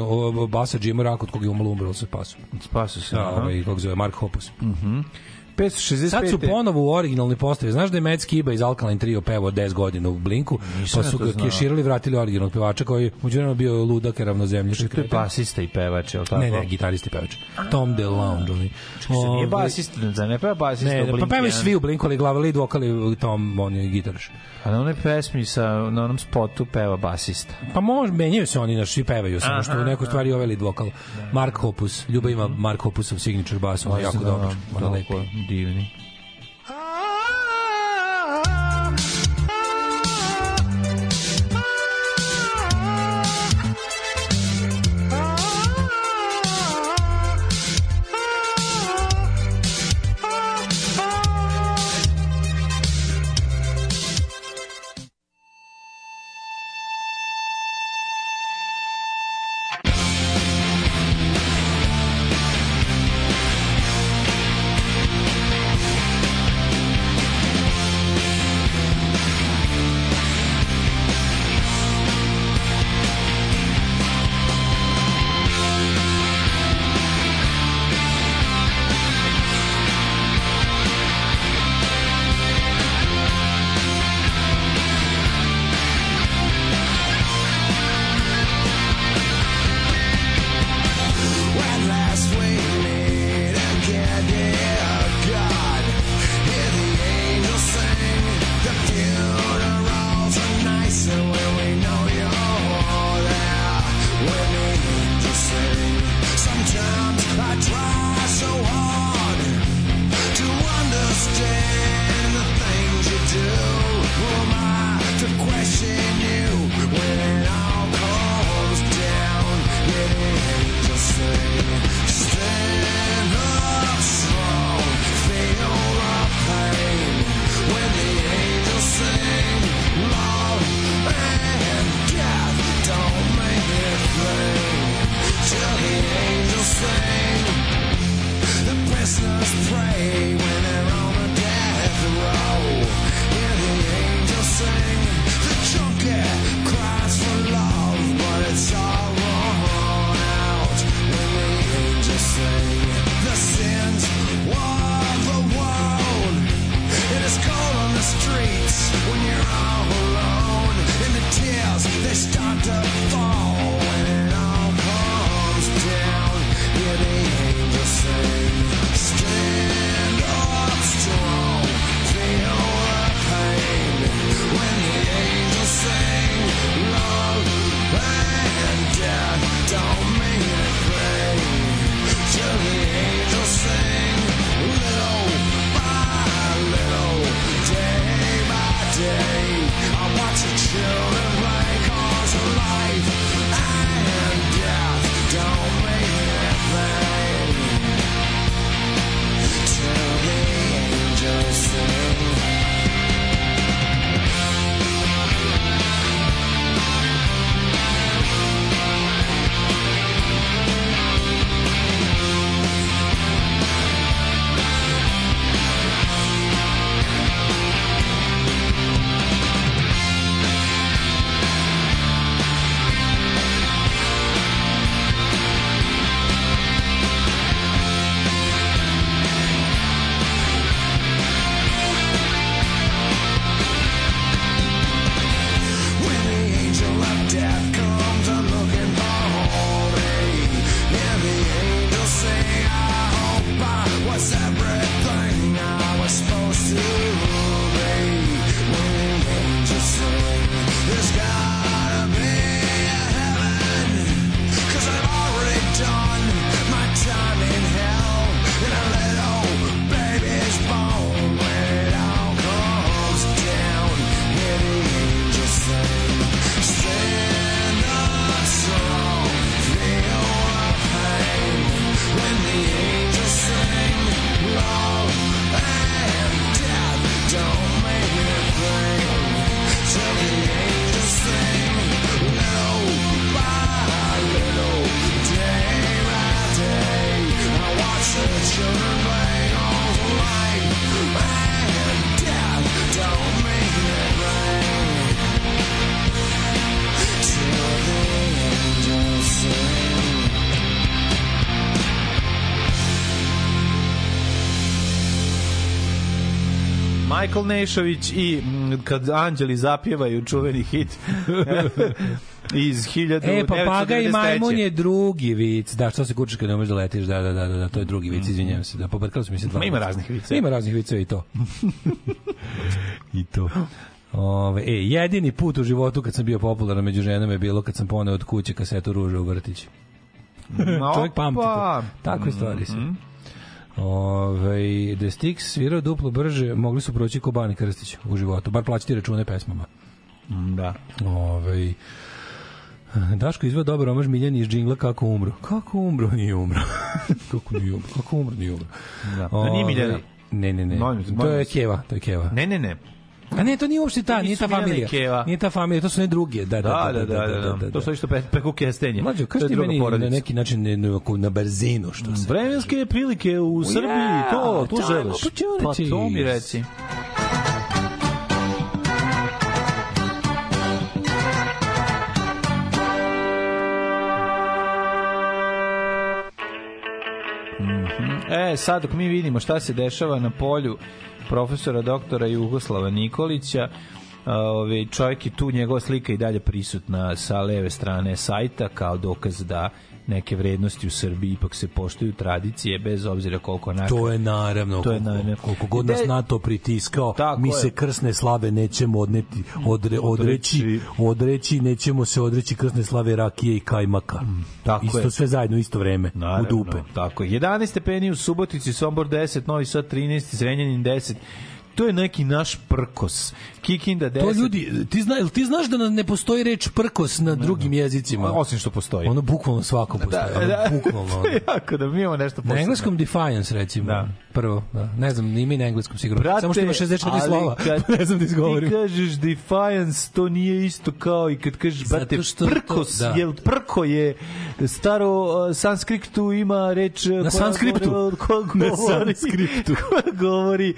A: Basa Džima rak od kog je umalo umrlo se pasu.
B: Spasu se.
A: Da, ovaj, kako se zove, Mark Hoppus.
B: Mhm. 565.
A: Sad su ponovo u originalnoj postavi. Znaš da je Matt Skiba iz Alkaline Trio pevao 10 godina u Blinku,
B: Nisam
A: pa su ga keširali i vratili originalnog pevača koji je uđerano bio ludak i ravnozemljiš.
B: To je basista i pevač, je li tako?
A: Ne, ne, gitarist i pevač. Tom DeLonge. oni.
B: Čekaj, se nije
A: Ovaj,
B: basista, za ne peva basista
A: Ne,
B: u
A: ne, pa pevaju svi u Blinku, ali glava lead vokali Tom, on je gitaraš.
B: A na onoj pesmi sa, na onom spotu peva basista.
A: Pa može, menjaju se oni, naš, svi pevaju, samo što u nekoj stvari ovaj lead vokal. Mark Hoppus, Ljuba ima Mark Hoppusov signature bass, on je jako
B: Da,
A: dobar, ono lepi.
B: Toliko divni. Michael Nešović i mm, kad anđeli zapjevaju čuveni hit [LAUGHS] iz 1993.
A: E, papaga i majmun je drugi vic. Da, što se kučeš kad ne možeš da letiš? Da, da, da, da, da to je drugi vic, izvinjavam se. Da, pobrkali su mi se dva.
B: Ma ima raznih vica.
A: Ima raznih vica i to. [LAUGHS] I to. Ove, e, jedini put u životu kad sam bio popularan među ženama je bilo kad sam poneo od kuće kasetu ruže u vrtić. Čovjek pamti to. Takve stvari su. Ove, The Sticks svirao duplo brže, mogli su proći ko Bani Krstić u životu, bar plaćati račune pesmama.
B: Da.
A: Ove, Daško izveo dobar omaž Miljani iz džingla kako umro. Kako umro? Nije umro. [LAUGHS] kako nije umro? Kako umro? Nije umro.
B: Da. To nije Miljana.
A: Ne, ne, ne.
B: Molim
A: to je. Keva, to je Keva.
B: Ne, ne, ne.
A: A ne, to nije uopšte ta, nije ta familija.
B: Keva.
A: Nije ta familija, to su ne druge. Da,
B: Da, da, da, da, da. To su pe- preko kestenje.
A: Mlađo, kaži ti meni na
B: porodica.
A: neki način ne, ne, ovako na brzinu što se.
B: Vremenske prilike u Srbiji, to, to želiš. Pa to mi reci. E, sad dok mi vidimo šta se dešava na polju profesora doktora Jugoslava Nikolića, Ove, čovjek je tu, njegova slika i dalje prisutna sa leve strane sajta kao dokaz da neke vrednosti u Srbiji ipak se poštuju tradicije bez obzira koliko onako
A: To je naravno,
B: To je naravno.
A: koliko god nas NATO pritiskao,
B: Tako
A: mi
B: je.
A: se krsne slave nećemo odneti, odre, odreći,
B: Odreći.
A: nećemo se odreći krsne slave rakije i kajmaka.
B: tako
A: isto
B: je.
A: sve zajedno, isto vreme,
B: Naravno,
A: u dupe.
B: Tako je. 11 stepeni u Subotici, Sombor 10, Novi Sad 13, Zrenjanin 10. To je neki naš prkos. Kikinda 10.
A: To ljudi, ti, zna, ti znaš da na- ne postoji reč prkos na drugim jezicima?
B: Osim što postoji.
A: Ono bukvalno svako postoji. ono, bukvalno. [LAUGHS] ono.
B: jako da mi imamo nešto
A: Na
B: posebno.
A: engleskom defiance, recimo.
B: Da.
A: Prvo, da. Ne znam, nima i na engleskom sigurno.
B: Brate,
A: Samo što ima 64
B: ali
A: slova. [LAUGHS]
B: kad
A: ne znam da izgovorim.
B: Ti kažeš defiance, to nije isto kao i kad kažeš, brate,
A: što to-
B: prkos,
A: da.
B: jel prko je staro uh, sanskriptu ima reč uh,
A: Na sanskriptu.
B: govori-
A: Na sanskriptu.
B: govori uh,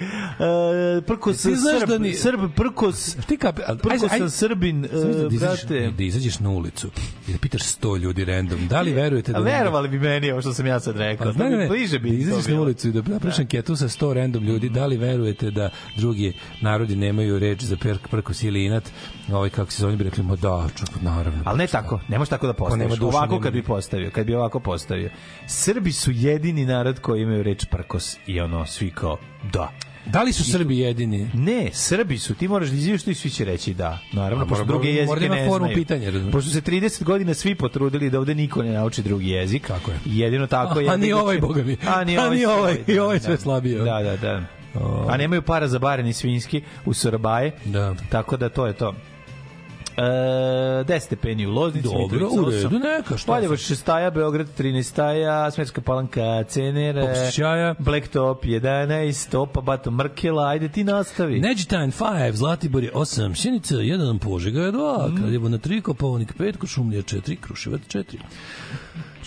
B: prkos
A: Ti znaš
B: Srb,
A: da ni-
B: Srb, prkos,
A: Ti kape, al-
B: prkos
A: ajde.
B: sam Srbin,
A: Zamisli
B: e,
A: da izađeš,
B: brate.
A: da izađeš na ulicu i da pitaš 100 ljudi random, da li verujete da...
B: A verovali bi meni ovo što sam ja sad rekao.
A: Pa,
B: Pa,
A: ne,
B: bliže
A: da
B: bi to
A: izađeš na ulicu i da napraviš anketu sa 100 random ljudi, da li verujete da drugi narodi nemaju reč za perk, prkos ili inat, ovaj, kako se zove, bi rekli, da, čak, naravno.
B: Ali ne tako, ne može tako da postaviš. Ovako
A: nema
B: kad bi postavio, kad bi ovako postavio. Srbi su jedini narod koji imaju reč prkos i ono, svi kao, da.
A: Da li su Srbi jedini?
B: Ne, Srbi su, ti moraš da izviš i svi će reći da. Naravno,
A: A,
B: pošto druge jezike
A: mora da
B: ne
A: formu
B: znaju.
A: pitanja?
B: Pošto se 30 godina svi potrudili da ovde niko ne nauči drugi jezik.
A: Tako je.
B: Jedino tako
A: A,
B: je.
A: a ni ovaj, boga mi.
B: A ni
A: A
B: ovaj.
A: ni ovaj, i ovaj
B: da,
A: sve
B: da.
A: slabiji.
B: Da, da, da. A nemaju para za bare ni svinjski u Sorabaje.
A: Da.
B: Tako da to je to. E, 10 stepeni u Loznici,
A: Dobro, u redu, neka, šta
B: Valjevo
A: sad?
B: 6 staja, Beograd 13 staja, Smetska palanka,
A: Popsićaja.
B: Blacktop 11, Topa, Bato Mrkela, ajde ti nastavi.
A: Neđitajn 5, Zlatibor je 8, Sjenica 1, Požega je 2, Kraljevo na 3, Koponik 5, Košumlija 4, Kruševac 4.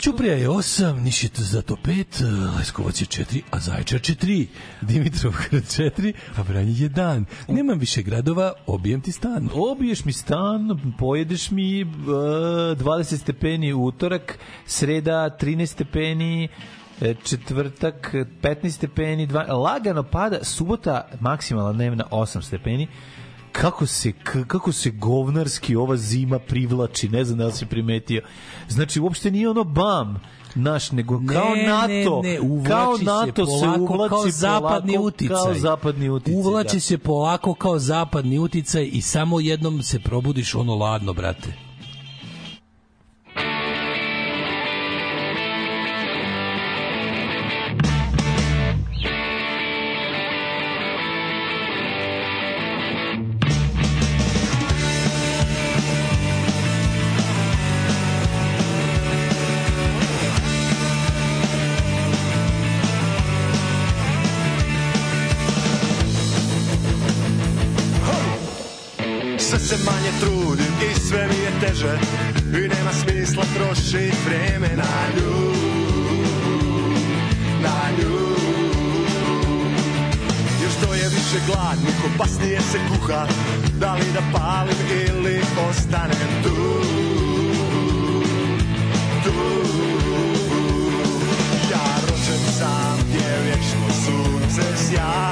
A: Ćuprija je 8, Niš je zato 5, Leskovac je 4, a Zaječar 4, Dimitrovgrad 4, a Vranje je dan. Nemam više gradova, obijem ti stan.
B: Obiješ mi stan, pojedeš mi e, 20 stepeni utorak, sreda 13 stepeni, e, četvrtak 15 stepeni, dva, lagano pada, subota maksimalna dnevna 8 stepeni, kako se, kako se govnarski ova zima privlači, ne znam da li si primetio. Znači, uopšte nije ono bam, naš, nego kao
A: Ne,
B: NATO,
A: ne, ne, uvlači
B: kao
A: se
B: NATO se,
A: polako
B: uvlači
A: kao zapadni
B: polako
A: uticaj.
B: Kao zapadni uticaj.
A: Uvlači
B: da.
A: se polako kao zapadni uticaj i samo jednom se probudiš ono ladno, brate.
I: Teže I nema smisla trošit vreme na nju Na nju. Jer što je više gladnih, opasnije se kuha Da li da palim ili ostanem tu? Tu. Ja rođen sam gdje vječno sunce sja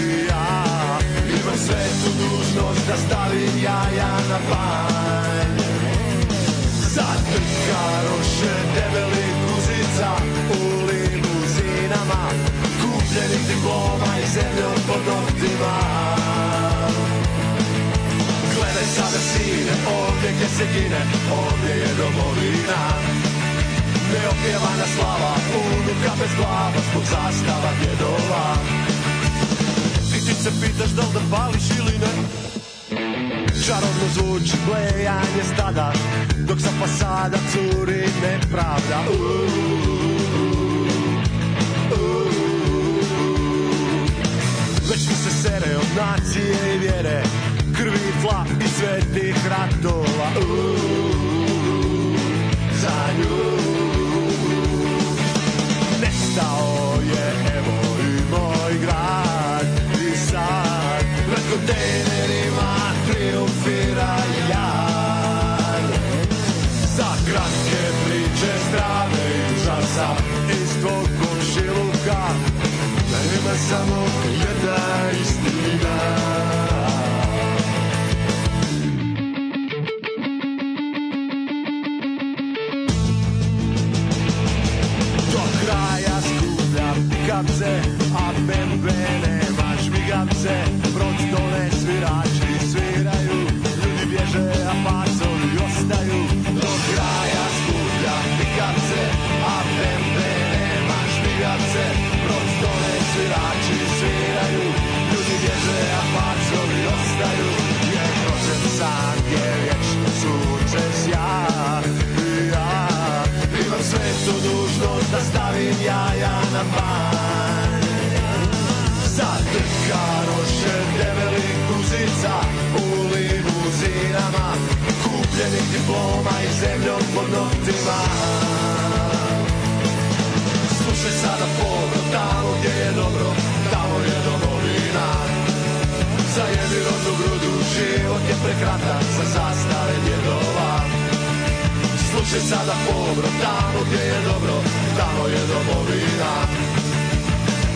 I: I ja imam svetu dužnost da stavim jaja na panj gdje se gine, ovdje je domovina Neopjevana slava, unuka bez glava, zbog zastava djedova I ti se pitaš da li da pališ ili ne Čarobno zvuči blejanje stada Dok sa fasada curi nepravda uuu. Već mi se sere od nacije i vjere Krvi tla i svetih ratova. Uuu, Za nju. Nestao je evo i moj grad. I sad pred kontejnerima triumfira jad. Za kratke priče strave i užasa Iz tvog komšiluka. Ima samo jedna istina na panj. Zatrkaroše debelih guzica u limuzinama, kupljenih diploma i zemljom pod noktima. Slušaj sada povro, tamo gdje je dobro, tamo je domovina. Za jedirodnu grudu život je prekratak za zastave djedova Slušaj sada pobro, tamo gdje je dobro, tamo je domovina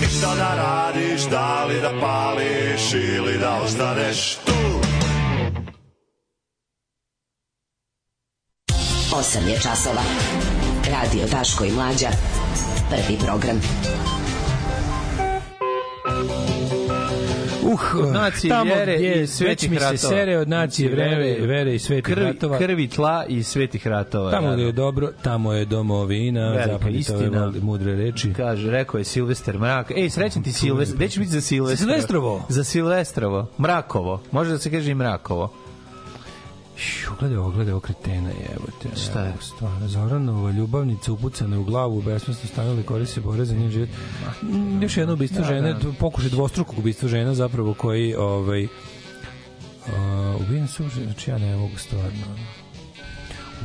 I: I šta da radiš, da li da pališ ili da ostaneš tu
J: 8 je časova. Radio Daško i Mlađa. Prvi program.
A: Uh,
B: Od nacije,
A: tamo
B: vjere
A: gdje
B: i svetih
A: mi se
B: ratova.
A: sere od nacije vreme, vere i svetih
B: krvi,
A: ratova.
B: krvi tla i svetih ratova.
A: Tamo
B: da,
A: je dobro, tamo je domovina, zapamtite ove mudre reči.
B: Kaže, rekao je Silvester Mrak. Ej, srećan ti Silvester. Gde ćeš biti za Silvestra?
A: Silvestrovo?
B: Za Silvestrovo. Mrakovo. Može da se kaže i Mrakovo.
A: Gledaj ovo, gledaj ovo kretena je, evo te.
B: Šta je?
A: Stvarno, Zoranova ljubavnica upucana u glavu u besmesno stanuli kori se bore za njen život. Još jedno ubistvo
B: Da,
A: žene,
B: da.
A: pokušaj dvostrukog ubistva žena zapravo koji ovaj, uh, ubijen supruga, znači ja ne mogu stvarno.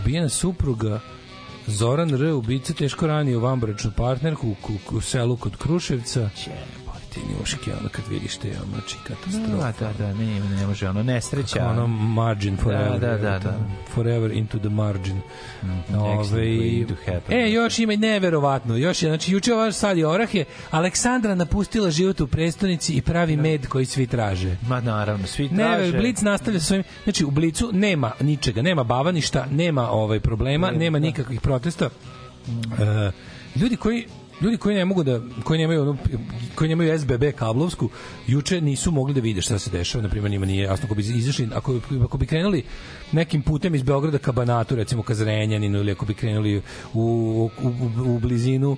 A: Ubijena supruga Zoran R. ubica teško ranio vanbračnu partnerku u, u, u selu kod Kruševca. Pa ti njuške, ono kad vidiš te, ono, znači katastrofa.
B: Da, da, da, ne, ne može ono, nesreća.
A: Kako ono margin forever.
B: Da, da, da, da.
A: Forever into the margin.
B: next
A: Ove,
B: going to happen.
A: e, još ima i neverovatno. Još je, znači, juče ova sad je orahe. Aleksandra napustila život u prestonici i pravi med koji svi traže.
B: Ma naravno, svi
A: Ne,
B: traže.
A: Blic nastavlja svojim, znači u Blicu nema ničega, nema bavaništa, nema ovaj problema, nema nikakvih protesta. E, ljudi koji ljudi koji ne mogu da koji nemaju ono, koji nemaju SBB kablovsku juče nisu mogli da vide šta se dešava na primjer njima nije jasno ako bi izašli ako, ako bi krenuli nekim putem iz Beograda ka Banatu recimo ka Zrenjaninu ili ako bi krenuli u, u, u, u blizinu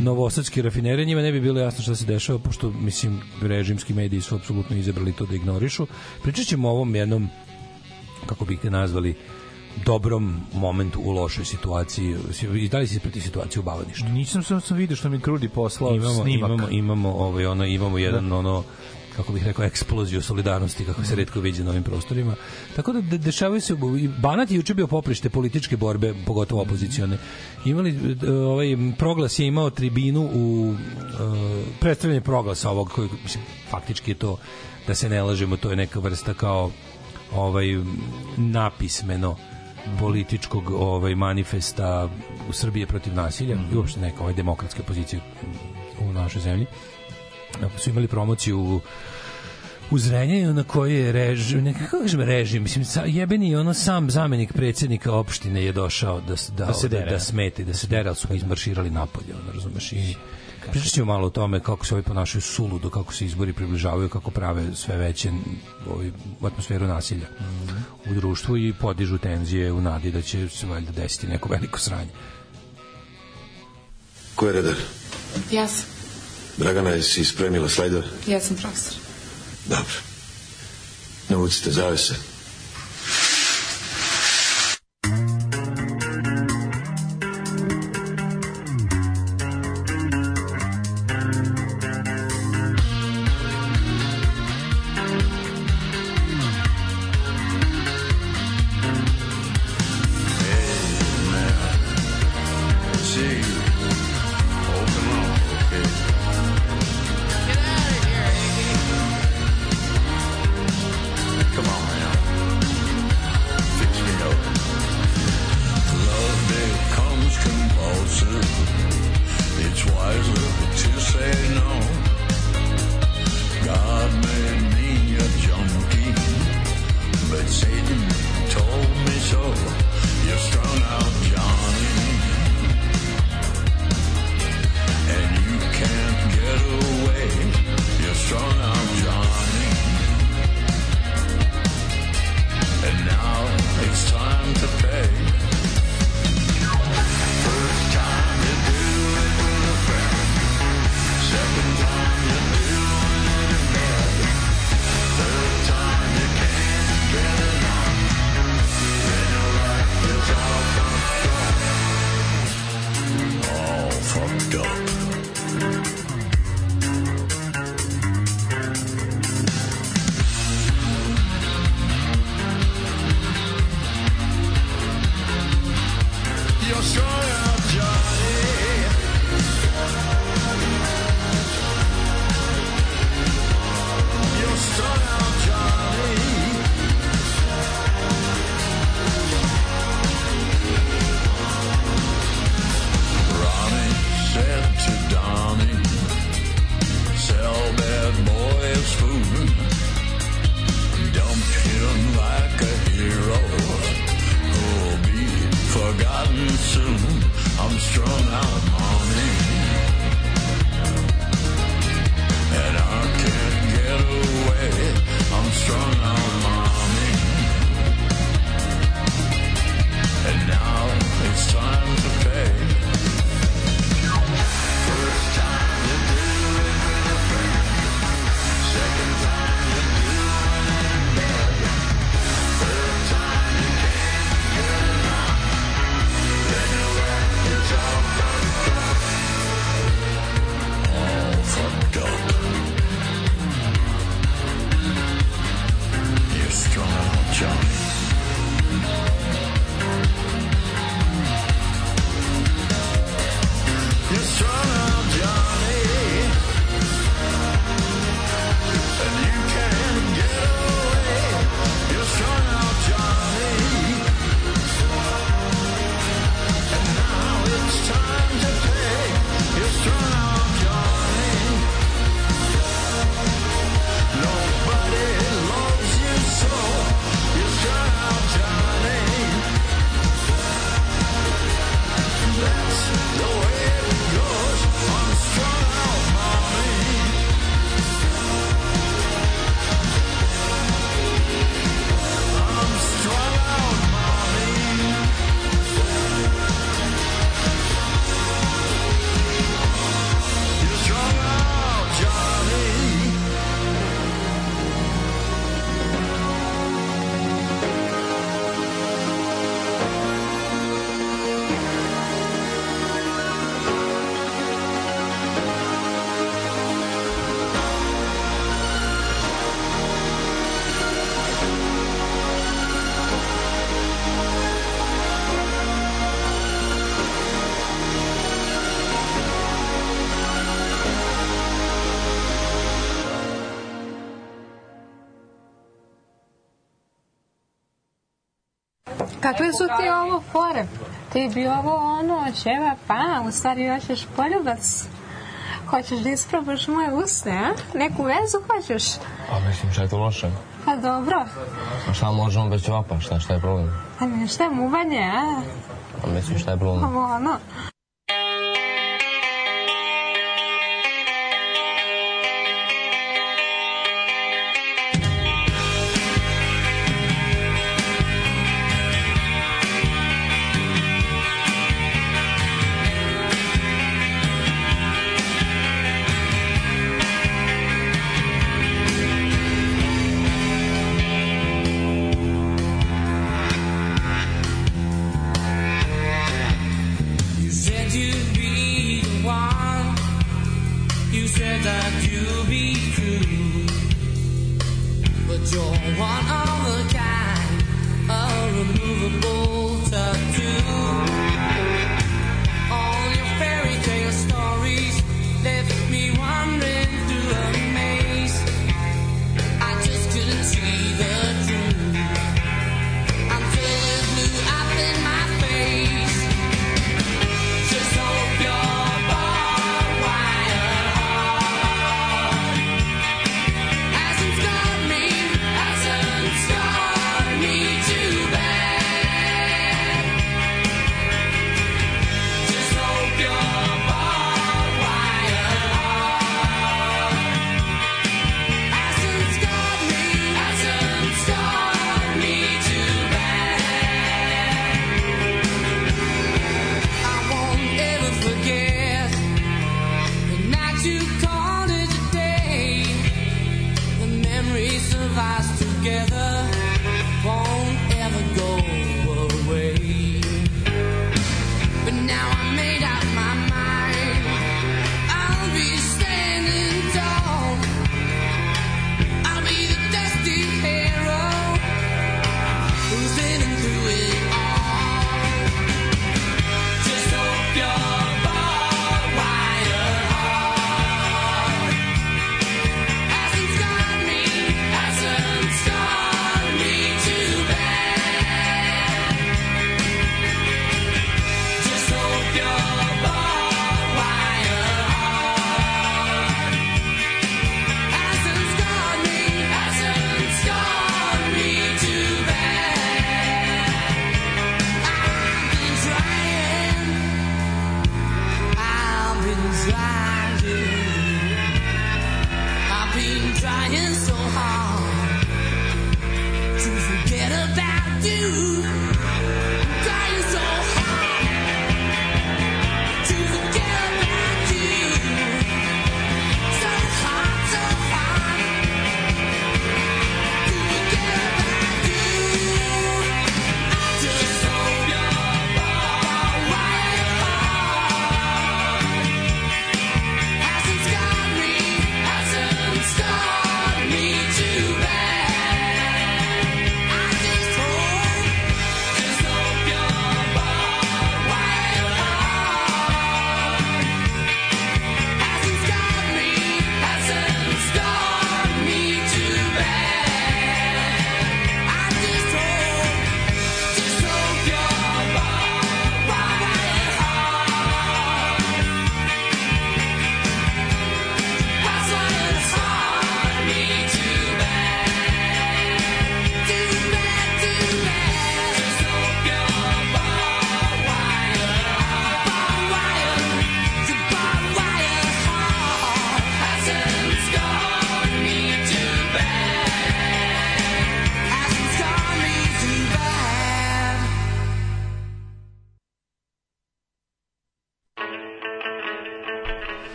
A: Novosadske rafinerije njima ne bi bilo jasno šta se dešava pošto mislim režimski mediji su apsolutno izabrali to da ignorišu. Pričat ćemo o ovom jednom kako bi ga nazvali dobrom momentu u lošoj situaciji i da li si protiv situacije u Bavaništu?
B: Nisam sam, sam vidio što mi Krudi poslao
A: imamo,
B: snimak.
A: imamo, imamo, ovaj, ono, imamo jedan ono kako bih rekao, eksploziju solidarnosti kako se redko viđe na ovim prostorima. Tako da de, dešavaju se, i Banat je juče bio poprište političke borbe, pogotovo opozicione. Imali, ovaj, proglas je imao tribinu u uh, predstavljanje proglasa ovog, koji, mislim, faktički je to, da se ne lažemo, to je neka vrsta kao ovaj napismeno političkog ovaj manifesta u Srbiji protiv nasilja i uopšte neka ovaj demokratske pozicije u našoj zemlji. Su imali promociju u u na koji je režim, ne kako kažem režim, mislim sa, jebeni ono sam zamenik predsjednika opštine je došao da da,
B: Da se
A: da,
B: dere.
A: da smete, da se dere, ali su ga izmarširali napolje, ono, razumeš, i Pričat ćemo malo o tome kako se ovi ponašaju suludo, kako se izbori približavaju, kako prave sve veće ovaj, atmosferu nasilja u društvu i podižu tenzije u nadi da će se valjda desiti neko veliko sranje.
K: Ko je redar?
L: Ja sam.
K: Dragana, jesi spremila slajdove?
L: Ja sam profesor.
K: Dobro. Navucite zavese.
M: Kakve su ti ovo fore? Ti bi ovo ono, čeva, pa, u stvari hoćeš poljubac. Hoćeš da isprobaš moje usne, a? Neku vezu hoćeš?
N: Pa mislim, šta je to loše?
M: Pa dobro.
N: A šta možemo bez ćevapa, šta, šta je problem?
M: Pa a mi šta je muvanje, a?
N: A mislim, šta je problem?
M: Ovo ono.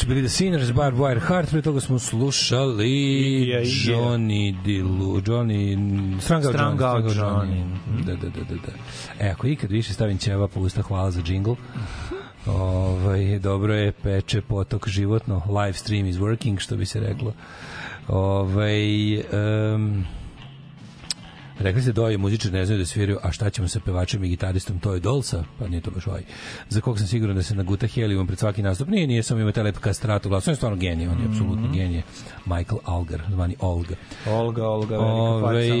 A: su bili The Sinners, Barb Wire Heart, pre toga smo slušali
B: yeah, yeah.
A: Johnny Dilu, Johnny...
B: Strangao
A: Johnny. Johnny.
B: Johnny.
A: Da, da, da, da, da. E, ako ikad više stavim ćeva po usta, hvala za džingl. [LAUGHS] Ovaj, dobro je, peče potok životno, live stream is working, što bi se reklo. Ovaj, um, Rekli ste da ovi muzičari ne znaju da sviraju, a šta ćemo sa pevačem i gitaristom Toy Dolsa? Pa nije to baš ovaj. Za kog sam siguran da se naguta helijumom pred svaki nastup. Nije, nije sam imao taj lep kastrat u glasu. On je stvarno genije, on je apsolutno genije. Michael Algar, zvani Olga.
B: Olga, Olga, velika
A: Ove,
B: faca.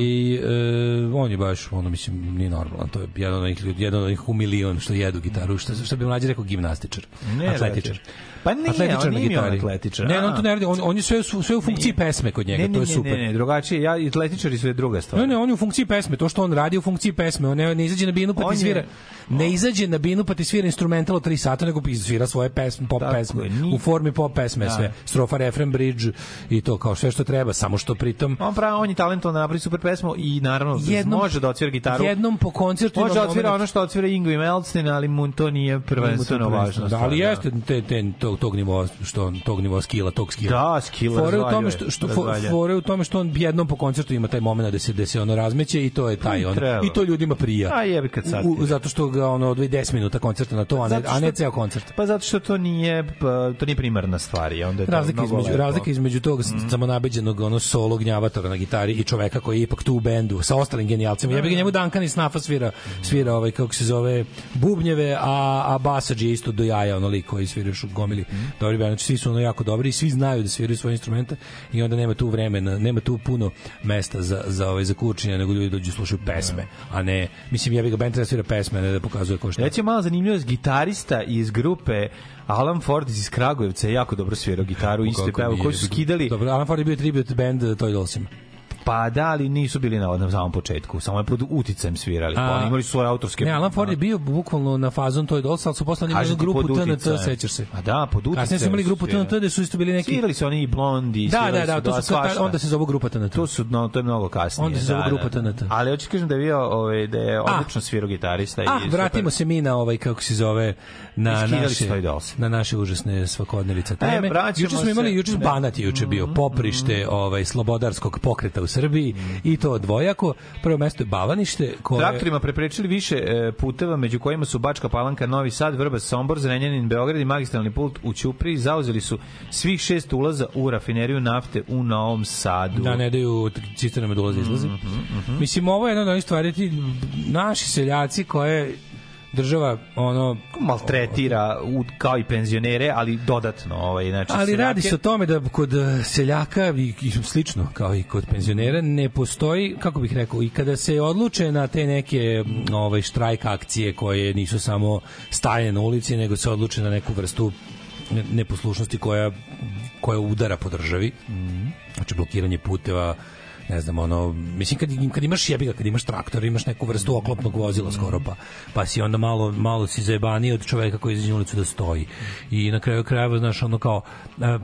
A: e, on je baš, ono, mislim, nije normalan. To je jedan od onih ljudi, jedan od onih u milion što jedu gitaru, što, što bi mlađi rekao gimnastičar.
B: Ne,
A: atletičar.
B: Pa nije,
A: Atletičar
B: on nije on atletičar.
A: Ne, on to ne radi, on, on je sve, sve u funkciji pesme kod njega,
B: Ne, ne,
A: to je
B: ne,
A: super.
B: Ne, ne, drugačije. Ja, atletičari su je druga stvar.
A: Ne, ne, on je u funkciji pesme. To što on radi u funkciji pesme, on ne, ne izađe na binu pa ti
B: je-
A: svira. Ne izađe na binu pa ti svira instrumental od 3 sata, nego pa svira svoje pesme, pop
B: Tako
A: pesme.
B: je,
A: U formi pop pesme
B: Da.
A: sve. Strofa, refren, bridge i to kao sve što treba, samo što pritom
B: On pravi, on je talentovan da napravi super pesmu i naravno
A: Jednom-
B: može da odsvira gitaru.
A: jednom po koncertu
B: Može da
A: momenat-
B: ono što Ingo i Melstein, ali mu to nije prvenstveno važno.
A: Da, ali jeste te, te, tog, tog nivoa, što, tog nivoa skila, tog skila.
B: Da, skill
A: Fore u tome što, što fore u tome što on jednom po koncertu ima taj momenat da se da se ono razmeće i to je taj on.
B: Treba.
A: I to ljudima prija.
B: A jebi kad sad
A: U, zato što ga ono odvoji 10 minuta koncerta na to, a ne, a ne ceo koncert.
B: Pa zato što to nije pa, to nije primarna stvar, i onda je
A: Razlika između
B: lepo.
A: razlika između tog mm. samonabeđenog ono solo gnjavatora na gitari i čoveka koji je ipak tu u bendu sa ostalim genijalcima. Ja bih ga njemu Duncan iz Snafa svira svira ovaj kako se zove bubnjeve, a a basađi je isto do jaja ono lik koji svira u gomili. Dobri band, znači svi su ono jako dobri i svi znaju da sviraju svoje instrumente i onda nema tu vremena, nema tu puno mesta za za ovaj za kurčenje, nego ljudi dođu slušaju pesme, a ne mislim ja bih ga band da svira pesme, ne da pokazuje ko šta.
B: Reći malo zanimljivost, gitarista iz grupe Alan Ford iz Kragujevca je jako dobro svirao gitaru, isto je koji su skidali,
A: Dobro, Alan Ford je bio tribute band Toy Dolsima.
B: Pa da, ali nisu bili na, na samom početku, samo je pod uticajem svirali, pa
A: A-
B: oni imali su svoje autorske...
A: Ne, Alan Ford je bio bukvalno na fazon Toy Dolls, ali su posle oni imali grupu TNT, sećaš se.
B: A da, pod uticajem
A: Kasnije su imali grupu. TNT gde su isto bili neki...
B: Svirali su oni i blondi,
A: Da, da, da, to su,
B: svašta.
A: onda se zove grupa TNT.
B: To su no, to je mnogo kasnije.
A: Onda se zove
B: da,
A: grupa
B: da.
A: TNT.
B: Ali hoćeš kažem da je bio ovaj da je odlično svirao gitarista
A: Ah,
B: i
A: vratimo se mi na ovaj kako se zove na naše na naše užasne svakodnevice teme.
B: vraćamo
A: juče smo imali juče. Banat juče bio poprište ovaj slobodarskog pokreta u Srbiji i to dvojako. Prvo mesto je Balanište koje
B: Traktorima preprečili više e, puteva među kojima su Bačka Palanka, Novi Sad, Vrbas, Sombor, Zrenjanin, Beograd i magistralni put u Ćupriji. Zauzeli su svih šest ulaza u rafineriju nafte u Novom Sadu.
A: da ne daju cisternama da ulaze i izlaze.
B: Mhm,
A: Mislim, ovo je jedna od onih stvari, ti naši seljaci koje država ono
B: maltretira u, kao i penzionere, ali dodatno. Ovaj, znači,
A: Ali radi
B: seljake-
A: se o tome da kod eh, seljaka i, i slično kao i kod penzionera ne postoji, kako bih rekao, i kada se odluče na te neke mm, ovaj štrajk akcije koje nisu samo stajanje na ulici, nego se odluče na neku vrstu ne- neposlušnosti koja koja udara po državi. Znači blokiranje puteva, ne znam, ono, mislim kad, kad imaš jebiga, kad imaš traktor, imaš neku vrstu oklopnog vozila skoro pa, pa si onda malo, malo si zajebaniji od čoveka koji izađe ulicu da stoji. I na kraju krajeva, znaš, ono kao, e,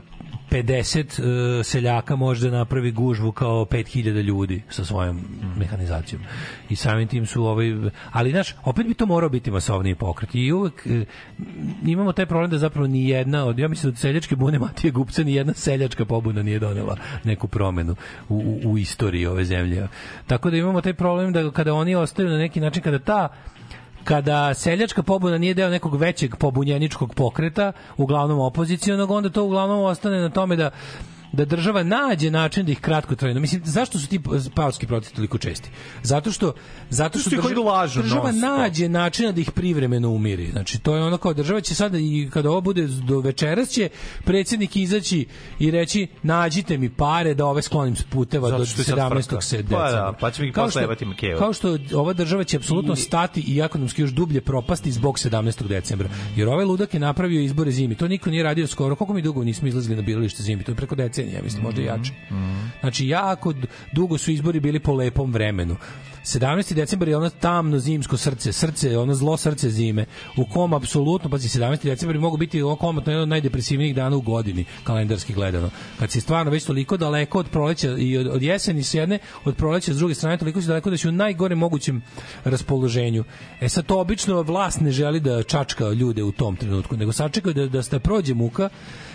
A: 50 e, seljaka može da napravi gužvu kao 5000 ljudi sa svojom mehanizacijom. I samim tim su ovaj ali znaš, opet bi to morao biti masovniji pokret. I uvek e, imamo taj problem da zapravo ni jedna od ja mislim da seljačke bune Matije Gupca ni jedna seljačka pobuna nije donela neku promenu u, u, u istoriji ove zemlje. Tako da imamo taj problem da kada oni ostaju na neki način kada ta kada seljačka pobuna nije deo nekog većeg pobunjeničkog pokreta, uglavnom opozicijonog, onda to uglavnom ostane na tome da da država nađe način da ih kratko trajno. Mislim, zašto su ti paoski protesti toliko česti? Zato što zato što
B: koji lažu
A: država nađe načina da ih privremeno umiri. Znači, to je ono kao država će sada i kada ovo bude do večeras će predsjednik izaći i reći nađite mi pare da ove sklonim s puteva do
B: što je sad
A: 17.
B: frka.
A: se
B: Pa da, pa će mi
A: Kao što-. Kao što ova država će apsolutno stati i ekonomski još dublje propasti zbog 17. decembra. Jer ovaj ludak je napravio izbore zimi. To niko nije radio skoro. Koliko mi dugo nismo izlazili na biralište zimi? To je preko decenije, ja mislim, možda i jače. Znači, jako dugo su izbori bili po lepom vremenu. 17. decembar je ono tamno zimsko srce, srce, ono zlo srce zime, u kom apsolutno, pazi, 17. decembar bi mogu biti ovo komotno jedan od najdepresivnijih dana u godini, kalendarski gledano. Kad si stvarno već toliko daleko od proleća i od, od jeseni s jedne, od proleća s druge strane, toliko si daleko da si u najgorem mogućem raspoloženju. E sad to obično vlast ne želi da čačka ljude u tom trenutku, nego sačekaju da, da se prođe muka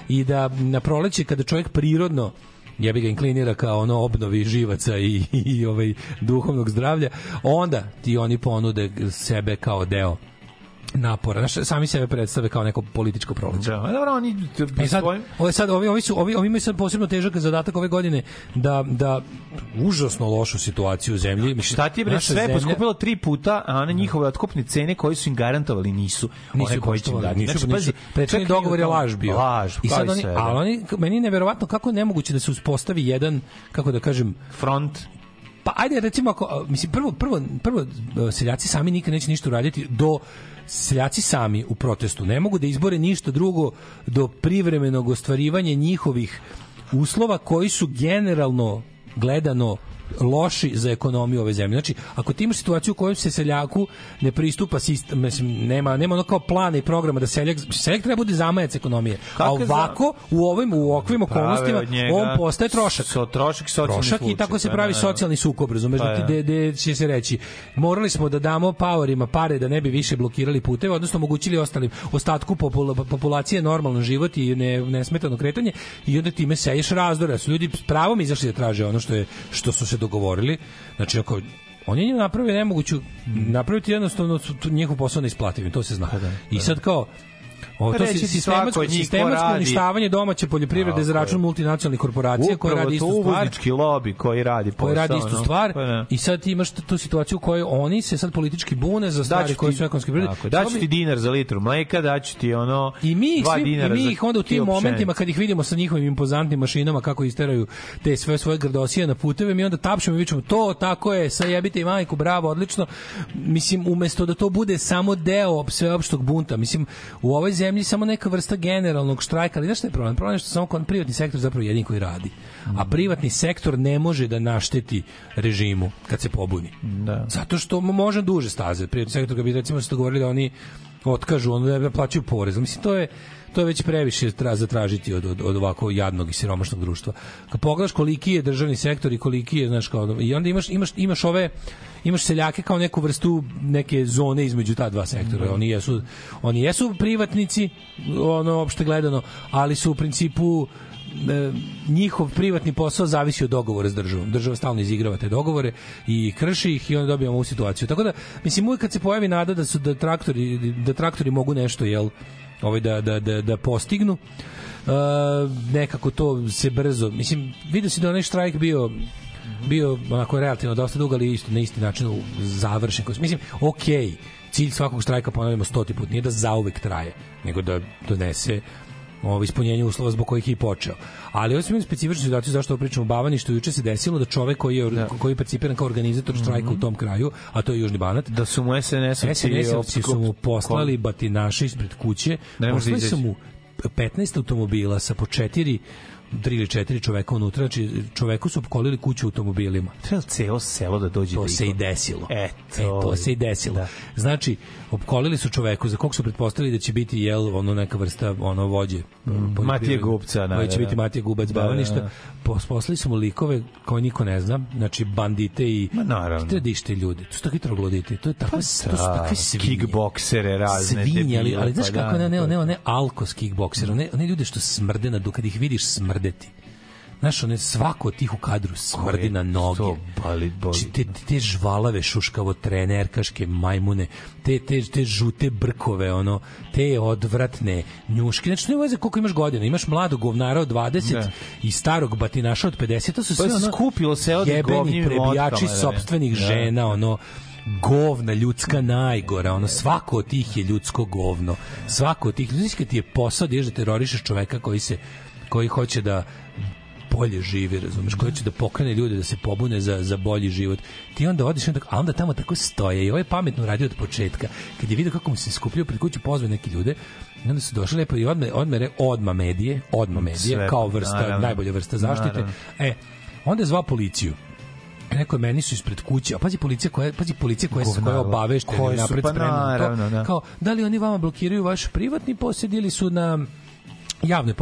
A: i da na proleće kada čovjek prirodno jebi ga inklinira kao ono obnovi živaca i, i, ovaj duhovnog zdravlja, onda ti oni ponude sebe kao deo napora. Znaš, sami sebe predstave kao neko političko proleće.
B: Da, a dobro, oni
A: E sad, ovi sad ovi ovi su ovi ovi imaju sad posebno težak zadatak ove godine da da užasno lošu situaciju u zemlji. Mislim,
B: Šta ti je bre sve
A: zemlja-
B: poskupilo tri puta, a one njihove otkupne cene koje su im garantovali nisu.
A: nisu
B: koje će im dati.
A: nisu,
B: Znači, pazi,
A: prethodni dogovor je laž bio.
B: Laž,
A: I sad oni,
B: sve, da.
A: ali oni, meni je neverovatno kako je nemoguće da se uspostavi jedan, kako da kažem,
B: front
A: Pa ajde recimo ako a, mislim prvo prvo prvo seljaci sami nikad neće ništa uraditi do seljaci sami u protestu ne mogu da izbore ništa drugo do privremenog ostvarivanja njihovih uslova koji su generalno gledano loši za ekonomiju ove zemlje. Znači, ako ti imaš situaciju u kojoj se seljaku ne pristupa sistem, mislim, nema, nema ono kao plana i programa da seljak, seljak treba bude zamajac ekonomije. A
B: Kako za-
A: ovako, u ovim, u ovakvim
B: Prave
A: okolnostima, on postaje trošak.
B: So, trošak, socijalni
A: trošak i tako se
B: pa
A: pravi
B: da, da.
A: socijalni sukob, razumeš,
B: Pa
A: da ti de, će se reći morali smo da damo powerima pare da ne bi više blokirali puteve, odnosno omogućili ostalim ostatku popula, populacije normalan život i ne, nesmetano kretanje i onda time seješ razdore. Da Su ljudi pravom izašli da traže ono što je što su se dogovorili. Znači, ako on je njima napravio nemoguću napraviti jednostavno su tu njihov posao neisplativ, to se zna. I sad kao O, to
B: Reći
A: si
B: svako
A: sistematsko,
B: od njih ko
A: sistematsko
B: radi.
A: uništavanje domaće poljoprivrede
B: Tako
A: za račun multinacionalnih korporacija koje radi istu stvar
B: uvoznički lobi koji radi posao.
A: koji radi istu
B: no.
A: stvar
B: Pa da.
A: i sad ti imaš tu situaciju u kojoj oni se sad politički bune za stvari
B: Daću
A: koje su ekonomske prirode.
B: Tako, daću ti dinar za litru mleka, daću ti ono
A: I mi ih,
B: dva
A: svi, i
B: dinara
A: mi
B: za
A: ih onda u tim momentima kad ih vidimo sa njihovim impozantnim mašinama kako isteraju te sve svoje grdosije na puteve, mi onda tapšemo i vičemo to, tako je, sa jebite i majku, bravo, odlično. Mislim, umesto da to bude samo deo sveopštog bunta, mislim, u ovoj zemlji samo neka vrsta generalnog štrajka, ali znaš šta je problem? Problem je što samo kon- privatni sektor zapravo jedin koji radi. A privatni sektor ne može da našteti režimu kad se pobuni.
B: Da.
A: Zato što mo- može duže staze. Privatni sektor kad bi recimo se dogovorili da oni otkažu, ono da plaćaju porez. Mislim to je to je već previše tra, zatražiti od, od, od ovako jadnog i siromašnog društva. Kad pogledaš koliki je državni sektor i koliki je, znaš, kao, i onda imaš, imaš, imaš ove imaš seljake kao neku vrstu neke zone između ta dva sektora. Oni jesu oni jesu privatnici, ono opšte gledano, ali su u principu njihov privatni posao zavisi od dogovora s državom. Država stalno izigrava te dogovore i krši ih i onda dobijamo ovu situaciju. Tako da, mislim, uvijek kad se pojavi nada da su da traktori, da traktori mogu nešto, jel, ovaj, da, da, da, da postignu, e, nekako to se brzo, mislim, vidio si da onaj štrajk bio bio onako relativno dosta dug, ali isto na isti način završen. Mislim, okej, cilj svakog štrajka, ponavljamo stoti put, nije da zauvek traje, nego da donese ovo ispunjenje uslova zbog kojih je i počeo. Ali ovo smo imali specifičnu situaciju zašto pričamo o Bavani, što juče se desilo da čovek koji je, koji je percipiran kao organizator štrajka u tom kraju, a to je Južni Banat,
B: Da su mu SNS-ovci
A: SNS-ovci su mu poslali batinaše ispred kuće,
B: Ne da
A: poslali su mu 15 automobila sa po četiri tri ili četiri čoveka unutra, znači čoveku su opkolili kuću automobilima.
B: Treba celo selo da dođe
A: To
B: da
A: se i desilo.
B: Eto.
A: E, to se i desilo.
B: Da.
A: Znači, opkolili su čoveku za kog su pretpostavili da će biti jel ono neka vrsta ono vođe poljoprivredne-
B: Matije Gubca, da,
A: koji će
B: da,
A: biti
B: da.
A: Matija Gubac
B: Da,
A: bavaništa
B: da, da.
A: Pos- poslali su mu likove koje niko ne zna znači bandite i
B: Ma, naravno.
A: Da ljudi to su takvi trogloditi to je tako to su
B: Da,
A: takve svinje
B: kickboksere razne,
A: svinje ali, ali znaš
B: pa
A: kako
B: da,
A: ne ne
B: to-
A: ne ne alkos kickboksera ne one ljude što smrde na du kad ih vidiš smrdeti Znaš, one svako od tih u kadru smrdi na noge.
B: to bali, boli.
A: Znači, te, te žvalave šuškavo trenerkaške majmune, te, te, te žute brkove, ono, te odvratne njuške. Znači, ne veze koliko imaš godina. Imaš mladog govnara od 20
B: Da.
A: i starog batinaša od 50. To su
B: Pa
A: sve
B: se
A: ono,
B: skupilo se od
A: jebeni prebijači
B: lotkama, da.
A: sopstvenih
B: Da.
A: žena, ono, govna ljudska najgora, ono svako od tih je ljudsko govno. Svako od tih, znači kad ti je posao da da terorišeš čoveka koji se koji hoće da bolje živi, razumeš, koji će da pokrene ljude da se pobune za, za bolji život. Ti onda odiš, onda, a onda tamo tako stoje i ovo je pametno uradio od početka. Kad je vidio kako mu se skupljaju pred kuću, pozvao neke ljude, i onda su došli lepo i odme, odmere odma medije, odma medije,
B: Sve,
A: kao vrsta,
B: naravno.
A: najbolja vrsta zaštite.
B: Naravno.
A: E, onda je zvao policiju. Rekao meni su ispred kuće, a pazi policija koja, pazi policija koja, koja je
B: Govnaro.
A: obaveštena napred
B: pa
A: spremna na to.
B: naravno, da.
A: Kao, da li oni vama blokiraju vaš privatni posjed ili su na javne?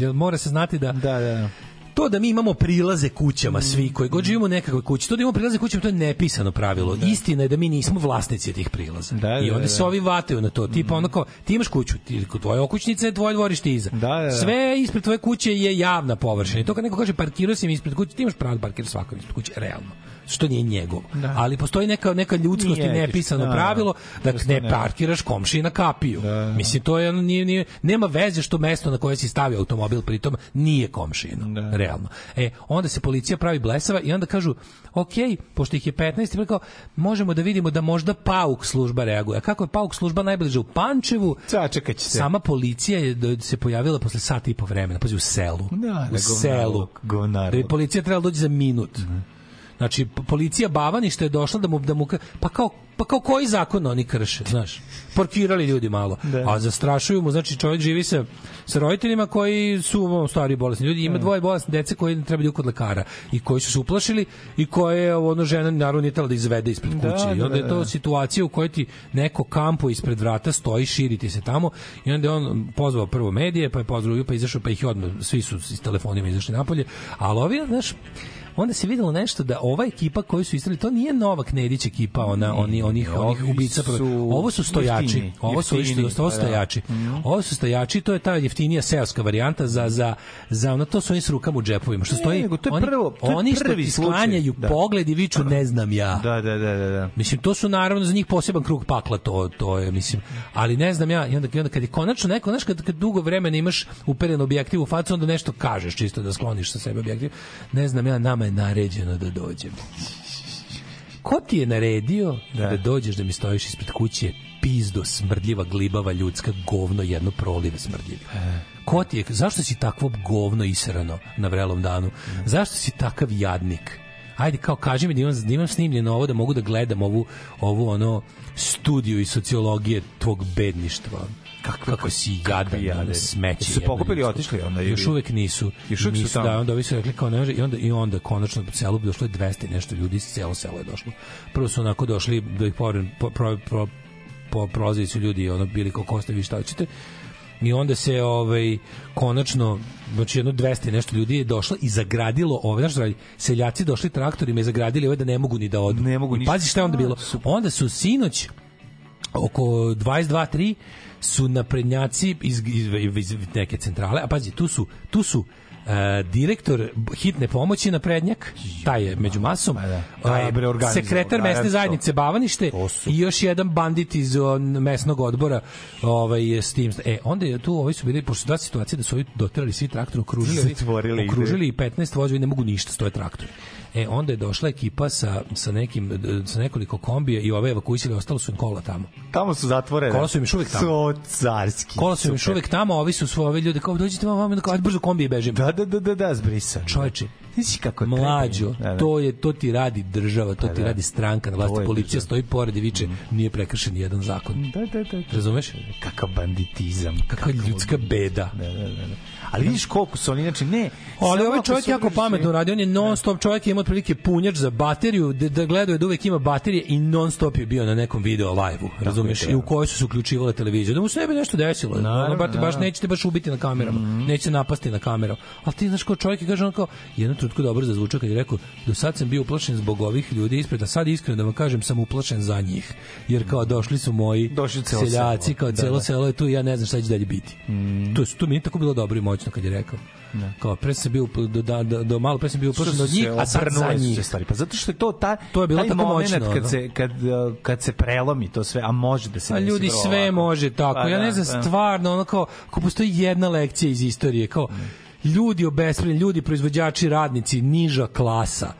A: Jer Mora se znati da
B: Da, da.
A: to da mi imamo prilaze kućama svi koji god živimo u nekakvoj kući, to da imamo prilaze kućama to je nepisano pravilo. Istina je da mi nismo vlasnici tih prilaza.
B: Da,
A: I
B: da,
A: onda
B: da.
A: se ovi vataju na to. Tipa ono kao, ti imaš kuću, ti, tvoja okućnica je tvoje dvorište iza.
B: Da, da, da.
A: Sve ispred tvoje kuće je javna površina. I to kad neko kaže parkirao si mi ispred kuće, ti imaš pravo da parkiraš svakog ispred kuće, realno. Što nije njegovo. Ali postoji neka neka ljudskost i nepisano
B: da.
A: pravilo da
B: Jednostavno
A: ne
B: ne.
A: parkiraš komšiji na kapiju. Mislim to je ono, nije, nije, nema veze što mesto na koje si stavio automobil pritom nije komšijino, realno. E, onda se policija pravi blesava i onda kažu, ok, pošto ih je 15, rekao, možemo da vidimo da možda PAUK služba reaguje. A kako je PAUK služba najbliže u Pančevu?
B: Sačekat ćete.
A: Sama policija je se pojavila posle sata i po vremena, pazi u selu.
B: Da,
A: u
B: da,
A: selu.
B: govnarluk.
A: Da je policija trebala doći za minut. Znači, policija Bavaništa je došla da mu, da mu pa kao, pa kao koji zakon oni krše, znaš? Parkirali ljudi malo. A zastrašuju mu, znači čovjek živi sa, sa roditeljima koji su ono, stari bolesni ljudi. Ima dvoje bolesne dece koji treba idu kod lekara i koji su se uplašili i koje je ono žena naravno nije trebala da izvede ispred
B: Da,
A: kuće. I
B: da,
A: onda je
B: da,
A: to
B: da.
A: situacija u kojoj ti neko kampo ispred vrata stoji, širiti se tamo i onda je on pozvao prvo medije, pa je pozvao, pa izašao, pa ih je odmah, svi su s telefonima izašli napolje, ali ovi, znaš, onda se videlo nešto da ova ekipa koju su istrali, to nije Novak Nedić ekipa, ona, oni, onih,
B: ne,
A: onih ubica.
B: su
A: ovo su stojači.
B: jeftiniji,
A: Ovo su,
B: jeftiniji,
A: isto, ovo
B: pa da.
A: stojači. Ovo su stojači, to je ta jeftinija seoska varijanta za, za, za ono, to su oni s rukama u džepovima. Što
B: Ne,
A: stoji,
B: nego to je
A: oni,
B: prvo- to je
A: oni što ti sklanjaju
B: Da.
A: pogled i viču ne znam ja.
B: Da, da, da, da, da.
A: Mislim, to su naravno za njih poseban krug pakla, to, to je, mislim, ali ne znam ja, i onda, i onda kad je konačno neko, znaš, kad, kad dugo vremena imaš uperen objektiv u facu, onda nešto kažeš čisto da skloniš sa sebe objektiv. Ne znam ja, nama je naređeno da dođemo. Ko ti je naredio da, dođeš da mi stojiš ispred kuće pizdo, smrdljiva, glibava, ljudska, govno, jedno prolive smrdljivi. Ko ti je, zašto si takvo govno israno na vrelom danu? Zašto si takav jadnik? Ajde, kao kaži mi da imam, da imam snimljeno ovo, da mogu da gledam ovu, ovu ono, studiju i sociologije tvog bedništva. Kako, kako si jadan,
B: jadan.
A: smeće.
B: Jesu se pokupili i otišli onda ili-
A: Još uvek nisu.
B: Još uvek su
A: nisu,
B: tamo?
A: Da, onda ovi su rekli kao ne može, i onda, i onda konačno po selu bi došlo je 200 i nešto ljudi, iz celo selo je došlo. Prvo su onako došli da ih pored, po, pro, pro, po prolazi su ljudi ono bili kao kostevi šta hoćete i onda se ovaj konačno znači jedno 200 i nešto ljudi je došlo i zagradilo ove znaš radi seljaci došli traktorima i zagradili ove da ne mogu ni da odu
B: Ne mogu ništa.
A: pazi šta je onda bilo onda su sinoć oko 22 3 su naprednjaci iz, iz, iz neke centrale, a pazi, tu su, tu su e, direktor hitne pomoći naprednjak, taj je među masom,
B: Taj je,
A: e,
B: bre, organizovan,
A: sekretar mesne zajednice Bavanište i još jedan bandit iz on, mesnog odbora ovaj, s tim. E, onda je tu, ovi su bili, pošto da situacije da su ovi doterali svi traktor, okružili, okružili i 15 vozovi, ne mogu ništa, stoje traktori. E, onda je došla ekipa sa, sa, nekim, sa nekoliko kombija i ove evakuisili, ostalo su im kola tamo.
B: Tamo su zatvorene.
A: Kola su im još uvek tamo.
B: So carski.
A: Kola su im još uvek tamo, ovi su svoje ljudi kao dođite vam, vam kao, brzo kombi i bežim.
B: Da, da, da, da, da, zbrisan.
A: Čoveče,
B: kako
A: mlađo.
B: Da, da.
A: to je to ti radi država, to
B: Pa
A: ti
B: da.
A: radi stranka, na vlasti policija
B: država.
A: stoji pored i viče, nije prekršen jedan zakon.
B: Da, da, da. da.
A: Razumeš?
B: Kakav banditizam.
A: Kakva ljudska beda.
B: Da, da, da. da. Ali vidiš koliko su oni, znači ne...
A: Ali ovaj čovjek jako pametno radi, on je non stop čovjek ima otprilike punjač za bateriju, da, da gledao je da uvek ima baterije i non stop je bio na nekom video live-u, razumeš, i u kojoj su se uključivale televizije. Da mu se ne bi nešto desilo,
B: Naravno,
A: ono, baš, nećete baš ubiti na kamerama, neće napasti na kameru. Ali ti znaš kao čovjek je kaže on kao, jedno trutku dobro zazvučao kad je rekao, do sad sam bio uplašen zbog ovih ljudi ispred, a sad iskreno da vam kažem sam uplašen za njih. Jer kao došli su moji
B: Došli celo
A: seljaci,
B: selo.
A: kao
B: Da,
A: celo
B: da.
A: selo je tu i ja ne znam šta će dalje biti. To, je- to mi je tako bilo dobro i moćno kad je rekao. Kao pre sam bio do, da, do, do malo pre sam bio uplašen od njih, a sad za njih.
B: stvari. Pa zato što je to ta,
A: To je bilo tako moćno,
B: kad
A: da.
B: se, kad, kad se prelomi to sve, a može da se
A: A
B: desi
A: ljudi sve može tako.
B: Pa
A: ja
B: da,
A: ne znam
B: da.
A: stvarno ono kao ako postoji jedna lekcija iz istorije kao ljudi obespravljeni, ljudi proizvođači, radnici, niža klasa.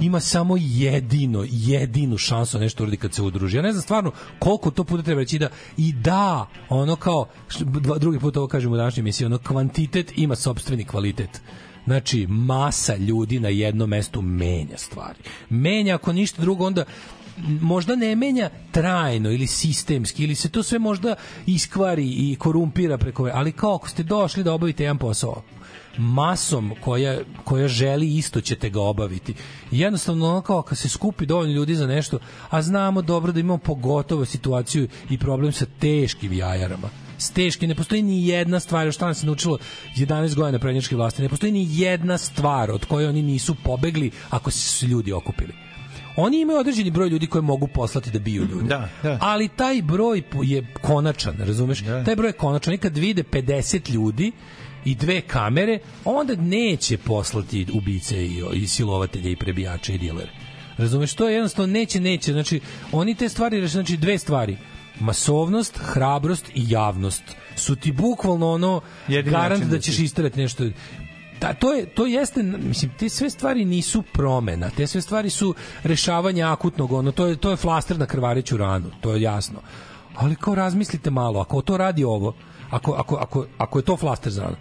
A: Ima samo jedino, jedinu šansu da nešto uradi kad se udruži. Ja ne znam stvarno koliko to puta treba reći da i da, ono kao, dva, drugi put ovo kažem u današnjoj emisiji, ono kvantitet ima sopstveni kvalitet. Znači, masa ljudi na jednom mestu menja stvari. Menja, ako ništa drugo, onda možda ne menja trajno ili sistemski ili se to sve možda iskvari i korumpira preko ali kao ako ste došli da obavite jedan posao masom koja, koja želi isto ćete ga obaviti. I jednostavno ono kao kad se skupi dovoljno ljudi za nešto, a znamo dobro da imamo pogotovo situaciju i problem sa teškim jajarama. S teškim, ne postoji ni jedna stvar, šta nas je naučilo 11 godina prednjačke vlasti, ne postoji ni jedna stvar od koje oni nisu pobegli ako su se ljudi okupili. Oni imaju određeni broj ljudi koje mogu poslati da biju ljudi.
B: Da, da.
A: Ali taj broj je konačan, razumeš? Taj broj je konačan. I kad vide 50 ljudi i dve kamere, onda neće poslati ubice i, i silovatelje i prebijače i dilere.
O: Razumeš, to je jednostavno neće, neće. Znači, oni te stvari, znači dve stvari. Masovnost, hrabrost i javnost su ti bukvalno ono
B: Jedini
O: garant da
B: da
O: ćeš
B: ti-
O: isterati nešto. Da, to, je, to jeste, mislim, te sve stvari nisu promena, te sve stvari su rešavanje akutnog, ono, to je, to je flaster na krvareću ranu, to je jasno. Ali kao razmislite malo, ako to radi ovo, ako, ako, ako, ako je to flaster za ranu,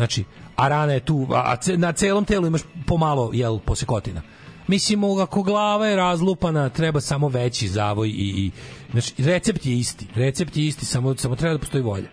O: znači, a rana je tu, a, na celom telu imaš pomalo, jel, posekotina. Mislim, ako glava je razlupana, treba samo veći zavoj i, i znači, recept je isti. Recept je isti, samo, samo treba da postoji volja.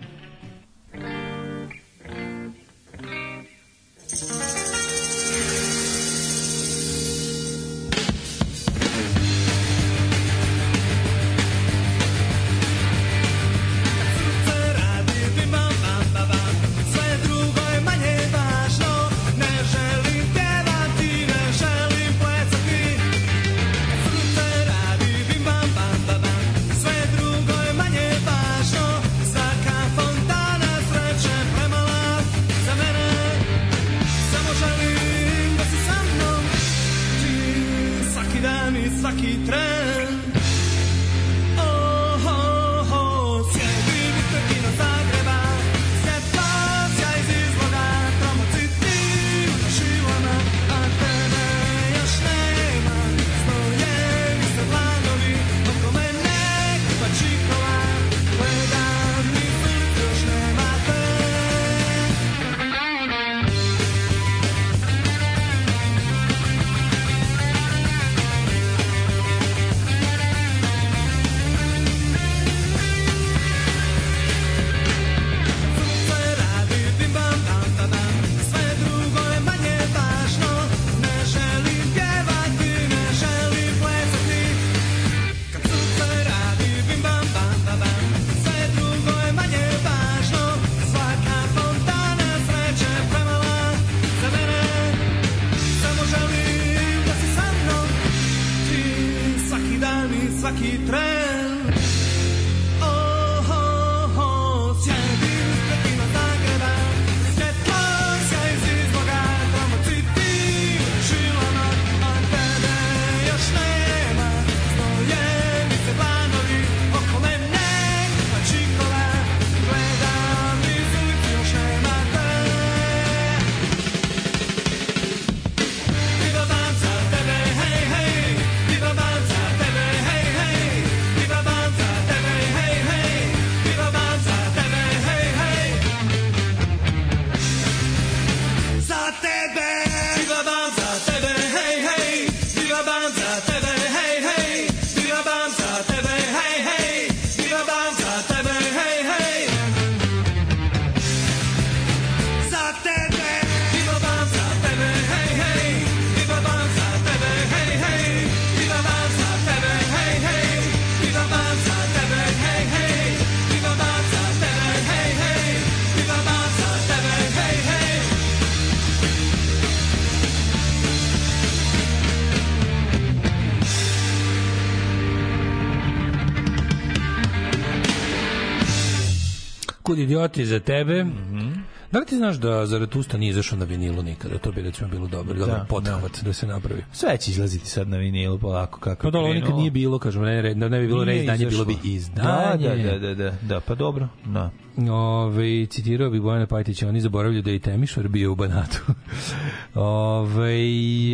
O: Kud idioti za tebe.
B: Mhm.
O: Da li ti znaš da Zaratusta nije izašao na vinilu nikada? To bi recimo bilo dobro, dobar
B: Da,
O: pothvat da. se napravi.
B: Sve će izlaziti sad na vinilu polako kako
O: Pa da, ali nikad nije bilo, kažem, ne, ne, ne bi bilo
B: Nije
O: reizdanje, bilo bi
B: izašlo.
O: izdanje.
B: Da, da, da, da, da, pa dobro, da.
O: Ove, citirao bih Bojana Pajtića, oni zaboravljaju da je i Temišvar bio u Banatu. [LAUGHS] Ove,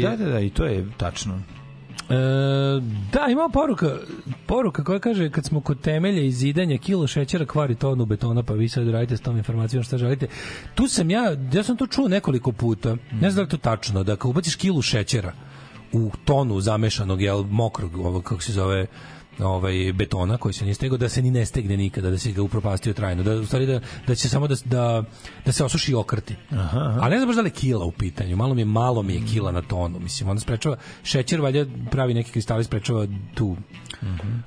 B: Da, da, da, i to je tačno.
O: E, da, ima poruka, poruka koja kaže kad smo kod temelja i zidanja kilo šećera kvari tonu betona, pa vi sad radite s tom informacijom šta želite. Tu sam ja, ja sam to čuo nekoliko puta, ne znam da li to tačno, da kad ubaciš kilu šećera u tonu zamešanog, jel, mokrog, ovo, kako se zove, ovaj betona koji se nije stegao da se ni ne stegne nikada da se ga upropastio trajno da u stvari da da će samo da da da se osuši i okrti.
B: Aha, aha.
O: Ali ne znam baš da li je kila u pitanju. Malo mi je malo mi je kila na tonu. Mislim onda sprečava šećer valjda pravi neki kristali sprečava tu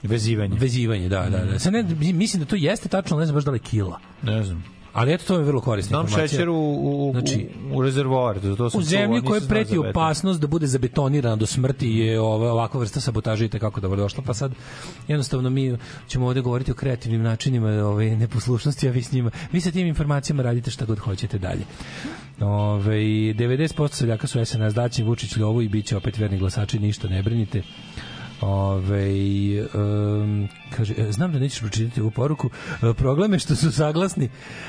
B: Vezivanje.
O: vezivanje, da, da, da. Sad ne, mislim da to jeste tačno, ali ne znam baš da li je kila.
B: Ne znam.
A: Ali eto, to mi je vrlo korisna
B: Dom
A: informacija.
B: šećer u, u,
A: Znači,
B: u, u rezervoar. To, to sam
A: u zemlji koja preti opasnost da bude zabetonirana do smrti je ova ovakva vrsta sabotaže i kako dobro došla pa sad jednostavno mi ćemo ovde govoriti o kreativnim načinima ove neposlušnosti a vi s njima vi sa tim informacijama radite šta god hoćete dalje Ove, 90% seljaka su SNS daći Vučić Ljovo i bit će opet verni glasači ništa ne brinite Ove, um, kaže, e, znam da nećeš pročitati ovu poruku. E, problem je što su saglasni,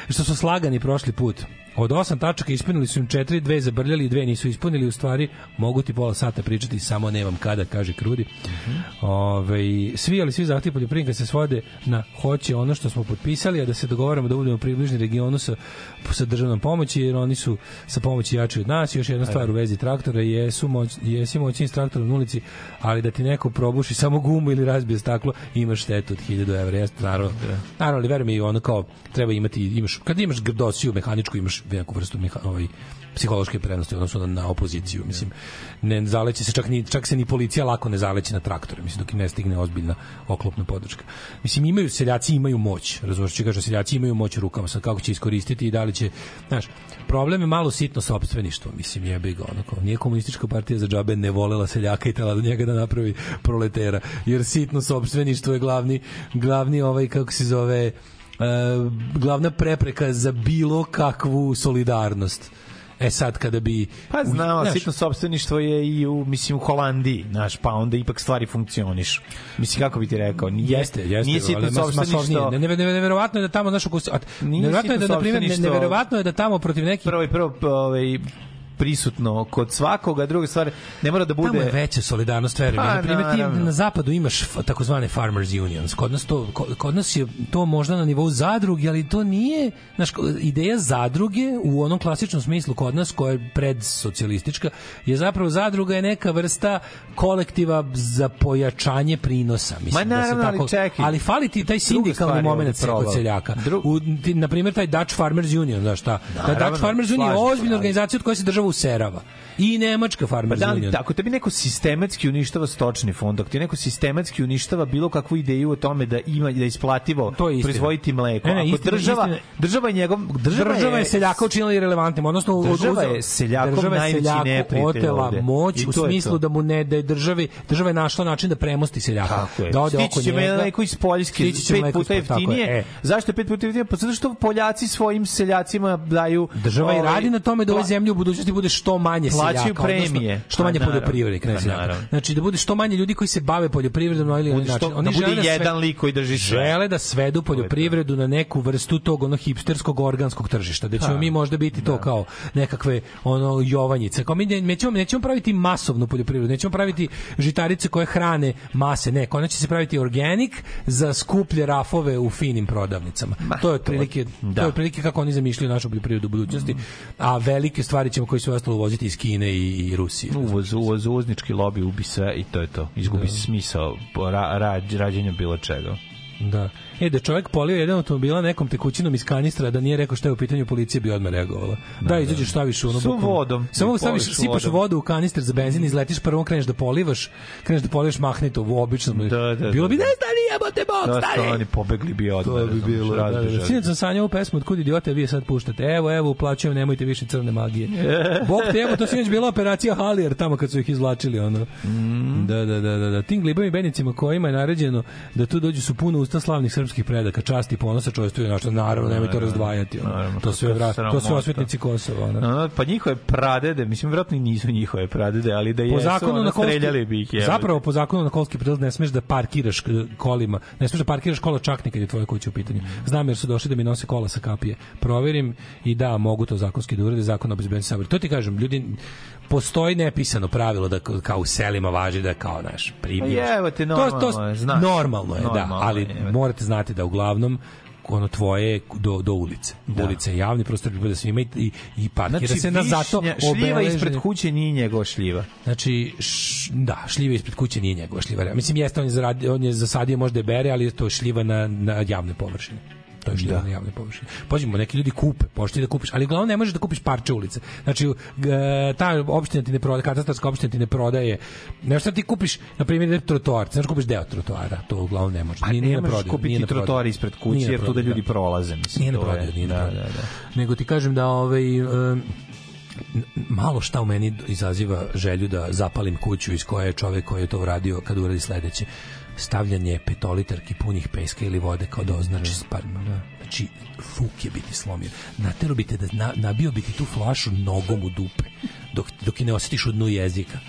A: što su slagani prošli put. Od osam tačaka ispunili su im četiri, dve zabrljali i dve nisu ispunili. U stvari, mogu ti pola sata pričati, samo nemam kada, kaže Krudi. Ove, svi, ali svi zahtjevi poljoprivrednika se svode na hoće ono što smo potpisali, a da se dogovaramo da budemo približni regionu sa, sa državnom pomoći, jer oni su sa pomoći jači od nas. Još jedna stvar u vezi traktora, jesu moć, jesi moćni s traktorom na ulici, ali da ti neko probuši samo gumu ili razbije staklo, imaš štetu od 1000 evra. Jeste, naravno, naravno, ali veruj mi, ono kao, treba imati, imaš, kad imaš grdosiju mehaničku, imaš neku vrstu meha, ovaj, psihološke prednosti u odnosu na, opoziciju. Mislim, ne zaleće se čak, ni, čak se ni policija lako ne zaleće na traktore, mislim, dok im ne stigne ozbiljna oklopna podrška. Mislim, imaju, seljaci imaju moć, razumiješ, će kaže, seljaci imaju moć rukama, sad kako će iskoristiti i da li će, znaš, problem je malo sitno sopstveništvo, mislim, jebi ga, onako, nije komunistička partija za džabe ne volela seljaka i tela da njega da napravi proletera, jer sitno sopstveništvo je glavni, glavni ovaj, kako se zove, glavna prepreka za bilo kakvu solidarnost. E sad kada bi
B: Pa
A: znaš,
B: sitno sobstveništvo je i u, mislim, u Holandiji, znaš, pa onda ipak stvari funkcioniš. Mislim, kako bi ti rekao? Nije,
A: Jeste, jeste,
B: nije sitno sobstveništvo.
A: Ne, ne, ne, neverovatno je da tamo a,
B: Nije
A: neverovatno je da na primjer ne,
B: sopstveništvo.
A: neverovatno je da tamo protiv nekih
B: Prvo i prvo, ovaj, prisutno kod svakoga, druga stvar, ne mora da bude...
A: Tamo je veća solidarnost, verujem.
B: Pa,
A: na primjer, ti
B: naravno.
A: na zapadu imaš takozvane farmers unions. Kod nas, to, ko- kod nas je to možda na nivou zadruge, ali to nije, znaš, ideja zadruge u onom klasičnom smislu kod nas, koja je predsocijalistička, je zapravo zadruga je neka vrsta kolektiva za pojačanje prinosa. Mislim,
B: Ma
A: da se
B: naravno, ali
A: tako,
B: čekaj.
A: ali fali ti taj sindikalni moment kod seljaka. U, ti, na primjer, taj Dutch Farmers Union, znaš šta? Ta
B: Naravno,
A: Dutch Farmers Union je ozbiljna organizacija od koje se država userava. I Nemačka
B: Pa
A: Farmers
B: da li,
A: Union.
B: ako tebi neko sistematski uništava stočni fond, ako ti neko sistematski uništava bilo kakvu ideju o tome da ima da je isplativo
A: To je
B: proizvoditi mleko.
A: Ne, ne,
B: ako
A: istina,
B: država,
A: istina.
B: država je njegov država,
A: država je seljaka učinila irelevantnim, odnosno
B: Država je seljakom
A: država je seljaku otela
B: ovde.
A: moć u
B: je
A: smislu
B: to.
A: da mu ne da je državi država je našla način da premosti seljaka.
B: Tako je.
A: Da ode oko
B: Stići će
A: njega.
B: iz Poljske
A: Stići će
B: pet
A: mleko
B: puta
A: ispod, tako je,
B: jeftinije.
A: e.
B: Zašto je pet puta jeftinije? Pa zato što Poljaci svojim seljacima daju...
A: Država i
B: ovaj,
A: radi na tome da
B: pla-
A: zemlji u budućnosti bude što manje
B: Plaćaju
A: seljaka, odnosno
B: premije.
A: što manje
B: Pa, naravno.
A: poljoprivrednika, ne
B: Pa,
A: seljaka. Znači da bude što manje ljudi koji se bave poljoprivredom na ili
B: Bude što-
A: način. Oni
B: da bude
A: žele sve-
B: jedan lik koji drži sve.
A: Žele da svedu poljoprivredu na neku vrstu tog ono hipsterskog organskog tržišta. Da ćemo
B: Pa,
A: mi možda biti to kao nekakve ono jovanjice. Kao mi ne- nećemo, nećemo praviti masovnu poljoprivredu, nećemo praviti žitarice koje hrane mase, ne, konačno će se praviti organic za skuplje rafove u finim prodavnicama. to je otprilike
B: da.
A: to je otprilike kako oni zamišljaju našu poljoprivredu u budućnosti. A velike stvari ćemo koji su ostalo uvoziti iz Kine i, i Rusije.
B: Uvoz, uvoz, uvoznički lobi ubi sve i to je to. Izgubi se smisao ra, ra, rađenja bilo čega.
A: Da. [LAUGHS] E, da čovjek polio jedan automobila nekom tekućinom iz kanistra, da nije rekao šta je u pitanju policije, bi odmah reagovala. Da, da izađeš, staviš ono...
B: Sa vodom.
A: Samo
B: I
A: staviš, sipaš
B: vodom.
A: vodu u kanister za benzin, izletiš prvo, kreneš da polivaš, kreneš da polivaš mahnito, u obično.
B: Da, da,
A: Bilo
B: da,
A: bi,
B: da.
A: ne stani, jebote, bog,
B: Da,
A: stani!
B: su oni pobegli bi odmah.
A: To bi bilo. Da, da, da. Sinoć sam sanjao ovu pesmu, otkud idiote vi je sad puštate. Evo, evo, uplaćujem, nemojte više crne magije. [LAUGHS] Bog te, evo, to sinoć bila operacija Halijer, tamo kad su ih izvlačili, ono.
B: Mm.
A: Da, da, da, da, da. Tim glibavim bednicima kojima je naređeno da tu dođu su puno usta slavnih srpskih predaka, časti i ponosa čovjestvu je našto, naravno, nemoj to razdvajati. Ono.
B: naravno,
A: to, sve,
B: to
A: vra, to
B: sramota.
A: osvetnici Kosova. Ono.
B: No, pa njihove pradede, mislim, vjerojatno i nisu njihove pradede, ali da
A: po
B: jesu,
A: zakonu
B: ono,
A: na kolski,
B: streljali bi ih.
A: zapravo po zakonu na kolski prilaz ne smeš da parkiraš k- kolima, ne smeš da parkiraš kola čak ni kad je tvoja kuća u pitanju. Znam jer su došli da mi nose kola sa kapije. Proverim i da, mogu to zakonski da urede, zakon o bezbednosti saobraćaja. To ti kažem, ljudi postoji nepisano pravilo da kao u selima važi da kao naš primjer.
B: Pa jebote,
A: to,
B: normalno
A: to,
B: je, znaš.
A: normalno je, da,
B: Normalno
A: ali
B: je,
A: morate znati da uglavnom ono tvoje je do, do ulice. Da. Ulica je javni prostor pripada svima i, i, i parkira
B: Znači,
A: se na zato
B: višnja, šljiva ispred kuće nije njegova šljiva.
A: Znači, š, da, šljiva ispred kuće nije njegova šljiva. Mislim, jeste, on je, zaradio, on je zasadio možda je bere, ali to je šljiva na, na javnoj površini. stojiš da. na javnoj površini. Pođemo, neki ljudi kupe, pošti da kupiš, ali uglavnom ne možeš da kupiš parče ulice. Znači, ta opština ti ne prodaje, katastarska opština ti ne prodaje. Nešto ti kupiš, na primjer, trotoar, znaš kupiš deo trotoara, to uglavnom ne možeš.
B: Pa
A: Nije,
B: ne možeš kupiti trotoar ispred kuće, jer tu da ljudi prolaze, mislim,
A: Nije na
B: to je-
A: prodaju, nije na
B: da,
A: prodaju.
B: da, da.
A: Nego ti kažem da ovaj malo šta u meni izaziva želju da zapalim kuću iz koje je čovek koji je to uradio kad uradi sledeće stavljanje petolitarki punih peska ili vode kao da označi sparma. Znači, fuk je biti slomio. Natero bi te da na, nabio bi ti tu flašu nogom u dupe dok, dok je ne osjetiš u dnu jezika.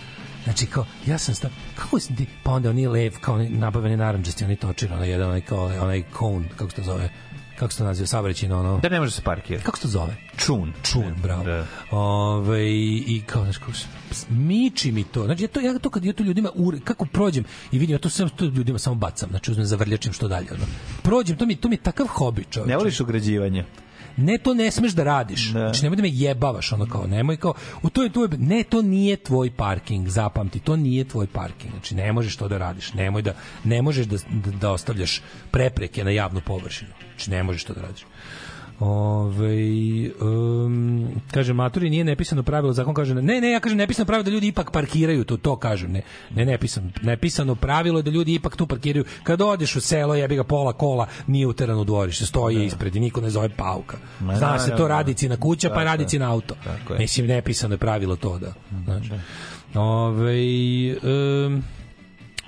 A: Znači kao, ja sam stav, kako sam ti, pa onda oni lev, kao oni nabaveni naranđasti, oni točir, onaj jedan, onaj kao, onaj cone, kako se to zove, kako se to naziva, saobraćajno, ono,
B: Da ne može se parkirati.
A: kako se to zove?
B: Čun.
A: Čun, bravo.
B: Da.
A: Ove, i kao, znaš, kako miči mi to. Znači, ja to, ja to kad ja to ljudima, ure, kako prođem i vidim, ja to, sam, to ljudima samo bacam, znači uzmem zavrljačim što dalje. Ono. Prođem, to mi, to mi je takav hobi, čovječe.
B: Ne voliš ograđivanje?
A: Ne, to ne smeš da radiš. Znači, nemoj da me jebavaš, ono kao, nemoj kao, u to je, to je, ne, to nije tvoj parking, zapamti, to nije tvoj parking. Znači, ne možeš to da radiš, nemoj da, ne možeš da, da, da ostavljaš prepreke na javnu površinu. Znači, ne možeš to da radiš. Ove, um, kaže maturi nije nepisano pravilo zakon kaže ne ne ja kažem nepisano pravilo da ljudi ipak parkiraju to to kažem ne ne nepisano nepisano pravilo je da ljudi ipak tu parkiraju. Kad odeš u selo jebi ga pola kola nije uterano u dvorište stoji ispred i niko ne zove pauka.
B: Ma,
A: zna se to radici na kuća pa radici na auto. mislim nepisano je pravilo to da znači. Ove, um,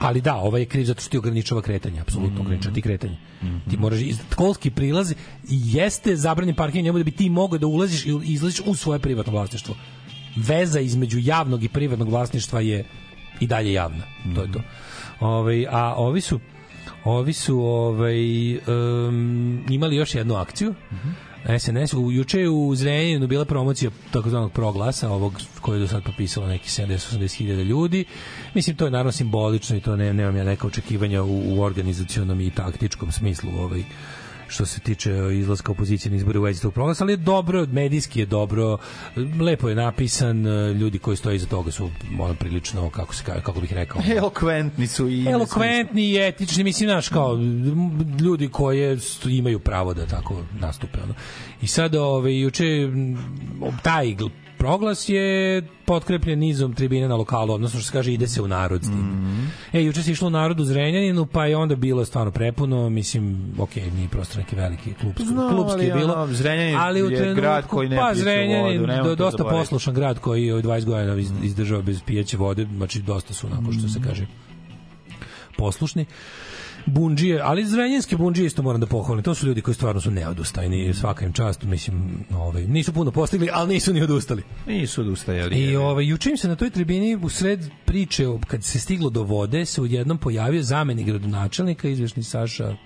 A: ali da, ovaj je kriv zato što ti ograničava kretanje, apsolutno ograničava ti kretanje. Ti moraš iz školski prilaz i jeste zabranjen parking njemu da bi ti mogao da ulaziš i izlaziš u svoje privatno vlasništvo. Veza između javnog i privatnog vlasništva je i dalje javna. To je to. Ovaj a ovi su ovi su ovaj um, imali još jednu akciju. SNS u juče u Zrenjaninu bila promocija takozvanog proglasa ovog koji je do sad popisalo neki 70-80 hiljada ljudi. Mislim to je naravno simbolično i to ne nemam ja neka očekivanja u, u organizacionom i taktičkom smislu ovaj što se tiče izlaska opozicije na izbore u vezi tog proglasa, ali je dobro, medijski je dobro, lepo je napisan, ljudi koji stoje iza toga su ono prilično, kako se kako bih rekao,
B: Elokventni su i...
A: elokventni i etični, mislim, znaš, kao ljudi koje imaju pravo da tako nastupe. Ono. I sad, ove, juče, m, taj proglas je potkrepljen nizom tribine na lokalu, odnosno što se kaže ide se u narod s tim.
B: Mhm.
A: E, juče se išlo u narod u Zrenjaninu, pa je onda bilo stvarno prepuno, mislim, ok, nije prosto neki veliki klub,
B: Znam,
A: klubski je bilo,
B: ono, Zrenjanin
A: ali u
B: je
A: trenutku,
B: grad koji ne
A: pa
B: pije
A: Zrenjanin,
B: vodu,
A: do, dosta
B: zaboraviti.
A: poslušan grad koji je od 20 godina iz- izdržao bez pijeće vode, znači dosta su onako što se kaže poslušni bundžije, ali zrenjanske bundžije isto moram da pohvalim. To su ljudi koji stvarno su neodustajni, svaka im čast, mislim, ovaj, nisu puno postigli, ali nisu ni odustali.
B: Nisu odustajali.
A: I ovaj juče im se na toj tribini u sred priče kad se stiglo do vode se odjednom pojavio zamenik gradonačelnika izvešni Saša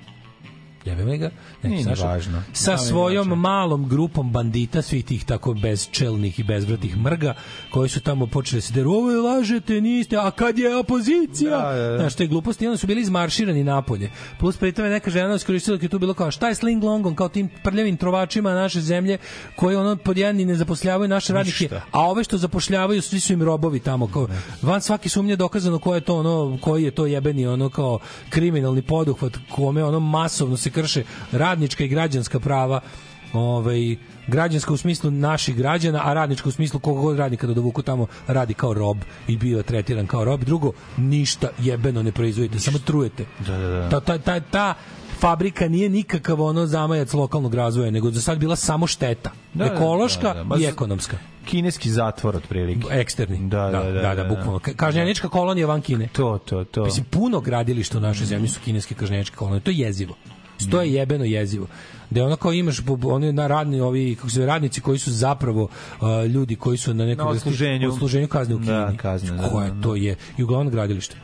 A: jebe me ga, neki
B: Nije ni
A: Saša,
B: važno.
A: sa
B: Da,
A: svojom
B: važno.
A: malom grupom bandita, svih tih tako bezčelnih i bezvratih mrga, koji su tamo počeli da se deru, ovo je lažete, niste, a kad je opozicija?
B: Da, da, da.
A: Znaš, te gluposti, onda su bili izmarširani napolje. Plus, pri tome neka žena iskoristila dok je tu bilo kao, šta je sling longom, kao tim prljavim trovačima naše zemlje, koji ono pod jedan i ne zapošljavaju naše radnike, a ove što zapošljavaju svi su im robovi tamo kao van svaki sumnje dokazano ko je to ono koji je to jebeni ono kao kriminalni poduhvat kome ono masovno se krše radnička i građanska prava ovaj građanska u smislu naših građana, a radnička u smislu koga god radnika da dovuku tamo radi kao rob i bio tretiran kao rob. Drugo, ništa jebeno ne proizvodite, samo trujete.
B: Da, da, da.
A: Ta, ta, ta, ta fabrika nije nikakav ono zamajac lokalnog razvoja, nego za sad bila samo šteta.
B: Da, da,
A: ekološka
B: da, da. Ma
A: i ekonomska.
B: Kineski zatvor, otprilike.
A: Eksterni.
B: Da, da, da,
A: da,
B: da, da.
A: bukvalno. Ka- Kažnjenička kolonija van Kine.
B: To, to, to.
A: Mislim, puno gradilišta u našoj zemlji su kineske kažnjeničke kolonije. To je jezivo. To je jebeno jezivo. Da je ono kao imaš oni na radni ovi kako se radnici koji su zapravo uh, ljudi koji su na nekom
B: Na odsluženju.
A: odsluženju kazne u Kini.
B: Da, kazne, da,
A: Koje
B: da, da.
A: to je i uglavnom gradilište.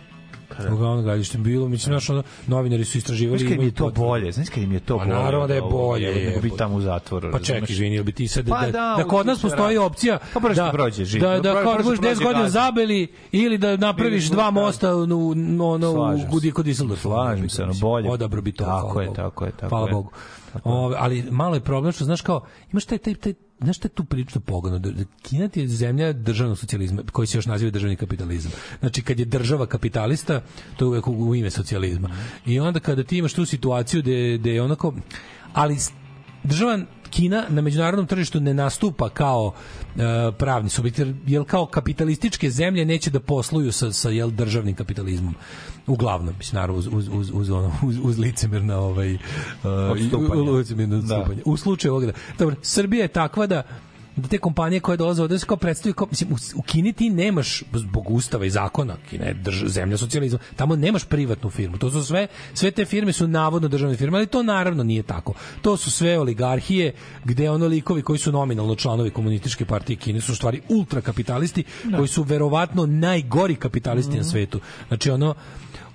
A: Uglavnom gradilište bilo, mislim, znaš, ono, novinari su istraživali.
B: Znaš kad im je to bolje? Znaš kad im je to
A: Pa
B: bolje?
A: naravno da je
B: ovoga,
A: bolje,
B: Nego
A: jebote.
B: biti tamo u zatvoru.
A: Pa čekaj, izvini, jel bi ti sad
B: Pa
A: da,
B: da,
A: da, kod nas postoji
B: rad.
A: opcija
B: Pa
A: da,
B: prođe život.
A: da, da
B: Brže
A: kao
B: ti
A: budeš
B: prođe
A: 10 godina zabeli ili da napraviš
B: Ili
A: dva mosta u, u, ono, u kod Düsseldorfa.
B: Slažem se, ono, bolje.
A: Odabro bi to.
B: Tako je, tako je, tako
A: Hvala
B: je.
A: Bogu. Ove, ali malo je problem što znaš kao imaš taj taj taj znaš šta je tu prilično? Da, da Kina ti je zemlja državnog socijalizma, koji se još naziva državni kapitalizam. Znači, kad je država kapitalista, to je uvek u, ime socijalizma. I onda kada ti imaš tu situaciju gde, gde je onako... Ali država Kina na međunarodnom tržištu ne nastupa kao e, pravni subjekt, jer, jer kao kapitalističke zemlje neće da posluju sa, sa jel, državnim kapitalizmom. Uglavnom, mislim, naravno, uz, uz, uz, uz, ono, uz, uz licemerna ovaj, uh,
B: Odstupanja.
A: licemerno odstupanje. U slučaju ovoga da, dobro, Srbija je takva da da te kompanije koje dolaze ovde se kao predstavljaju kao, mislim, u, u Kini ti nemaš zbog ustava i zakona, Kina je drž, zemlja socijalizma, tamo nemaš privatnu firmu. To su sve, sve te firme su navodno državne firme, ali to naravno nije tako. To su sve oligarhije gde ono likovi koji su nominalno članovi komunističke partije Kine su u stvari ultrakapitalisti koji su verovatno najgori kapitalisti na svetu. Znači ono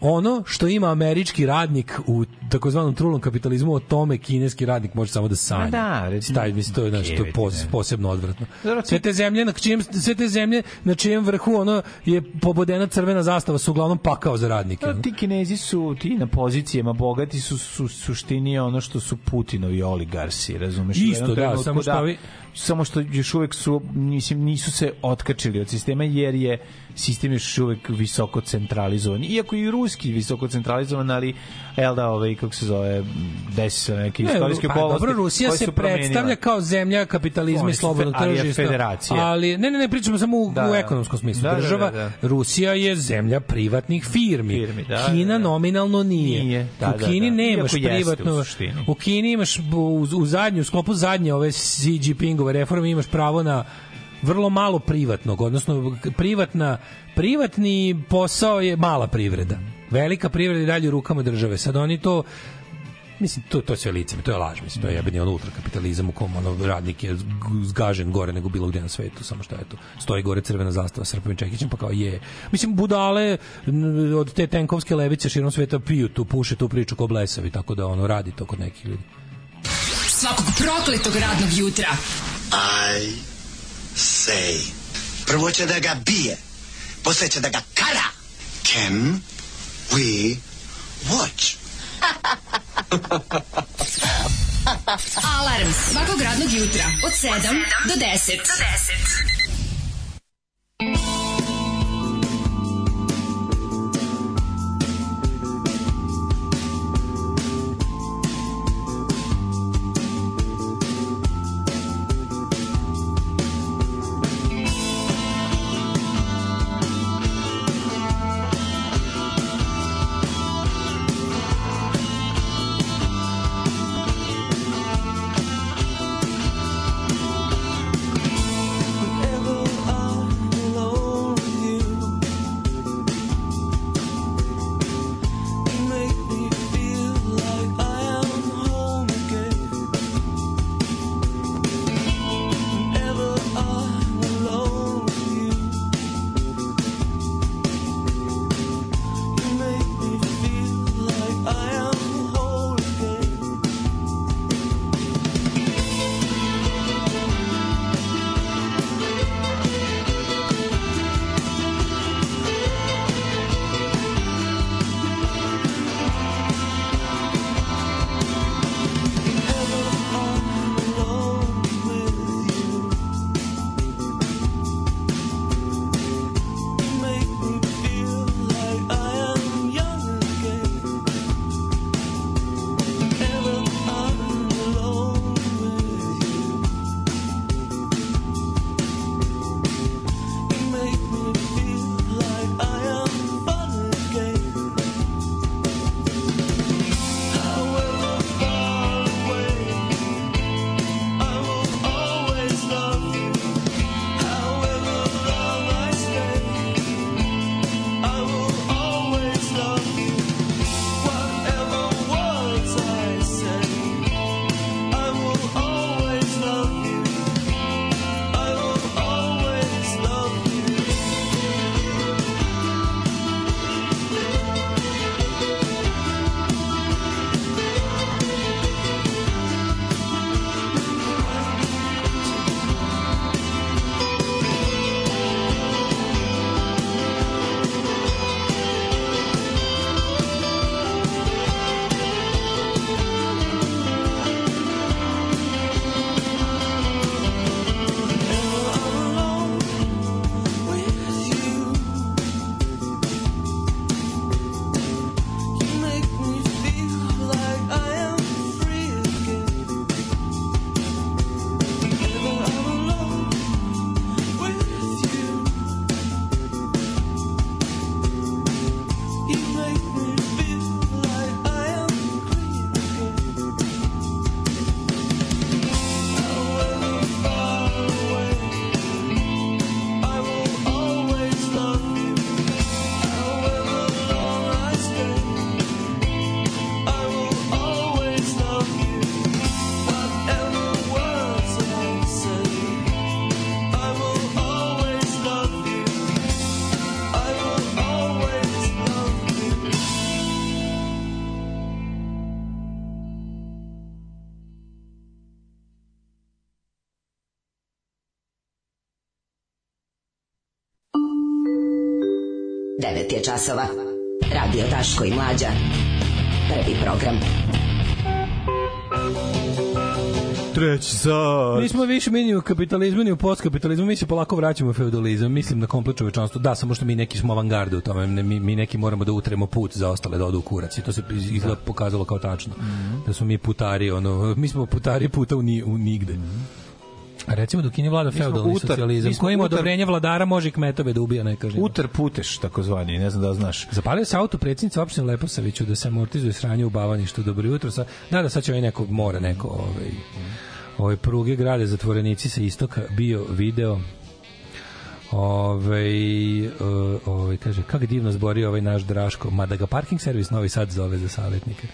A: ono što ima američki radnik u takozvanom trulom kapitalizmu, o tome kineski radnik može samo da sanja.
B: Da, recimo,
A: Taj, mislim, to je, znači, to je pos, posebno odvratno. Sve te zemlje na čijem, sve te zemlje na čijem vrhu ono je pobodena crvena zastava su uglavnom pakao za radnike. Ono.
B: ti kinezi su ti na pozicijama bogati su su suštini ono što su Putinovi oligarsi, razumeš?
A: Isto, da, samo što ovi-
B: samo što još uvek su mislim nisu se otkačili od sistema jer je sistem još uvek visoko centralizovan. Iako i ruski visoko centralizovan, ali jel da, ovaj, kako se zove, desi se neke
A: Ne,
B: istorijske
A: pa,
B: okolnosti.
A: dobro, Rusija se predstavlja kao zemlja kapitalizma i slobodnog
B: fe- ali je
A: tržišta.
B: federacija.
A: Ali, ne, ne, ne, pričamo samo u,
B: Da,
A: u
B: da.
A: ekonomskom smislu.
B: Da, da,
A: Država,
B: da,
A: Rusija je zemlja privatnih firmi.
B: Firmi, da,
A: Kina
B: da, da.
A: nominalno nije.
B: Nije, da,
A: u
B: da,
A: Kini
B: da.
A: nemaš
B: Iako u
A: privatno...
B: suštini.
A: U Kini imaš u, u zadnju, u sklopu zadnje ove Xi Jinpingove reforme imaš pravo na vrlo malo privatnog, odnosno privatna, privatni posao je mala privreda. Velika privreda je dalje u rukama države. Sad oni to Mislim, to, to je sve lice, to je laž, mislim, to je jebeni ono ultrakapitalizam u kom ono radnik je zg- zgažen gore nego bilo gde na svetu, samo što eto, stoji gore crvena zastava sa Srpom Čekićem, pa kao je. Mislim, budale od te tenkovske levice širom sveta piju tu, puše tu priču ko blesavi, tako da ono radi to kod nekih ljudi.
F: Svakog prokletog radnog jutra.
P: I say. Prvo će da ga bije, posle će da ga kara. Can we watch? [LAUGHS]
F: Alarm svakog radnog jutra od 7 do 10. Do 10.
J: 9 je časova. Radio Daško i Mlađa. Prvi program.
B: Treći sat.
A: Mi smo više mi ni u kapitalizmu ni u postkapitalizmu, mi se polako vraćamo u feudalizam, mislim na komplet čovečanstvo. Da, samo što mi neki smo avangarde u tome, mi, mi neki moramo da utremo put za ostale da odu u kurac i to se iz- izgleda pokazalo kao tačno. Da smo mi putari, ono, [LAUGHS] mi smo putari puta u, ni, u nigde. A recimo dok je vlada feudalni
B: utar-
A: socijalizam,
B: mi smo
A: koji ima
B: utar-
A: odobrenje vladara može i kmetove da ubija nekažnjeno.
B: Utar puteš, takozvani, ne znam da li znaš.
A: Zapalio se auto predsjednice opštine Leposaviću da se amortizuje sranje u bavaništu. Dobro jutro. Sa, da, da, sad će ovaj neko, mora neko, ovaj, ovaj pruge grade zatvorenici sa istoka, bio video Ove, ove, kaže, kako divno zborio ovaj naš Draško, mada ga parking servis Novi Sad zove za savjetnike.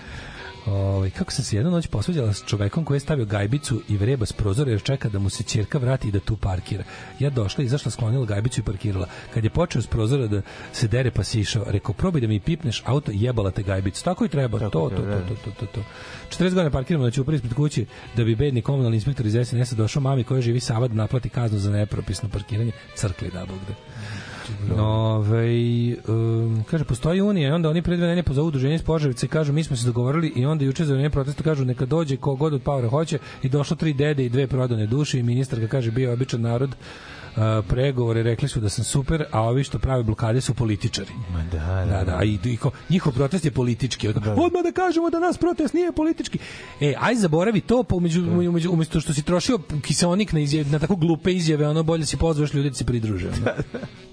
A: Ove, kako sam se jednu noć posvađala s čovekom koji je stavio gajbicu i vreba s prozora jer čeka da mu se ćerka vrati i da tu parkira. Ja došla, izašla, sklonila gajbicu i parkirala. Kad je počeo s prozora da se dere pa si išao, rekao, probaj da mi pipneš auto, jebala te gajbicu. Tako i treba, to, to, to, to, to, to, to. 40 godina parkiramo na ćupri ispred kući da bi bedni komunalni inspektor iz SNS-a došao mami koja živi Sava da naplati kaznu za nepropisno parkiranje crkli da bog da. Ove, um, kaže, postoji Unija i onda oni predve nedelje pozovu udruženje iz Požarevice i kažu mi smo se dogovorili i onda juče za vreme protesta kažu neka dođe ko god od Paura hoće i došlo tri dede i dve prodane duše i ministarka kaže bio običan narod pregovore rekli su da sam super, a ovi što prave blokade su političari.
B: Ma da,
A: Da, da, i, i ko, njihov protest je politički. Od, Odmah da kažemo da nas protest nije politički. E, aj zaboravi to, pa umeđu, umeđu, umesto što si trošio kiseonik na, izjave, na tako glupe izjave, ono bolje si pozvaš ljudi da se pridruže. ono.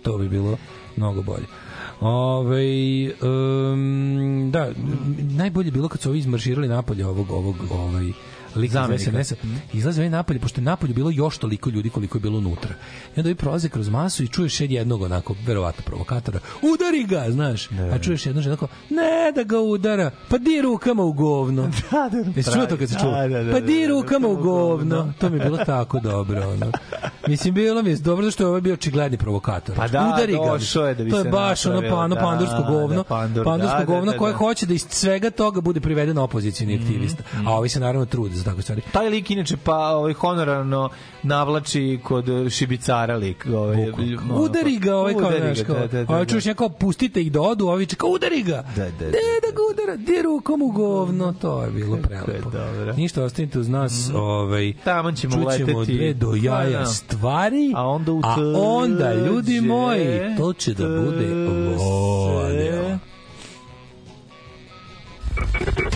A: to bi bilo mnogo bolje. Ove, um, da, najbolje je bilo kad su ovi izmarširali napolje ovog, ovog, ovaj, lik iz. SNS-a. Izlaze ovi napolje, pošto je napolje bilo još toliko ljudi koliko je bilo unutra. I onda ovi prolaze kroz masu i čuješ jed jednog onako, verovatno provokatora, udari ga, znaš. A čuješ jednog onako, ne da ga udara, pa di rukama u govno. [LAUGHS]
B: Da, da,
A: Jesi čuo to kad se čuo?
B: Da, da, da,
A: pa di
B: da, da,
A: rukama u
B: govno.
A: To mi je bilo tako dobro. Ono. Mislim, bilo mi je dobro što je ovaj bio očigledni provokator.
B: Pa da,
A: Udari ga.
B: je da bi
A: to je baš ono pano
B: da,
A: pandursko govno.
B: da, pandur,
A: pandursko
B: da, da,
A: govno
B: da,
A: koje
B: da.
A: hoće da iz svega toga bude priveden opozicioni aktivista. A ovi se naravno trude za takve stvari.
B: Taj lik inače pa ovaj honorarno navlači kod šibicara lik. Ovaj, ono,
A: udari ga ovaj kao
B: udari ga,
A: kao.
B: da, da, da,
A: ovaj
B: da.
A: čuješ neko pustite ih da odu, ovi čeka udari ga.
B: Da, da, da,
A: da ga udara, di rukom u govno, to je bilo prelepo.
B: dobro.
A: Ništa, ostanite uz nas, ovaj
B: Taman ćemo
A: čućemo
B: uleteti.
A: dve do
B: Pa,
A: jaja
B: da.
A: stvari,
B: A onda u
A: a onda, ljudi moji, to će da bude vodio.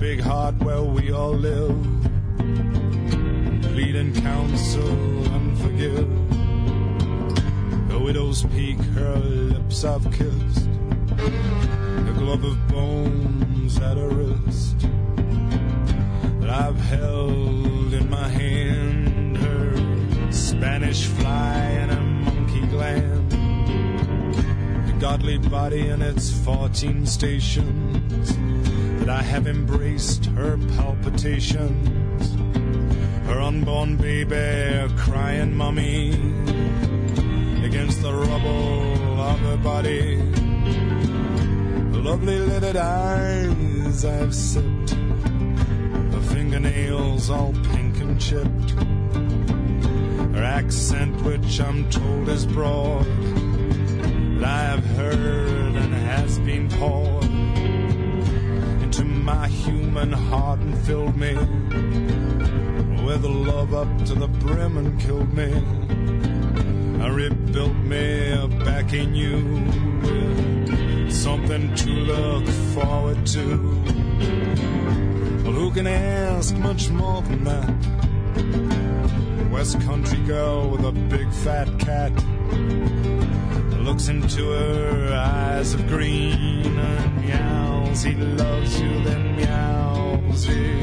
Q: Big heart where we all live. Plead counsel and forgive. A widow's peak, her lips I've kissed. A glove of bones at her wrist that I've held in my hand. Her Spanish fly and a monkey gland. A godly body and its 14 stations. Her unborn baby crying mummy against the rubble of her body. Lovely lidded eyes I've sipped. Her fingernails all pink and chipped. Her accent, which I'm told is broad, that I have heard and has been poured my human heart and filled me with love up to the brim and killed me. I rebuilt me back in you with something to look forward to. Well, who can ask much more than that? West country girl with a big fat cat looks into her eyes of green meows. He loves you, then meows again.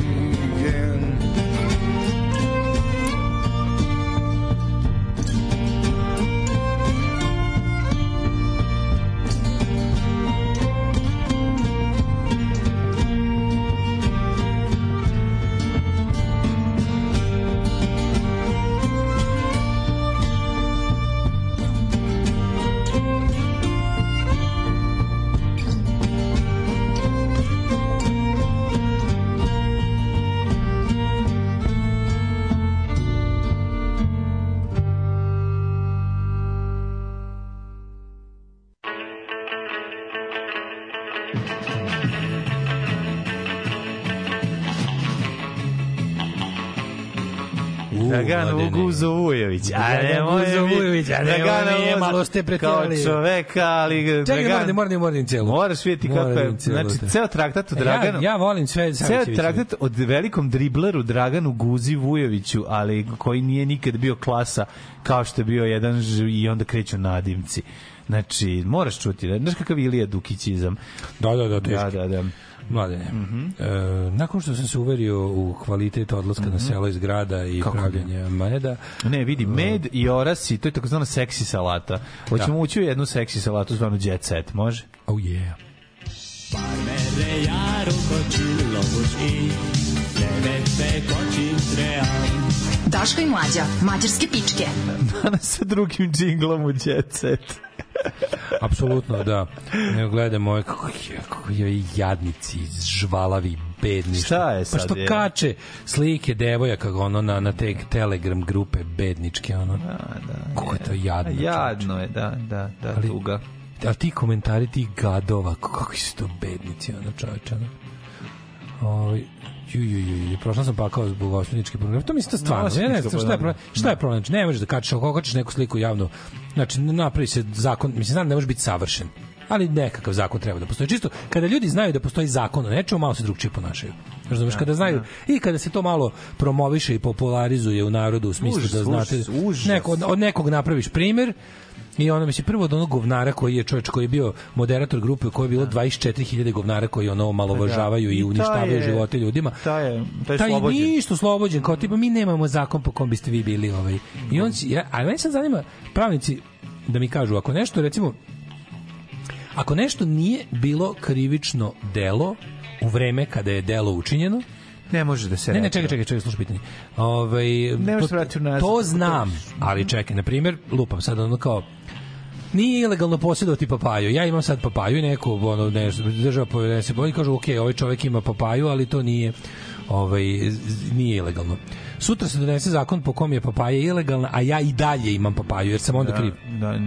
B: Dragana
A: mladene.
B: Guzo Vujović. A ne, moje
A: Guzo
B: mi-
A: Vujović, a ne,
B: Dragana
A: ovo nije, malo ste pretjerali.
B: Kao čoveka, ali...
A: Čekaj,
B: Dragan-
A: da moram da moram da celu.
B: Moraš vidjeti kako
A: da
B: je, znači,
A: da.
B: ceo traktat o
A: Ja-
B: Draganu.
A: ja volim sve
B: Ceo traktat od velikom dribleru Draganu Guzi Vujoviću, ali koji nije nikad bio klasa kao što je bio jedan i onda kreću nadimci. Znači, moraš čuti, da, znaš kakav Ilija Dukićizam.
A: Da, da, da, teški.
B: Da, da, da.
A: Mladene,
B: Mhm.
A: e, nakon što sam se uverio u kvalitet odlaska na selo iz grada i
B: Kako ne?
A: pravljanja meda,
B: Ne, vidi, med i orasi, to je takozvana seksi salata. Hoćemo
A: Da.
B: ući u jednu seksi salatu zvanu jet set, može?
A: oh yeah.
I: Merre járok a csillagos ég, nevettek a csintreján.
F: Daško i mlađa, mađarske pičke. [LAUGHS]
B: Danas sa drugim džinglom u jet set. [LAUGHS]
A: Apsolutno, da. Ne gledam ove kako je, kako je jadnici, žvalavi, bedni.
B: Šta je
A: Pa
B: sad,
A: što
B: je?
A: kače slike devojaka ono na, na te telegram grupe bedničke, ono. Da,
B: da.
A: Kako je to jadno.
B: Jadno je, da, da, da,
A: Ali-
B: tuga.
A: Ali ti komentari tih gadova, kako su to bednici, ono čoveče, ono. Ovaj, ju, ju, ju, ju, prošla sam pakao zbog osnovničke programe. To mislim da stvarno,
B: No,
A: ja ne znam šta je problem. Šta je problem? Znači, ne možeš da kačeš, ako kačeš neku sliku javno, znači napravi se zakon, mislim, znam, da ne može biti savršen, ali nekakav zakon treba da postoji. Čisto kada ljudi znaju da postoji zakon o nečemu, malo se drugčije ponašaju. Razumeš, kada znaju i kada se to malo promoviše i popularizuje u narodu u smislu
B: Užas,
A: da znate
B: užas, užas.
A: neko, od nekog napraviš primer I ono mislim prvo od onog govnara koji je čovjek koji je bio moderator grupe u kojoj je bilo 24.000 govnara koji ono malovažavaju
B: Da.
A: i
B: I
A: uništavaju
B: je-
A: živote ljudima.
B: Taj je, taj je
A: Taj
B: slobođen.
A: ništa slobođen, kao tipa mi nemamo zakon po kom biste vi bili ovaj. I on, ja, a meni sad zanima pravnici da mi kažu ako nešto recimo ako nešto nije bilo krivično delo u vreme kada je delo učinjeno,
B: Ne može da se
A: Ne, ne, čekaj, čekaj, čekaj, slušaj pitanje. Ovaj
B: Ne
A: to,
B: se
A: to znam, ali čekaj, na primjer, lupam sad ono kao nije ilegalno posjedovati papaju. Ja imam sad papaju i neko ono ne država povjerenje bolji kažu ok, ovaj čovjek ima papaju, ali to nije ovaj nije ilegalno. Sutra se donese zakon po kom je papaja ilegalna, a ja i dalje imam papaju jer sam onda kriv.
B: Da,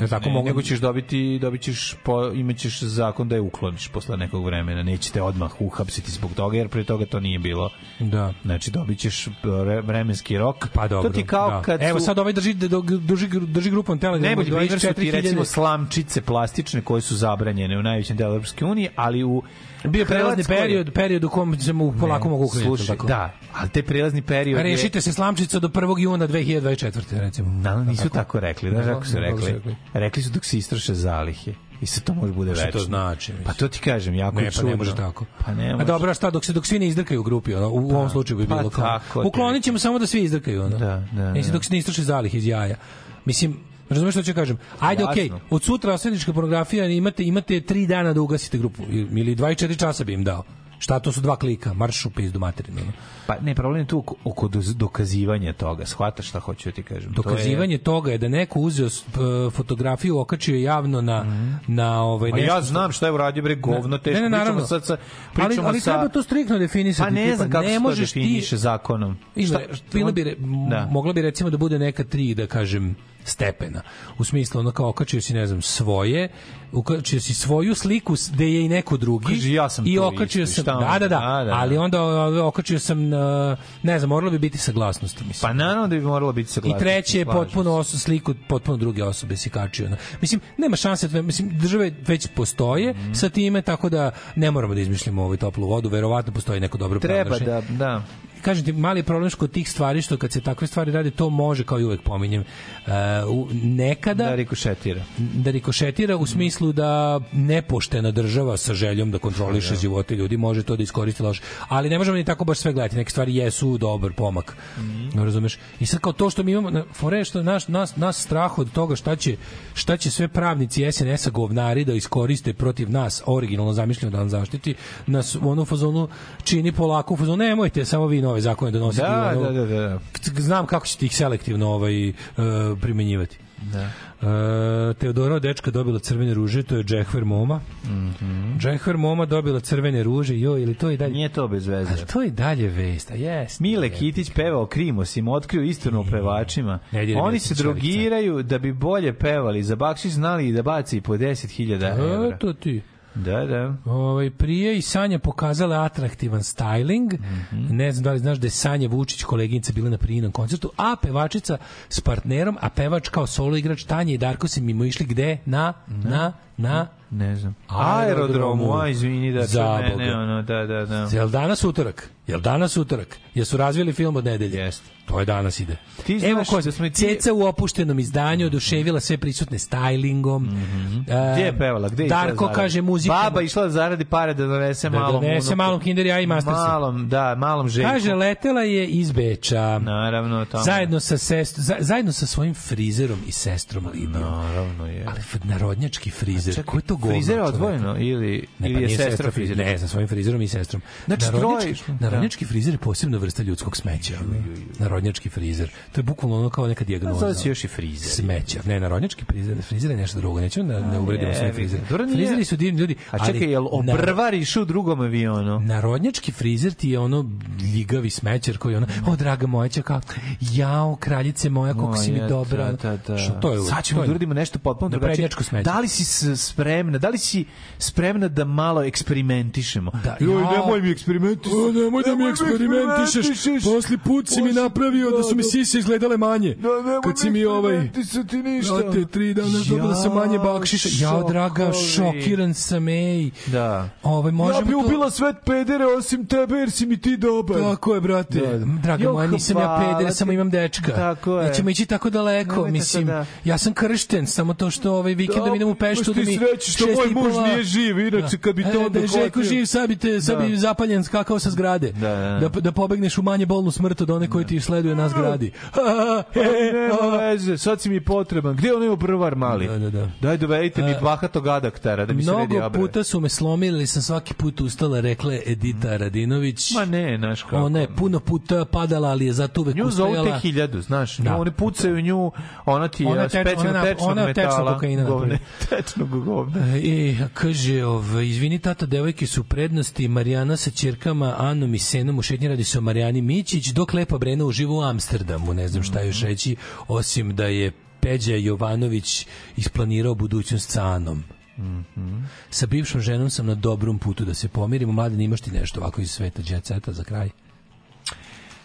A: Jel tako
B: ne,
A: mogu-
B: nego ćeš dobiti, dobit ćeš po, imaćeš zakon da je ukloniš posle nekog vremena. Nećete odmah uhapsiti zbog toga, jer pre toga to nije bilo.
A: Da.
B: Znači, dobit ćeš re- vremenski rok.
A: Pa dobro.
B: To ti kao
A: da.
B: kad
A: Evo
B: su...
A: sad ovaj drži drži drži grupom Telegram.
B: Najbolji primjer su ti
A: 24.000
B: recimo slamčice plastične koje su zabranjene u najvećem delu Evropske unije, ali u
A: bio prelazni
B: Hrvatskoj-
A: period, period u kom se mu polako mogu.
B: Slušaj,
A: tako?
B: da, ali te prelazni period je-
A: Rešite se slamčica do 1. juna 2024. recimo.
B: Da, nisu tako, rekli, da, kako su rekli.
A: rekli.
B: Rekli su dok se istroše zalihe. I sad to može bude
A: Šta
B: večno.
A: to znači,
B: Pa to ti kažem, jako
A: Ne,
B: je
A: pa
B: čudno.
A: ne može tako.
B: Pa ne
A: A
B: može.
A: dobro, a šta, dok se dok svi ne izdrkaju u grupi, ono, u ovom slučaju bi
B: pa
A: bilo kao.
B: tako
A: Uklonit ćemo samo da svi izdrkaju, ono.
B: Da, da,
A: Mislim,
B: da.
A: dok se ne istroši zalih iz jaja. Mislim, Razumeš što ću kažem? Ajde, okej. Od sutra osvetnička pornografija imate imate 3 dana da ugasite grupu ili 24 časa bi im dao. Šta to su dva klika, marš u pizdu materinu.
B: Pa ne, problem je tu oko, dokazivanja toga. Shvataš šta hoću da ti kažem? To je-
A: Dokazivanje toga je da neko uzeo fotografiju, okačio javno na na ovaj
B: A
A: nešto
B: ja
A: što-
B: znam šta je uradio bre govno teško.
A: Ne, ne, naravno.
B: Pričamo sad sa
A: ali,
B: pričamo
A: ali
B: sa
A: treba to striktno definisati.
B: Pa ne
A: tipa,
B: znam kako
A: ne
B: se to
A: možeš ti
B: definiše zakonom. Šta-
A: bilo bi,
B: Da.
A: mogla bi recimo da bude neka tri, da kažem, stepena. U smislu, ono kao okačio si, ne znam, svoje, okačio si svoju sliku gde je i neko drugi
B: Kaže, ja sam
A: i okačio sam, da, da, da,
B: Da, da, da.
A: ali onda okačio sam, ne znam, moralo bi biti saglasnosti, mislim.
B: Pa naravno da bi moralo biti
A: I
B: saglasno.
A: treće je potpuno oso, sliku potpuno druge osobe si kačio. Mislim, nema šanse, mislim, države već postoje
B: Mhm.
A: sa time, tako da ne moramo da izmišljamo ovu toplu vodu, verovatno postoji neko dobro
B: Treba da, da.
A: Kažem ti, mali problem što tih stvari, što kad se takve stvari rade, to može, kao i uvek pominjem, uh, nekada
B: Da rikošetira.
A: da rikošetira u smislu da nepoštena država sa željom da kontroliše živote ljudi može to da iskoristi loše. Ali ne možemo ni tako baš sve gledati. Neke stvari jesu dobar pomak. Ne razumeš? I sad kao to što mi imamo, fore što naš, nas, nas strah od toga šta će, šta će sve pravnici SNS-a govnari da iskoriste protiv nas, originalno zamišljeno da nam zaštiti, nas u onu fazonu čini polako u fazonu, nemojte samo vi nove zakone donositi.
B: Da,
A: ono,
B: da, da, da.
A: Znam kako ćete ih selektivno ovaj, uh, primenjivati.
B: Da.
A: E, Teodora od dečka dobila crvene ruže, to je Džehver Moma.
B: Mhm.
A: Džehver Moma dobila crvene ruže, joj, ili to je dalje...
B: Nije to bez veze.
A: Ali to je dalje vest, a jes.
B: Mile Kitić pevao Krimos, im otkrio istinu o pevačima.
A: Ne
B: Oni se drogiraju da bi bolje pevali. Za bakšiš znali i da baci i po 10.000 evra.
A: Eto ti.
B: Da, da.
A: Ovaj prije i Sanja pokazala atraktivan styling.
B: Mhm.
A: Ne znam da li znaš da je Sanja Vučić koleginica bila na prijinom koncertu, a pevačica s partnerom, a pevač kao solo igrač Tanja i Darko se mimo išli gde? Na, na, na,
B: Ne znam.
A: Aerodromu.
B: A izvini da
A: Za
B: mene, ono, da, da, da.
A: Jel danas utorak? Jel danas utorak? Jesu razvili film od nedelje?
B: Jeste.
A: To je danas ide.
B: Ti znaš
A: Evo ko
B: da smo i ti-
A: Ceca u opuštenom izdanju oduševila sve prisutne stylingom. E,
B: Gde je pevala? Gde je
A: Darko kaže muzika.
B: Baba išla da zaradi pare da donese
A: Da
B: malom
A: donese
B: unuku.
A: malom Kinder Jaja i Mastersa.
B: Malom, da, malom Željku.
A: Kaže, letela je iz Beča.
B: Naravno, tamo.
A: Zajedno sa, sest, za, zajedno sa svojim frizerom i sestrom Lidijom.
B: Naravno je.
A: Ali narodnjački frizer. Ko je to govno?
B: Frizer je odvojeno ili,
A: Ne,
B: ili
A: pa
B: je sestra frizer?
A: Ne, sa svojim frizerom i sestrom.
B: Znači,
A: narodnjački,
B: troje-
A: narodnjački frizer je posebna vrsta ljudskog smeća. Narodnjački frizer. To je bukvalno ono kao neka dijagnoza.
B: Zove se još i frizer.
A: Smeća. Ne, narodnjački frizer, frizer je nešto drugo. Nećemo da ne uvredimo sve frizere. Frizeri su divni ljudi.
B: A čekaj, jel
A: ali-
B: obrvar išao u drugom avionu?
A: Narodnjački frizer ti je ono ljigavi smećar koji ono, o draga moja će kao, jao kraljice moja, koliko si mi dobra.
B: Da, da, da.
A: Što to je?
B: Sad ćemo da uradimo nešto potpuno drugačije. Da li si s- spremna, da li si spremna da malo eksperimentišemo?
A: Da,
B: Joj, nemoj mi eksperimentisati.
A: O, nemoj da mi eksperimentišeš. Posli put si mi napravio da su mi sise izgledale manje. Kad si mi ovaj...
B: eksperimentisati ništa.
A: Ja te tri dana dobila sam manje bakšiša. Jao, draga, šokiran sam, ej.
B: Da.
A: Ovaj, možemo
B: ja bi
A: to-
B: ubila sve pedere osim tebe jer si mi ti dobar.
A: Tako je, brate.
B: Da, da.
A: Draga moja, nisam ja
B: hvala
A: peder,
B: ti.
A: samo imam dečka.
B: Tako je.
A: Nećemo ići tako daleko. Mislim, ja sam kršten, samo to što ovaj vikendom idem u Peštu da mi,
B: što moj muž nije živ, inače kad bi to
A: E, da je Željko živ, sad bi, te, sad
B: Da.
A: bi zapaljen skakao sa zgrade.
B: Da, da.
A: Da, da pobegneš u manje bolnu smrt od one koji ti sleduje na zgradi. [LAUGHS]
B: Nema veze, sad si mi potreban. Gde on ima brvar mali?
A: Da, da, da.
B: Daj dovedite mi bahatog adaktara da mi se redi
A: Mnogo
B: obrve.
A: puta su me slomili, sam svaki put ustala, rekla je Edita Radinović.
B: Ma ne, znaš kako.
A: Ona je puno puta padala, ali je zato uvek
B: Nju zovu
A: ustajala.
B: te hiljadu, znaš,
A: Da.
B: oni pucaju nju, ona ti je
A: je teč-
B: specijalno
A: ona je
B: tečnog
A: ona je tečnog
B: metala.
A: kokaina
B: govne, [LAUGHS] tečnog govna.
A: E, kaže, ovaj, izvini tata, devojke su prednosti, Marijana sa ćerkama Anom i Senom u šetnji radi se o Marijani Mićić, dok Lepa Brena uživa u Amsterdamu, ne znam šta još reći, osim da je Peđa Jovanović isplanirao budućnost sa Anom. Sa bivšom ženom sam na dobrom putu da se pomirimo. Mladen, imaš ti nešto ovako iz sveta jet seta za kraj?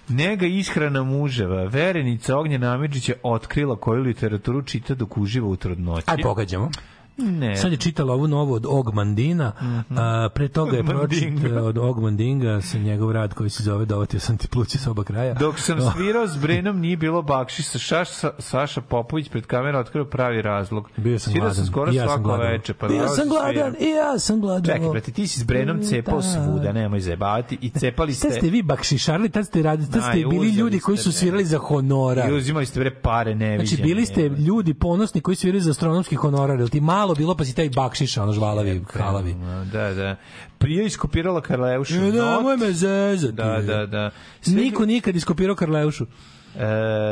B: Nega ishrana muževa. Verenica Ognjena Amidžić je otkrila koju literaturu čita dok uživa u trudnoći.
A: Aj, pogađamo.
B: Ne.
A: Sad je čitala ovu novu od Ogmandina, a, pre toga je pročitala od Ogmandinga sa njegov rad koji se zove Dovatio sam ti plući s oba kraja.
B: Dok sam [LAUGHS] svirao s Brenom nije bilo bakšisa. Šaš, Sa- Saša Popović pred kamerom otkrio pravi razlog.
A: Bio sam
B: Svirao
A: gladan.
B: sam skoro
A: I ja sam
B: svako
A: gladan.
B: veče. Pa
A: Bio sam gladan, i ja sam gladan.
B: Čekaj, brate, ti si s Brenom cepao svuda, nemoj zajebavati. I cepali ste...
A: ste vi bakšišarili, tad ste radili, tad ste
B: Aj,
A: bili ljudi koji su svirali za honorar.
B: I uzimali ste bre pare neviđene.
A: Znači, bili ste ljudi ponosni koji svirali za astronomski honorar, ti malo bilo pa si taj bakšiš, ono žvalavi, halavi.
B: Da, da. Prije iskopirala Karleušu.
A: E, da, moj me zezati.
B: Da, da, da.
A: Niko nikad iskopirao Karleušu.
B: E,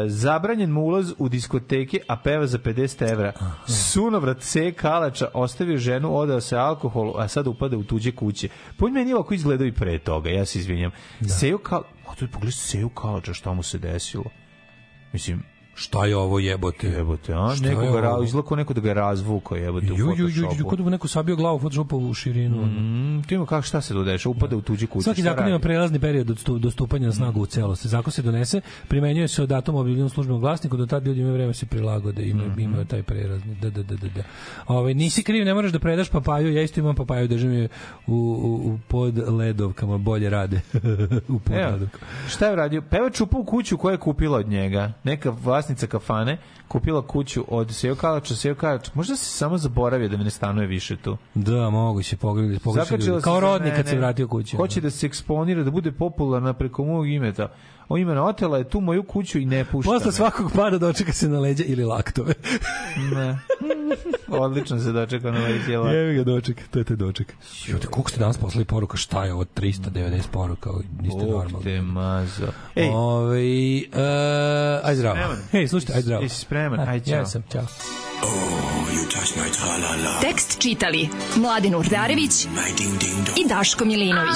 B: zabranjen mu ulaz u diskoteke, a peva za 50 evra. Sunovrat se kalača ostavio ženu, odao se alkoholu, a sad upada u tuđe kuće. Pojď meni ovako izgledao i pre toga, ja se izvinjam. Da. Seju kal... A tu je pogledaj Seju kalača, šta mu se desilo. Mislim,
A: Šta je ovo jebote?
B: jebote, a?
A: Šta
B: Neko ga, ra, izlako neko da ga razvuko, jebote, u
A: Ju, ju, ju, ju,
B: Photoshopu.
A: kod mu neko sabio glavu u Photoshopu u širinu.
B: Mm, ti ima kako šta se dodeša, upada u tuđe kuće.
A: Svaki zakon ima prelazni period od do stupanja na snagu u celosti. Zakon se donese, primenjuje se od datuma objavljenom službenom glasniku, do tad ljudi imaju vreme da se prilagode, imaju,
B: Mhm.
A: imaju taj prelazni. Da, da, da, da, da. Ovaj, nisi kriv, ne moraš da predaš papaju, ja isto imam papaju, držim je u, u, u pod ledovkama, bolje rade. [LAUGHS] u pod
B: Evo,
A: ledovkama.
B: šta je uradio? Pevač upao u kuću koja je kupila od njega. Neka vlasnica kafane kupila kuću od Sejo Kalača, Sejo Kalač. Možda se samo zaboravio da me ne stanuje više tu.
A: Da, moguće, pogledali,
B: se
A: Kao rodnik kad se vratio kući.
B: Hoće da se eksponira, da bude popularna preko mog imeta. O imena otela je tu moju kuću i ne pušta
A: Posle
B: me.
A: svakog pada dočeka se na leđa ili laktove.
B: Ne. Odlično se dočekao na cijela.
A: Jevi ga doček, to je taj doček. Jute, koliko ste danas poslali poruka, šta je ovo 390 poruka, niste
B: Bog
A: normalni.
B: te mazo. Ej,
A: Ove, uh, aj zdravo. Hej, slušajte, aj zdravo.
B: Jesi spreman? Aj,
A: Ja
B: ćao.
A: sam, čao.
F: Tekst čitali Mladin Urdarević i Daško Milinović.